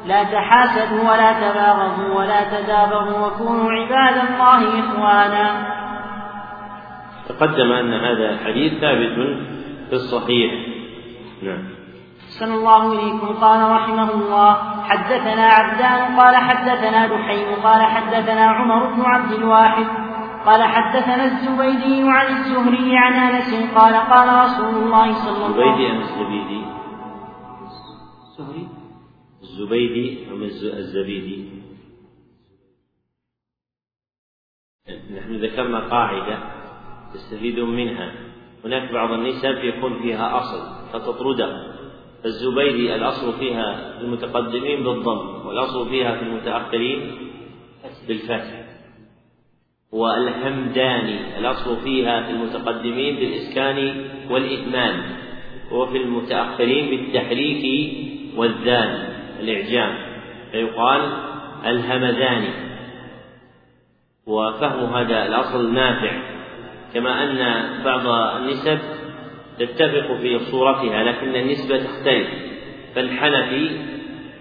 لا تحاسدوا ولا تباغضوا ولا تدابروا وكونوا عباد الله إخوانا. تقدم أن هذا الحديث ثابت في الصحيح. نعم. أحسن الله إليكم. قال رحمه الله حدثنا عبدان قال حدثنا دحيم قال حدثنا عمر بن عبد الواحد قال حدثنا الزبيدي عن الزهري عن أنس قال قال رسول الله صلى الله عليه وسلم الزبيدي أم الزبيدي؟ الزبيدي أم الزبيدي؟ نحن ذكرنا قاعدة. تستفيدون منها. هناك بعض النسب يكون فيها أصل فتطرده. الزبيدي الأصل فيها في المتقدمين بالضم والأصل فيها في المتأخرين بالفتح. والهمداني الأصل فيها في المتقدمين بالإسكان والإتمان وفي المتأخرين بالتحريك والذال الإعجام. فيقال الهمداني. وفهم هذا الأصل نافع. كما أن بعض النسب تتفق في صورتها لكن النسبة تختلف. فالحنفي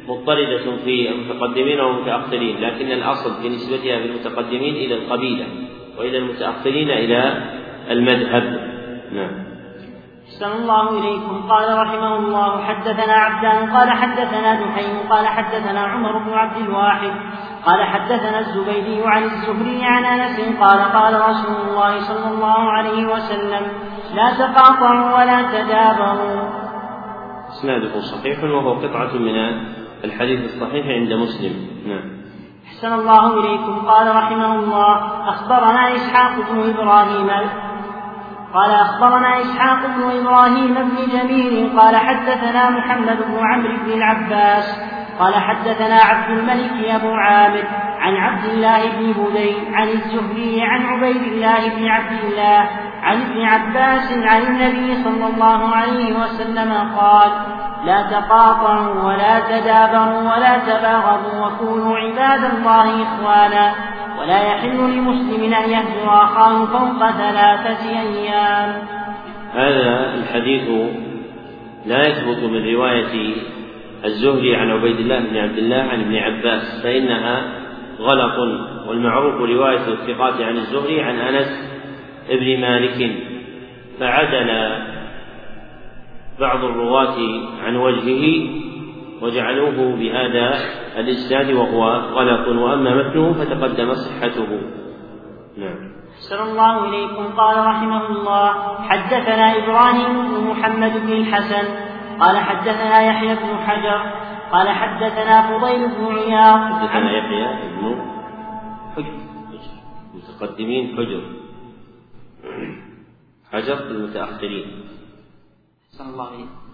مضطردة في المتقدمين والمتأخرين لكن الأصل في نسبتها في المتقدمين إلى القبيلة وإلى المتأخرين إلى المذهب. نعم. أحسن الله إليكم. قال رحمه الله حدثنا عبدان قال حدثنا دحيم قال حدثنا عمر بن عبد الواحد قال حدثنا الزبيدي عن الزهري عن أنس قال قال رسول الله صلى الله عليه وسلم لا تقاطعوا ولا تدابروا. إسناده صحيح وهو قطعة من الحديث الصحيح عند مسلم. نعم. أحسن الله إليكم. قال رحمه الله أخبرنا إسحاق بن إبراهيم قال أخبرنا إسحاق بن إبراهيم بن جميل قال حدثنا محمد بن عمرو بن العباس قال حدثنا عبد الملك أبو عامر عن عبد الله بن بدين عن الزهري عن عبيد الله بن عبد الله عن ابن عباس عن النبي صلى الله عليه وسلم قال لا تقاطعوا ولا تدابروا ولا تباغضوا وكونوا عباد الله إخوانا ولا يحل لمسلم أن يهجر أخاه فوق ثلاثة أيام. هذا الحديث لا يثبت من رواية الزهري عن عبيد الله بن عبد الله عن ابن عباس فإنها غلط والمعروف رواية الثقات عن الزهري عن أنس بن مالك. فعدل بعض الرواة عن وجهه وجعلوه بهذا الإسناد وهو غلط وأما متنه فتقدم صحته. نعم. أحسن الله إليكم. قال رحمه الله حدثنا إبراهيم بن محمد بن الحسن. قال حدثنا يحيى بن حجر. قال حدثنا فضيل بن عياض. حدثنا يحيى بن حجر. متقدمين حجر. حجر المتأخرين. أحسن الله إليكم.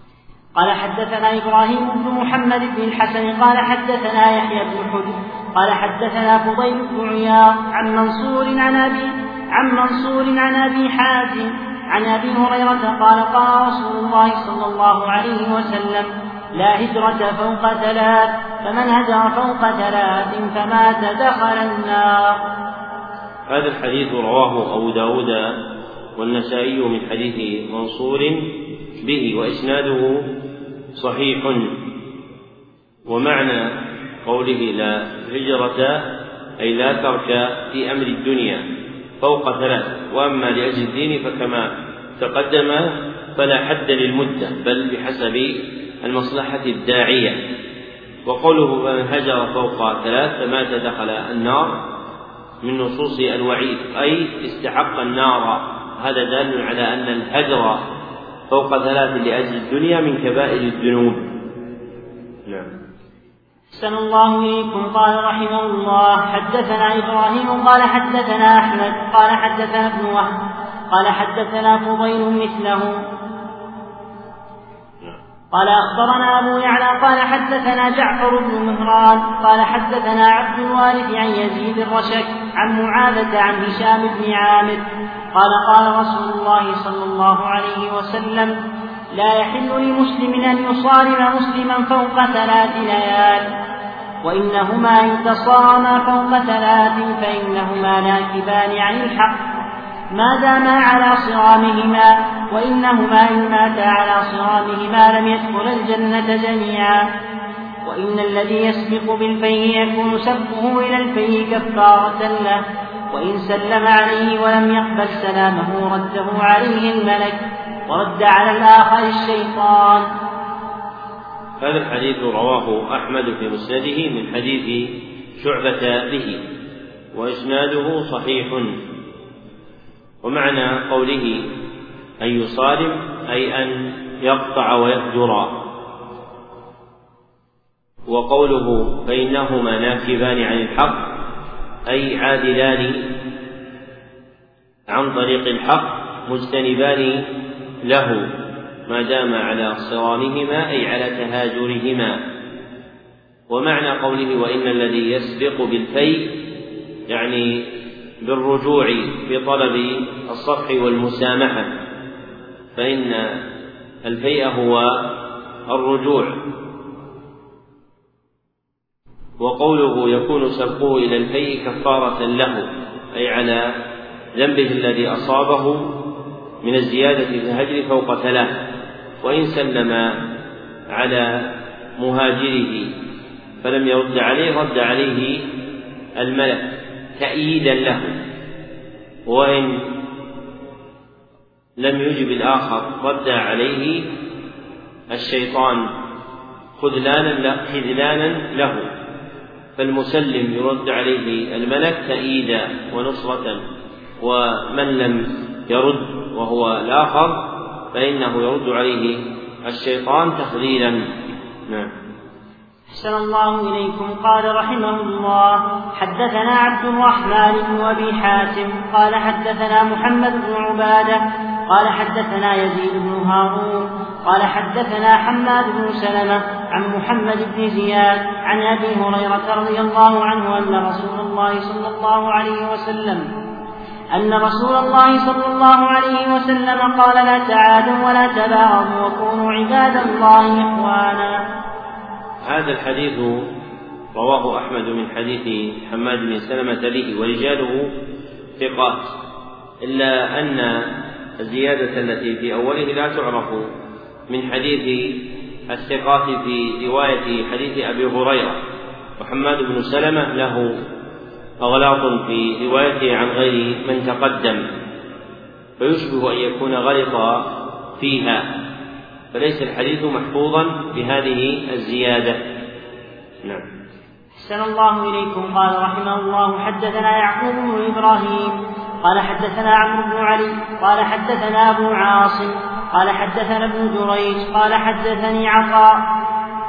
قال حدثنا إبراهيم بن محمد بن الحسن قال حدثنا يحيى بن حجر قال حدثنا فضيل بن عياض عن منصور عن أبي عن منصور عن أبي حازم عن أبي هريرة قال قال رسول الله صلى الله عليه وسلم لا هجرة فوق ثلاث فمن هجر فوق ثلاث فمات دخل النار. هذا الحديث رواه أبو داود والنسائي من حديث منصور به وإسناده صحيح. ومعنى قوله لا هجرة أي لا ترك في أمر الدنيا فوق ثلاث. وأما لأجل الدين فكما تقدم فلا حد للمدة بل بحسب المصلحة الداعية. وقوله من هجر فوق ثلاث فمات دخل النار من نصوص الوعيد أي استحق النار. هذا دال على أن الهجر فوق ثلاث لأجل الدنيا من كبائر الذنوب. نعم. أحسن الله إليكم. قال رحمه الله حدثنا إبراهيم قال حدثنا أحمد قال حدثنا ابن وهب قال حدثنا فضيل مثله. قال أخبرنا أبو يعلى قال حدثنا جعفر بن مهران قال حدثنا عبد الوارث عن يزيد الرشك عن معاذة عن هشام بن عامر قال قال رسول الله صلى الله عليه وسلم لا يحل لمسلم أن يصارم مسلما فوق ثلاث ليال وإنهما إن تصارما فوق ثلاث فإنهما ناكبان عن الحق. ما داما على صرامهما؟ وإنهما إن ماتا على صرامهما لم يدخل الجنة جميعا. وإن الذي يسبق بالفيه يكون سبقه إلى الفيه كفارة له. وإن سلم عليه ولم يقبل سلامه رده عليه الملك ورد على الآخر الشيطان. هذا الحديث رواه أحمد في مسنده من حديث شعبة به وإسناده صحيح. ومعنى قوله أن يصارم أي أن يقطع ويهجر. وقوله فإنهما ناكبان عن الحق أي عادلان عن طريق الحق مجتنبان له ما دام على صرامهما أي على تهاجرهما. ومعنى قوله وإن الذي يسبق بالفي يعني بالرجوع في طلب الصفح والمسامحة فإن الفيء هو الرجوع. وقوله يكون سبقه إلى الفيء كفارة له أي على ذنبه الذي أصابه من الزيادة في الهجر فوق ثلاث وإن سلم على مهاجره فلم يرد عليه رد عليه الملك تأييدا له وإن لم يجب الآخر رد عليه الشيطان خذلانا له. فالمسلم يرد عليه الملك تأييدا ونصرة ومن لم يرد وهو الآخر فإنه يرد عليه الشيطان تخذيلا نعم. أحسن الله إليكم. قال رحمه الله حدثنا عبد الرحمن بن أبي حاتم قال حدثنا محمد بن عبادة قال حدثنا يزيد بن هارون قال حدثنا حماد بن سلمة عن محمد بن زياد عن أبي هريرة رضي الله عنه أن رسول الله صلى الله عليه وسلم أن رسول الله صلى الله عليه وسلم قال لا تعادوا ولا تباغضوا وكونوا عباد الله إخوانا. هذا الحديث رواه أحمد من حديث حماد بن سلمة به ورجاله ثقات إلا أن الزيادة التي في أوله لا تعرف من حديث الثقات في رواية حديث أبي هريرة. وحماد بن سلمة له أغلاط في روايته عن غير من تقدم. فيشبه أن يكون غلط فيها. فليس الحديث محفوظا بهذه الزيادة. نعم. أحسن الله إليكم. قال رحمه الله حدثنا يعقوب بن إبراهيم قال حدثنا عمرو بن علي قال حدثنا أبو عاصم قال حدثنا ابن جريج قال حدثني عطاء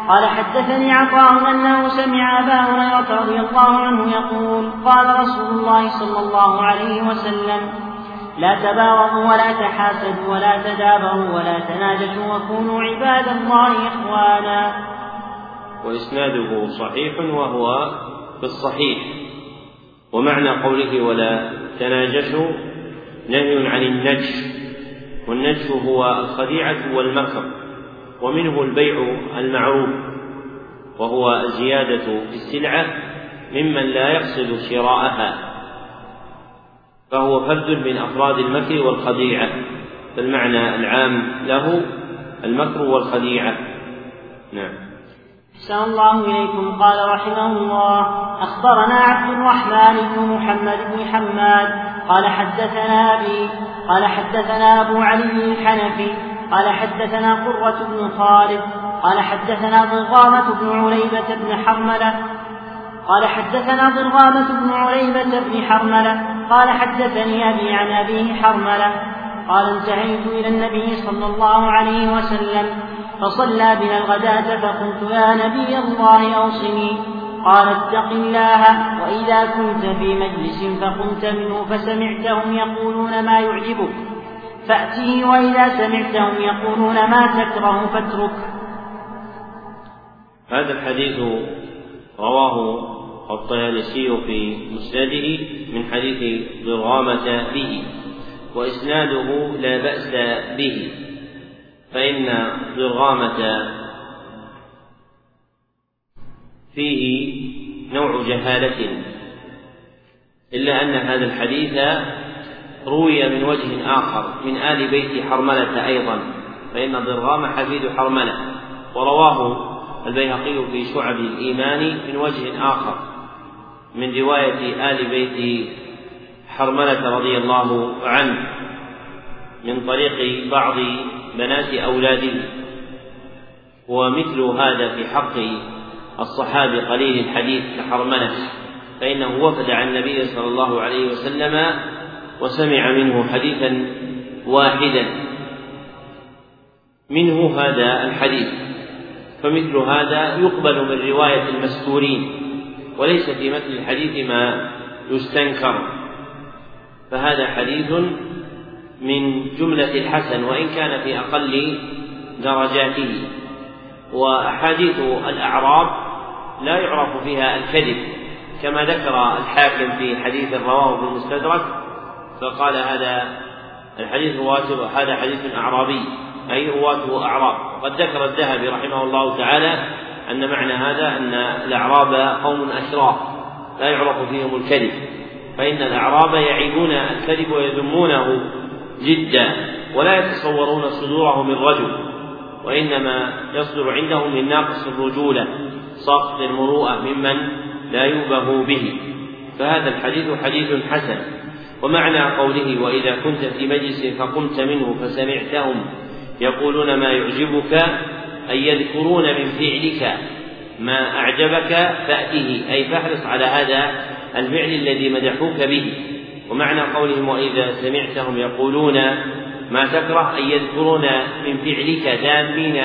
قال حدثني عطاء أنه سمع أبا هريرة رضي الله عنه يقول قال رسول الله صلى الله عليه وسلم لا تباغضوا ولا تحاسدوا ولا تدابروا ولا تناجشوا وكونوا عباد الله إخوانا. وإسناده صحيح وهو في الصحيح ومعنى قوله ولا تناجشوا نهي عن النجش. والنجش هو الخديعة والمكر ومنه البيع المعروف وهو الزيادة في السلعة ممن لا يقصد شراءها فهو فرد من أفراد المكر والخديعة فالمعنى العام له المكر والخديعة. نعم. أحسن الله إليكم. قال رحمه الله أخبرنا عبد الرحمن بن محمد بن حماد قال حدثنا أبي قال حدثنا أبو علي الحنفي قال حدثنا قرة بن خالد قال حدثنا ضغامة بن عليبة بن حرملة قال حدثنا ضرغامة بن عليبة بن حرملة قال حدثني أبي عن أبيه حرملة قال انتهيت إلى النبي صلى الله عليه وسلم فصلى بنا الغداة فقلت يا نبي الله أوصني. قال اتق الله وإذا كنت في مجلس فقمت منه فسمعتهم يقولون ما يعجبك. فأته وإذا سمعتهم يقولون ما تكره فاترك. هذا الحديث رواه الطيالسي في مسنده من حديث ضرغامة به وإسناده لا بأس به فإن ضرغامة فيه نوع جهالة. إلا أن هذا الحديث روي من وجه آخر من آل بيت حرملة أيضا فإن ضرغام حفيد حرملة. ورواه البيهقي في شعب الإيمان من وجه آخر من رواية آل بيت حرملة رضي الله عنه من طريق بعض بنات أولاده ومثل هذا في حق الصحابي قليل الحديث كحرملة فإنه وفد عن النبي صلى الله عليه وسلم وسمع منه حديثا واحدا. منه هذا الحديث فمثل هذا يقبل من رواية المستورين وليس في متن الحديث ما يستنكر. فهذا حديث من جملة الحسن وإن كان في أقل درجاته. وأحاديث الأعراب لا يعرف فيها الكذب كما ذكر الحاكم في حديث رواه في المستدرك فقال هذا الحديث رواته هذا حديث أعرابي أي رواته أعراب. وقد ذكر الذهبي رحمه الله تعالى أن معنى هذا أن الأعراب قوم أشراف لا يعرف فيهم الكذب فإن الأعراب يعيبون الكذب ويذمونه جدا ولا يتصورون صدوره من رجل وإنما يصدر عندهم من ناقص الرجولة. سقط المروءة ممن لا يوبه به. فهذا الحديث حديث حسن. ومعنى قوله وإذا كنت في مجلس فقمت منه فسمعتهم يقولون ما يعجبك أي يذكرون من فعلك. ما أعجبك فأته. أي فاحرص على هذا الفعل الذي مدحوك به. ومعنى قولهم وإذا سمعتهم يقولون ما تكره أن يذكرون من فعلك ذامين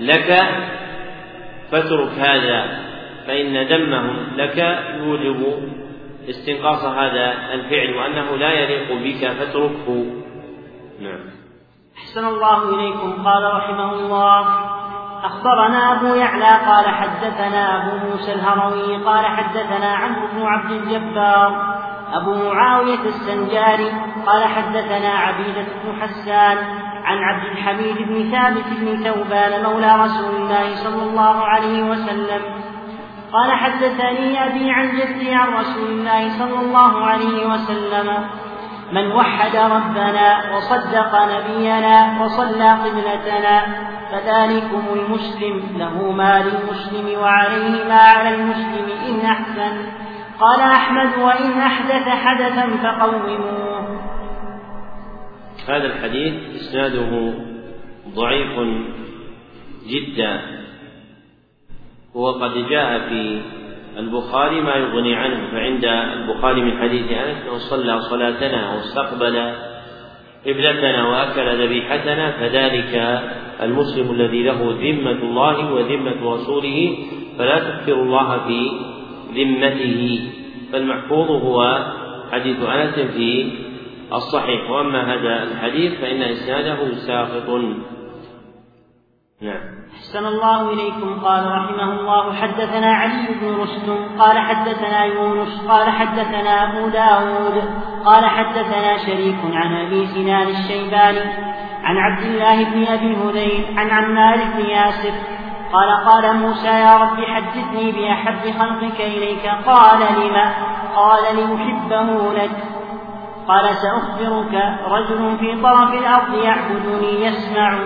لك فاترك هذا فإن ذمهم لك يوجب استنقاص هذا الفعل وأنه لا يليق بك فاتركه. نعم. أحسن الله إليكم. قال رحمه الله أخبرنا أبو يعلى قال حدثنا أبو موسى الهروي قال حدثنا عمرو بن عبد الجبار أبو معاوية السنجاري قال حدثنا عبيدة بن حسان عن عبد الحميد بن ثابت بن ثوبان مولى رسول الله صلى الله عليه وسلم قال حدثني أبي عن جدي عن رسول الله صلى الله عليه وسلم من وحد ربنا وصدق نبينا وصلى قبلتنا فذلكم المسلم له ما للمسلم وعليه ما على المسلم إن أحسن. قال أحمد وإن أحدث حدثا فقوموه هذا الحديث إسناده ضعيف جدا. وقد جاء في البخاري ما يغني عنه فعند البخاري من حديث أنس انه صلى صلاتنا واستقبل قبلتنا وأكل ذبيحتنا فذلك المسلم الذي له ذمة الله وذمة رسوله فلا تكفر الله في ذمته. فالمحفوظ هو حديث أنس في الصحيح. وأما هذا الحديث فإن إسناده ساقط. نعم. أحسن الله إليكم. قال رحمه الله حدثنا علي بن رستم قال حدثنا يونس قال حدثنا أبو داود قال حدثنا شريك عن أبي سنان الشيباني عن عبد الله بن أبي هذيل عن عمار بن ياسر قال قال موسى يا رب حدثني بأحب خلقك إليك قال لما قال لأحبه لك. قال سأخبرك رجل في طرف الأرض يعبدني يسمع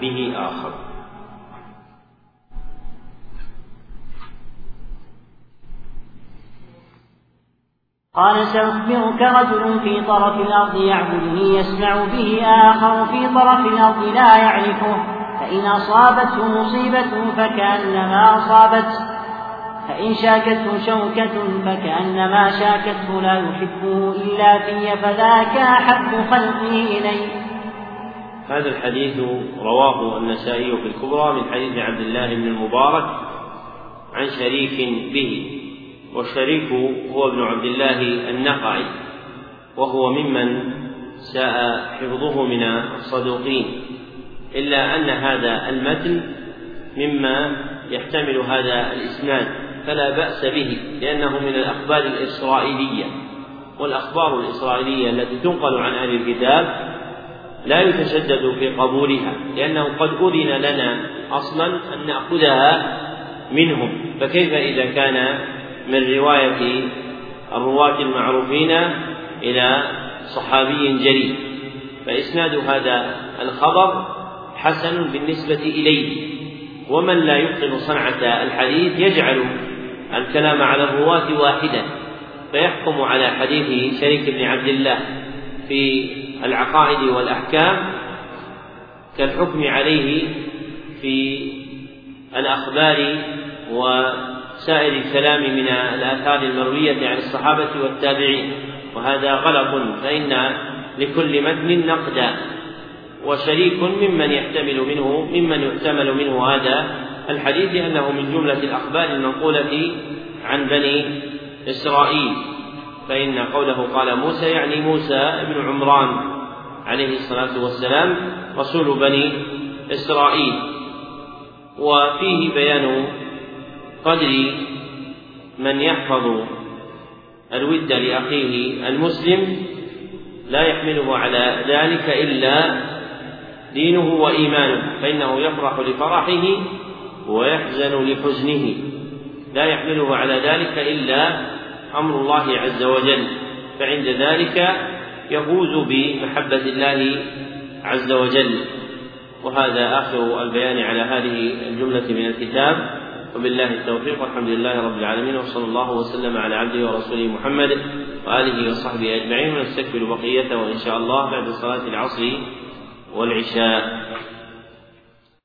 به آخر. قال سأخبرك رجل في طرف الأرض يعبدني يسمع به آخر في طرف الأرض لا يعرفه فإن أصابته مصيبة فكأنما أصابته. فإن شاكته شوكة فكأنما شاكته لا يحبه إلا في فذاك أحب خلقه إليه. هذا الحديث رواه النسائي في الكبرى من حديث عبد الله بن المبارك عن شريك به والشريك هو ابن عبد الله النقعي وهو ممن ساء حفظه من الصدوقين إلا أن هذا المتن مما يحتمل هذا الإسناد. فلا بأس به لأنه من الأخبار الإسرائيلية. والأخبار الإسرائيلية التي تنقل عن أهل الكتاب لا يتشدد في قبولها لأنه قد أذن لنا أصلا أن نأخذها منهم. فكيف إذا كان من رواية الرواة المعروفين إلى صحابي جليل؟ فإسناد هذا الخبر حسن بالنسبة إليه. ومن لا يتقن صنعة الحديث يجعل الكلام على الرواة واحدا فيحكم على حديث شريك بن عبد الله في العقائد والأحكام كالحكم عليه في الأخبار وسائر الكلام من الآثار المروية عن الصحابة والتابعين وهذا غلط فإن لكل متن نقدا وشريك ممن يحتمل منه ممن يحتمل منه هذا الحديث أنه من جملة الأخبار المنقولة عن بني إسرائيل فإن قوله قال موسى يعني موسى بن عمران عليه الصلاة والسلام رسول بني إسرائيل. وفيه بيان قدر من يحفظ الود لأخيه المسلم لا يحمله على ذلك إلا دينه وإيمانه فإنه يفرح لفرحه ويحزن لحزنه. لا يحمله على ذلك إلا أمر الله عز وجل. فعند ذلك يفوز بمحبة الله عز وجل. وهذا آخر البيان على هذه الجملة من الكتاب. وبالله التوفيق. والحمد لله رب العالمين. وصلى الله وسلم على عبده ورسوله محمد وآله وصحبه أجمعين. ونستكمل بقيته ان شاء الله بعد صلاة العصر والعشاء.